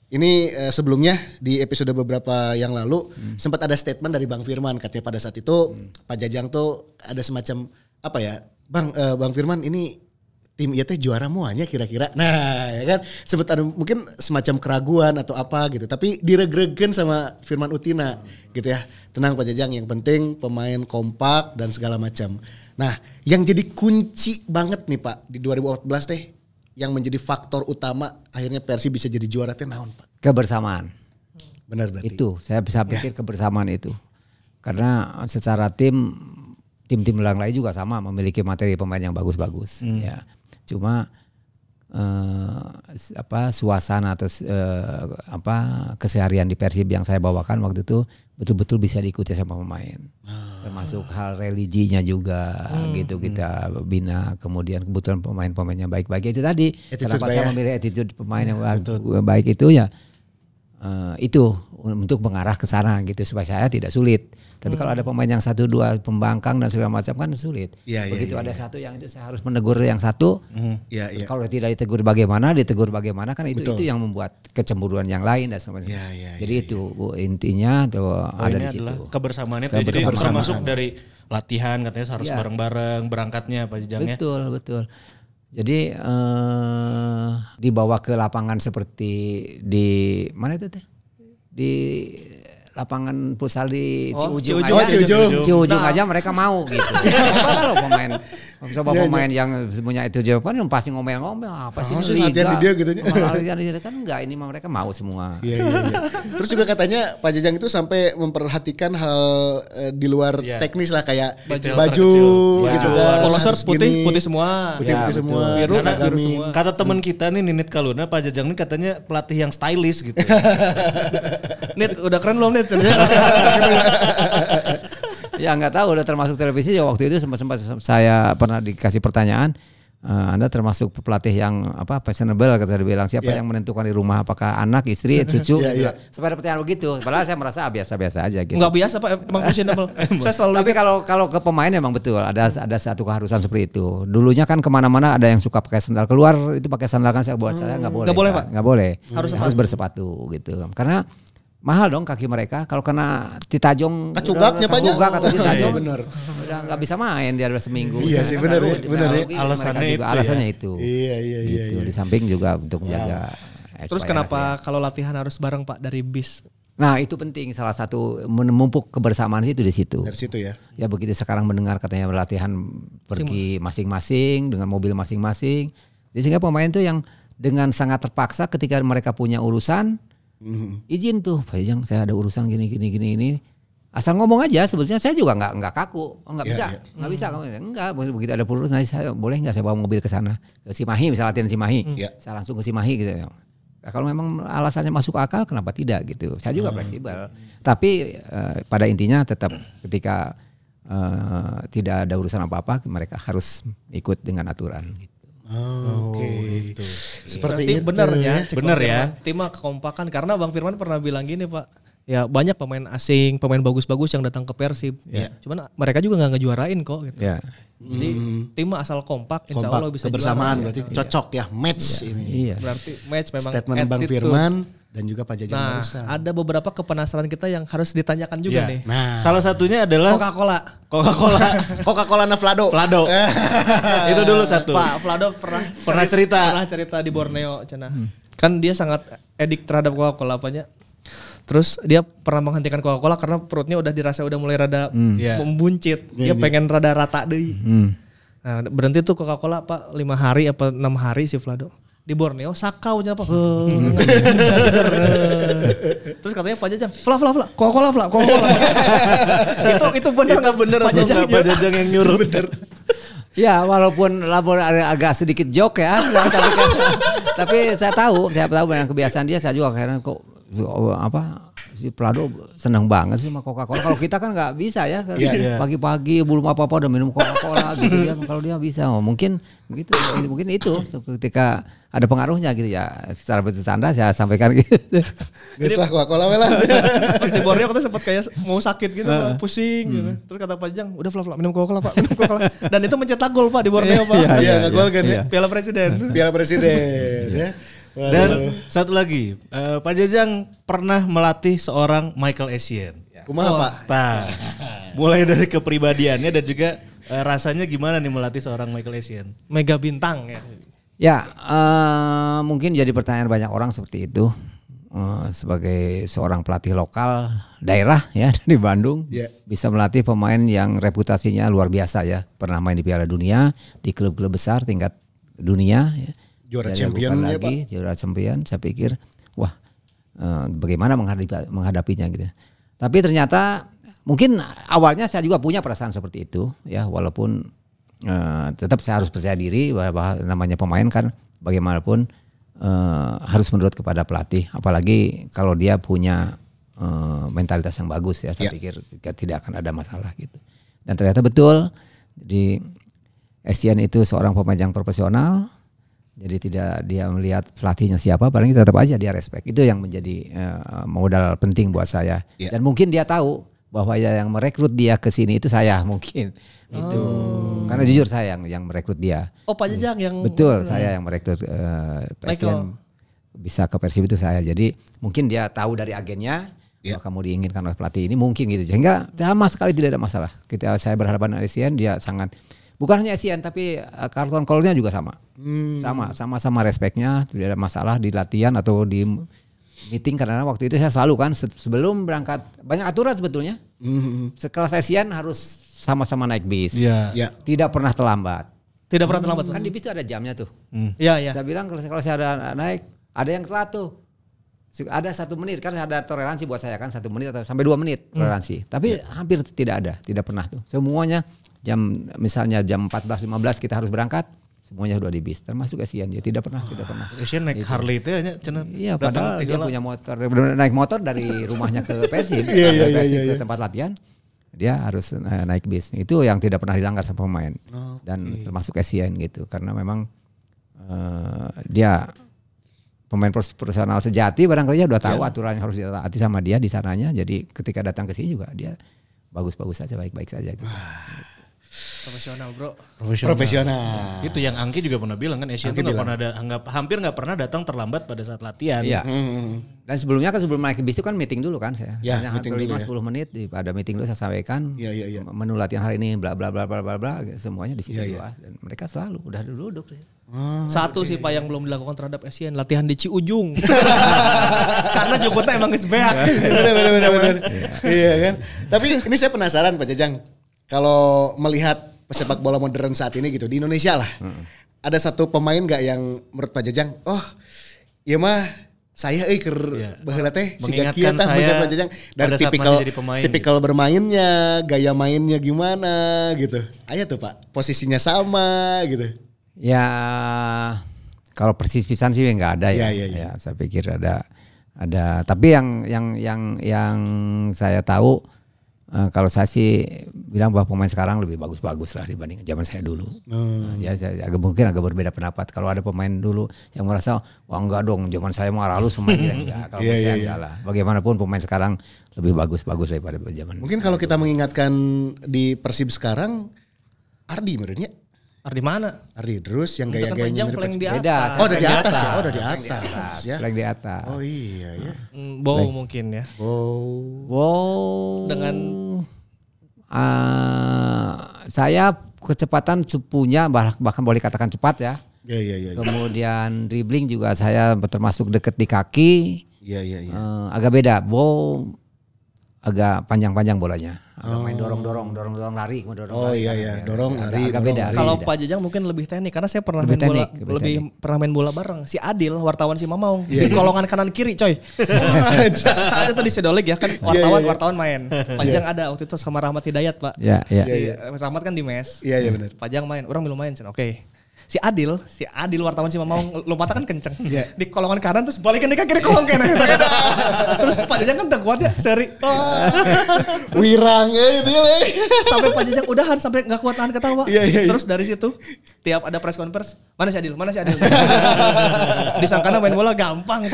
Ini eh, sebelumnya di episode beberapa yang lalu sempat ada statement dari Bang Firman. Katanya pada saat itu Pak Jajang tuh ada semacam apa ya? Bang eh, Bang Firman ini tim iya teh juara muanya kira-kira. Nah, ya kan sempat ada mungkin semacam keraguan atau apa gitu. Tapi diregregen sama Firman Utina gitu ya. Tenang Pak Jajang, yang penting pemain kompak dan segala macam. Nah, yang jadi kunci banget nih Pak di 2014 teh yang menjadi faktor utama akhirnya Persi bisa jadi juara teh naon Pak? Kebersamaan. Benar berarti. Itu saya bisa Ya. pikir kebersamaan itu. Karena secara tim tim-tim lain juga sama memiliki materi pemain yang bagus-bagus Hmm. ya. Cuma eh, apa suasana atau eh, apa keseharian di Persib yang saya bawakan waktu itu betul-betul bisa diikuti sama pemain. Ah. Termasuk hal religinya juga Hmm. gitu kita bina. Kemudian kebetulan pemain-pemainnya baik-baik itu tadi. Attitude Kenapa saya ya? memilih attitude pemain yang baik itu ya eh, itu untuk mengarah ke sana gitu supaya saya tidak sulit. Tapi kalau ada pemain yang satu dua pembangkang dan segala macam kan sulit. Iya, iya, Begitu iya, ada satu yang itu saya harus menegur yang satu. Iya, iya. Kalau tidak ditegur bagaimana, ditegur bagaimana kan itu Betul. itu yang membuat kecemburuan yang lain dan segala macam. Iya, iya, Jadi itu Bu, intinya tuh ada Poinnya di situ. kebersamaannya tuh. Jadi termasuk dari latihan katanya harus Iya. bareng-bareng berangkatnya Pak Jejang ya. Betul, betul. Jadi eh, dibawa ke lapangan seperti di mana itu teh? Di lapangan futsal di Ciujung, Ciujung, aja. Ciujung. Ciujung aja mereka mau gitu. Coba kalau pemain coba pemain yang punya itu jawaban yang pasti ngomel-ngomel apa sih Oh, ini latihan di dia gitu nya. Malah latihan di dia kan enggak ini mah mereka mau semua. Iya, iya, iya. Terus juga katanya Pak Jajang itu sampai memperhatikan hal eh, di luar Iya. teknis lah kayak baju, Detail terkecil. gitu Ya. kan. Polo shirt Harus putih, gini. putih semua. Putih, Ya, putih semua. Biru, biru semua. Kata teman kita nih Ninit Kaluna Pak Jajang ini katanya pelatih yang stylish gitu. Nit, udah keren belum Nit? ya. Nggak tahu udah termasuk televisi ya waktu itu sempat sempat saya pernah dikasih pertanyaan eh, anda termasuk pelatih yang apa fashionable kata dia bilang. Siapa Ya. yang menentukan di rumah? Apakah anak istri cucu? Ya, ya. Sampai ada pertanyaan begitu. Padahal saya merasa ah, biasa-biasa aja gitu. Enggak biasa Pak, emang fashionable. Saya selalu tapi kalau kalau ke pemain memang betul ada ada satu keharusan seperti itu. Dulunya kan ke mana-mana ada yang suka pakai sandal keluar itu pakai sandal kan saya buat saya nggak boleh Nggak boleh, Pak. Pak? nggak boleh. Harus harus bersepatu gitu. Karena mahal dong kaki mereka kalau kena titajong Kacugaknya, Pak, kacugak ya? atau titajong Iya, benar. udah nggak bisa main dia udah seminggu Iya sih, benar baru ya, di- benar ya. Alasannya itu ya. alasannya itu Iya, iya, iya. Gitu. iya. di samping juga untuk menjaga Terus supaya kenapa kalau latihan harus bareng Pak dari bis? Nah itu penting salah satu menumpuk kebersamaan itu di situ. Dari situ ya. Ya begitu sekarang mendengar katanya latihan pergi masing-masing dengan mobil masing-masing. Jadi sehingga pemain itu yang dengan sangat terpaksa ketika mereka punya urusan izin tuh Pak Ijang saya ada urusan gini gini gini ini asal ngomong aja sebetulnya saya juga nggak nggak kaku. Oh, nggak Iya, bisa iya. nggak bisa. Kamu enggak begitu ada urusan nanti saya boleh nggak saya bawa mobil ke sana? Ke Cimahi misalnya latihan Cimahi Iya. saya langsung ke Cimahi gitu. Ya Nah, kalau memang alasannya masuk akal kenapa tidak gitu? Saya juga fleksibel. Tapi eh, pada intinya tetap ketika eh, tidak ada urusan apa-apa mereka harus ikut dengan aturan gitu. Oh, Oke. Seperti Berarti itu. bener ya. Bener Bang ya. Tim kekompakan karena Bang Firman pernah bilang gini Pak. Ya banyak pemain asing, pemain bagus-bagus yang datang ke Persib. Iya. Cuman mereka juga nggak ngejuarain kok. Gitu. Ya. Jadi tim mah asal kompak, insya Kompak, Allah bisa kebersamaan juara. berarti cocok ya match ini. Iya. Berarti match memang Statement Bang. Firman dan juga Pak Jajang Nah, barusan. ada beberapa kepenasaran kita yang harus ditanyakan juga Iya. nih. Nah, Salah satunya adalah Coca-Cola. Coca-Cola. Coca-Cola Navlado. Vlado. Itu dulu satu. Pak Vlado pernah Pernah cerita. pernah cerita di Borneo cenah. Kan dia sangat edik terhadap Coca-Cola apanya. Terus dia pernah menghentikan Coca-Cola karena perutnya udah dirasa udah mulai rada Iya. membuncit. Dia pengen rada rata deh. Hmm. Nah, berhenti tuh Coca-Cola Pak lima hari apa enam hari si Vlado. Di Borneo sakau aja Pak. Terus katanya Pak Jajang, "Vla vla vla, Coca-Cola vla, Coca-Cola." itu itu benar Itu bener Pak Jajang. enggak Pak Jajang yang nyuruh? Ya walaupun labor ada agak sedikit joke ya, tapi, tapi saya tahu, saya tahu dengan kebiasaan dia, saya juga akhirnya kok oh, apa si Prado senang banget sih sama Coca-Cola. Kalau kita kan nggak bisa ya, kan. Iya, iya. pagi-pagi belum apa-apa udah minum Coca-Cola gitu dia. Kalau dia bisa, oh, mungkin begitu, mungkin itu ketika ada pengaruhnya gitu ya. Secara bercanda saya sampaikan gitu. Geus lah Coca-Cola lah. Pas di Borneo kita sempat kayak mau sakit gitu, Pak, pusing gitu. Terus kata Pak Jang, udah Vla Vla minum Coca-Cola Pak, minum Coca-Cola. Dan itu mencetak gol Pak di Borneo Pak. Iya, nggak gol kan ya. Piala Presiden. Piala Presiden ya. Dan satu lagi, eh, Pak Jajang pernah melatih seorang Michael Essien. kumaha Pak? Nah, mulai dari kepribadiannya dan juga eh, rasanya gimana nih melatih seorang Michael Essien? Mega bintang ya. Ya, eh, mungkin jadi pertanyaan banyak orang seperti itu. Eh, sebagai seorang pelatih lokal daerah ya di Bandung, Ya. bisa melatih pemain yang reputasinya luar biasa ya. Pernah main di Piala Dunia, di klub-klub besar tingkat dunia. Ya. Juara Diragukan champion ya, lagi, juara champion. Saya pikir, wah, eh, bagaimana menghadapi, menghadapinya gitu. Tapi ternyata mungkin awalnya saya juga punya perasaan seperti itu ya, walaupun eh, tetap saya harus percaya diri bahwa namanya pemain kan bagaimanapun eh, harus menurut kepada pelatih, apalagi kalau dia punya eh, mentalitas yang bagus ya, saya Ya. pikir tidak akan ada masalah gitu. Dan ternyata betul, jadi Estian itu seorang pemain yang profesional, Jadi tidak dia melihat pelatihnya siapa, paling tetap aja dia respect. Itu yang menjadi eh, modal penting buat saya. Iya. Dan mungkin dia tahu bahwa ya yang merekrut dia ke sini itu saya mungkin. Itu. Karena jujur saya yang yang merekrut dia. Oh Pak Jajang yang Betul, saya yang merekrut eh, Presiden bisa ke Persib itu saya. Jadi mungkin dia tahu dari agennya Iya. bahwa kamu diinginkan oleh pelatih ini mungkin gitu. Sehingga sama sekali tidak ada masalah. Kita saya berhadapan dengan Asian dia sangat bukan hanya Asian tapi eh, karton call-nya juga sama. Sama, sama-sama respectnya, tidak ada masalah di latihan atau di meeting karena waktu itu saya selalu kan se- sebelum berangkat banyak aturan sebetulnya. Sekelas Asian harus sama-sama naik bis. Iya. Ya. Tidak pernah terlambat. tidak pernah terlambat. Kan di bis itu ada jamnya tuh. Iya iya. Saya bilang kalau, kalau saya ada naik, ada yang telat tuh. Ada satu menit kan ada toleransi buat saya kan satu menit atau sampai dua menit toleransi. Tapi hampir tidak ada, tidak pernah tuh. Semuanya jam misalnya jam 14.15 kita harus berangkat, semuanya sudah di bis. Termasuk Asian dia tidak pernah, tidak pernah. Asian naik Harley itu hanya cenah. Iya, padahal dia lah. punya motor, naik motor dari rumahnya ke Persib, Iya, iya, iya, iya, ke iya. tempat latihan, dia harus eh, naik bis. Itu yang tidak pernah dilanggar sama pemain Oh, dan termasuk Asian gitu, karena memang eh, dia pemain profesional sejati barangkali dia udah tahu Iya. aturan yang harus ditaati sama dia di sananya. Jadi ketika datang ke sini juga dia bagus-bagus saja, baik-baik saja. Gitu. Profesional bro. Profesional. Profesional. Itu yang Angki juga pernah bilang kan Asian Angki itu nggak pernah ada, nggak hampir nggak pernah datang terlambat pada saat latihan. Iya. Hmm. Dan sebelumnya kan sebelum naik bis itu kan meeting dulu kan saya. Ya, Hanya meeting hampir dulu 5 ya. 10 menit di pada meeting dulu saya sampaikan Iya, iya, iya. menu latihan hari ini bla bla bla bla bla bla semuanya di situ Iya, iya. dibahas. dan mereka selalu udah duduk sih. Satu sih Pak yang belum dilakukan terhadap Asian latihan di Ciujung. Karena Jogotnya emang geus beak. bener bener bener bener. Iya kan. Tapi ini saya penasaran Pak Jajang. Kalau melihat pesepak bola modern saat ini gitu di Indonesia lah. Ada satu pemain nggak yang menurut Pak Jajang, oh iya mah saya euy keur Iya. baheula teh siga kieu tah Pak Jajang dari pada saat tipikal masih jadi pemain tipikal bermainnya, gaya mainnya gimana gitu. Ayo tuh Pak, posisinya sama gitu. Ya kalau persis pisan sih nggak ada ya. Iya, iya, iya. Ya, saya pikir ada ada tapi yang yang yang yang saya tahu eh, kalau saya sih bilang bahwa pemain sekarang lebih bagus-bagus lah dibanding zaman saya dulu. Hmm. Nah, ya, saya agak mungkin agak berbeda pendapat. Kalau ada pemain dulu yang merasa wah enggak dong zaman saya mau halus pemain kita enggak. Kalau Iya, iya, saya iya. enggak lah. Bagaimanapun pemain sekarang lebih bagus-bagus daripada zaman. Mungkin kalau kita mengingatkan di Persib sekarang Ardi menurutnya Ardi mana? Ardi terus yang gaya-gayanya panjang mirip paling di Beda. atas. Oh, udah di Flag atas ya. Oh, udah di Flag atas ya. Di atas. Oh iya ya. Hmm, Bow mungkin ya. Oh. Wow. Dengan Ah, saya kecepatan punya bah- bahkan boleh katakan cepat ya. Ya ya ya. ya. Kemudian dribbling juga saya termasuk deket di kaki. Iya iya iya. Eh, agak beda. Wow agak panjang-panjang bolanya. Agak main dorong-dorong, dorong-dorong lari, dorong Oh, lari. iya, iya. Agak- Dorong, agak- lari, agak dorong, beda. lari. agak Kalau. Pak Jajang mungkin lebih teknik karena saya pernah Lebih main bola teknik, lebih lebih teknik. pernah main bola bareng si Adil wartawan si Mamaung Iya, di kolongan kanan kiri coy. Saat itu di Sedolik ya kan wartawan iya. wartawan main. Pajang ada waktu itu sama Rahmat Hidayat Pak. Ya, ya. Iya, Rahmat kan di mes. Iya iya benar. Pajang main, orang belum main Cen. Oke. Si Adil, si Adil wartawan si Mamaung lompatnya kan kenceng. Iya. Di kolongan kanan terus balikin di kiri kolong kanan. terus Pak Jajang kan kuat ya seri. Oh. Wirang ya itu ya. Sampai Pak Jajang udahan sampai nggak kuat tahan ketawa. Iya, iya, iya. Terus dari situ tiap ada press conference, mana si Adil? Mana si Adil? Disangkana main bola gampang.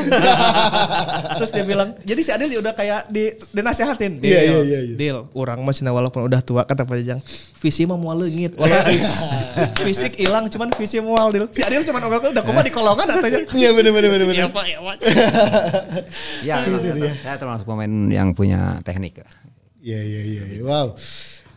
Terus dia bilang, jadi si Adil udah kayak di dinasehatin. Iya, iya, iya, iya. Dil, orang mah cenah walaupun udah tua kata Pak Jajang, visi mah mual leungit. Fisik hilang cuman visi mual Dil. Si Adil cuman ogok udah kumaha di kolongan atanya. Iya benar benar benar benar. Iya Pak, ya Pak. Ya, saya, saya termasuk pemain yang punya teknik. Iya iya iya. iya. Wow.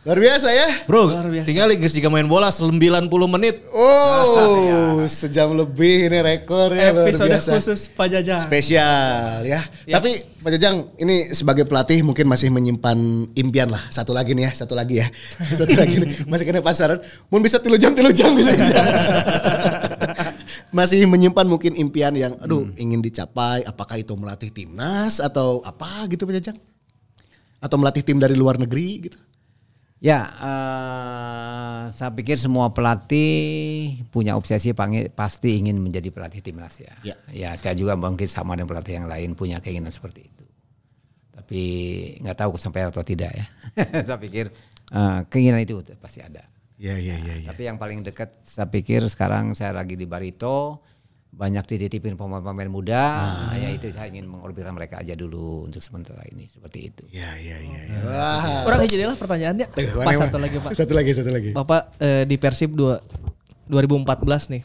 Luar biasa ya. Bro, Luar biasa. tinggal guys jika main bola 90 menit. Oh, sejam lebih ini rekornya luar Episode biasa. khusus Pak Jajang. Spesial ya. Tapi Pak Jajang ini sebagai pelatih mungkin masih menyimpan impian lah. Satu lagi nih ya, satu lagi ya. Satu lagi nih. Masih kena pasaran. Mau bisa tilu jam, tilu jam gitu. masih menyimpan mungkin impian yang aduh ingin dicapai. Apakah itu melatih timnas atau apa gitu Pak Jajang? Atau melatih tim dari luar negeri gitu. Ya, eh, saya pikir semua pelatih punya obsesi pangi- pasti ingin menjadi pelatih timnas ya. Ya. Ya, saya juga mungkin sama dengan pelatih yang lain punya keinginan seperti itu. Tapi nggak tahu kesampaian atau tidak ya. saya pikir eh, keinginan itu pasti ada. Iya iya iya iya. Tapi yang paling dekat saya pikir sekarang saya lagi di Barito banyak dititipin pemain-pemain muda, ya itu saya ingin mengorbitkan mereka aja dulu untuk sementara ini seperti itu. Ya ya ya. ya. Wah. Orang hiji lah pertanyaannya. Eh, Pas mana, satu mana? lagi Pak. Satu lagi, satu lagi. Bapak eh, di Persib dua- 2014 nih.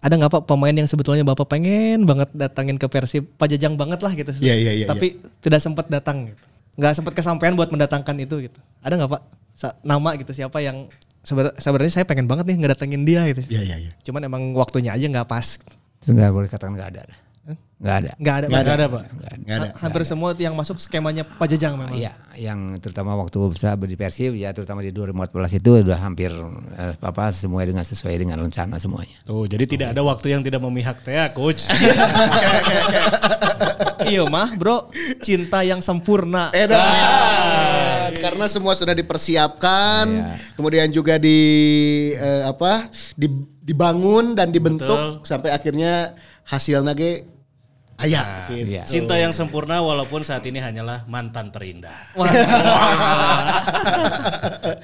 Ada nggak Pak pemain yang sebetulnya Bapak pengen banget datangin ke Persib, pajajang banget lah gitu. Iya, iya, iya, Tapi tidak sempat datang gitu. Nggak sempat kesampaian buat mendatangkan itu gitu. Ada nggak Pak Sa- nama gitu siapa yang sebenarnya saya pengen banget nih ngedatengin dia gitu. Iya iya iya. Cuman emang waktunya aja nggak pas. Itu nggak boleh katakan nggak ada. Nggak ada. Nggak ada. Nggak Pak. ada. Pak. Nggak ada. Ha- Hampir semua yang masuk skemanya Pajajang memang. Iya, yang terutama waktu saya di Persib ya terutama di 2014 itu udah hampir eh, apa semua dengan sesuai dengan rencana semuanya. Tuh, jadi tidak ada waktu yang tidak memihak teh, ya, coach. iya mah bro, cinta yang sempurna. Edan. Karena semua sudah dipersiapkan, kemudian juga di eh, apa? di- dibangun dan dibentuk sampai akhirnya hasilnya ge ayah gitu. Iya. Cinta yang sempurna walaupun saat ini hanyalah mantan terindah.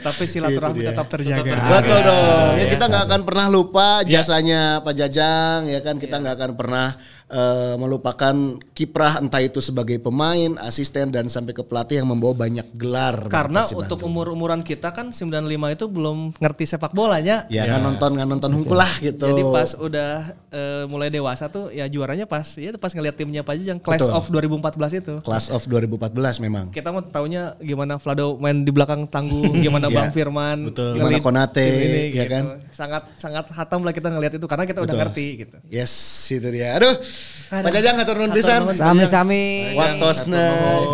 Tapi silaturahmi Itu dia. tetap terjaga. Betul dong. Ya kita nggak akan pernah lupa jasanya Pak Jajang ya kan kita nggak akan pernah eh, melupakan kiprah entah itu sebagai pemain, asisten dan sampai ke pelatih yang membawa banyak gelar. Karena untuk umur-umuran kita kan 95 itu belum ngerti sepak bolanya. ya nggak nonton nggak nonton hungkul lah gitu. Jadi pas udah eh, mulai dewasa tuh ya juaranya pas ya pas ngeliat timnya Pak Jajang Class Betul. of 2014 itu. Class of 2014 memang. Kita mau taunya gimana Vlado main di belakang tanggung, gimana Ya. Bang Firman, Betul. Gimana Konate, ini, ya gitu. kan? Sangat sangat hatam lah kita ngeliat itu karena kita udah Betul. ngerti gitu. Yes, itu dia. Aduh, Pak Jajang hatur nuhun pisan. Sami-sami. Waktosna.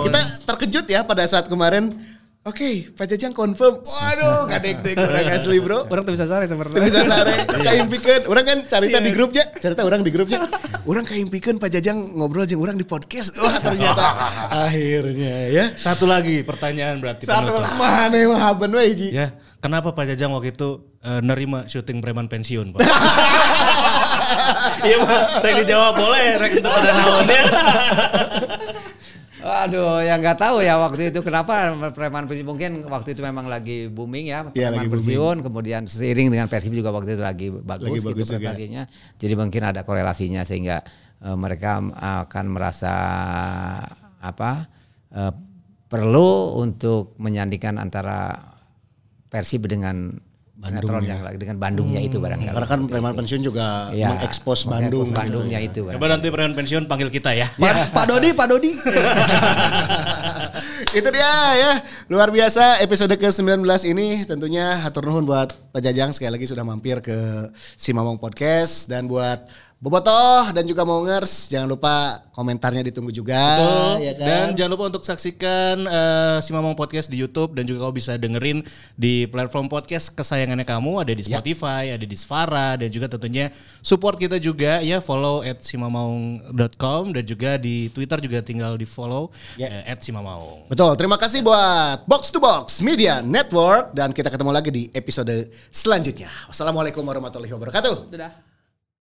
Kita terkejut ya pada saat kemarin. Oke, Pak Jajang confirm. Waduh, kadek-dek orang asli bro. Orang tuh bisa sare sebenarnya. Bisa sare, kaimpikeun. Orang kan cerita di grupnya, cerita orang di grupnya. Orang kaimpikeun Pak Jajang ngobrol jeung orang di podcast. Wah, ternyata akhirnya ya. Satu lagi pertanyaan berarti Satu mana yang haben we hiji. Ya, kenapa Pak Jajang waktu itu eh, nerima syuting preman pensiun, Pak? Iya, Pak. Rek dijawab boleh, rek itu pada naonnya. Aduh, yang nggak tahu ya waktu itu kenapa preman pensiun mungkin waktu itu memang lagi booming ya Iya, preman lagi pensiun kemudian seiring dengan Persib juga waktu itu lagi bagus, Lagi gitu bagus juga. prestasinya. Jadi mungkin ada korelasinya sehingga eh, mereka akan merasa apa eh, perlu untuk menyandingkan antara Persib dengan Bandung yang dengan Bandungnya itu barangkali. Karena kan preman pensiun juga Ya, mengekspos Bandung. Bandungnya itu. Coba nanti preman pensiun panggil kita ya. Pak, Pak Dodi, Pak Dodi. Itu dia ya. Luar biasa episode ke-19 ini tentunya hatur nuhun buat Pak Jajang sekali lagi sudah mampir ke Simamong Podcast dan buat Bobotoh dan juga Mongers jangan lupa komentarnya ditunggu juga Betul. ya kan? Dan jangan lupa untuk saksikan eh, si Mamong Podcast di YouTube dan juga kamu bisa dengerin di platform podcast kesayangannya kamu ada di Ya. Spotify, ada di Svara dan juga tentunya support kita juga ya follow at simamaung.com dan juga di Twitter juga tinggal di follow Ya. eh, at simamaung. Betul, terima kasih buat Box to Box Media Network dan kita ketemu lagi di episode selanjutnya. Wassalamualaikum warahmatullahi wabarakatuh. Dadah.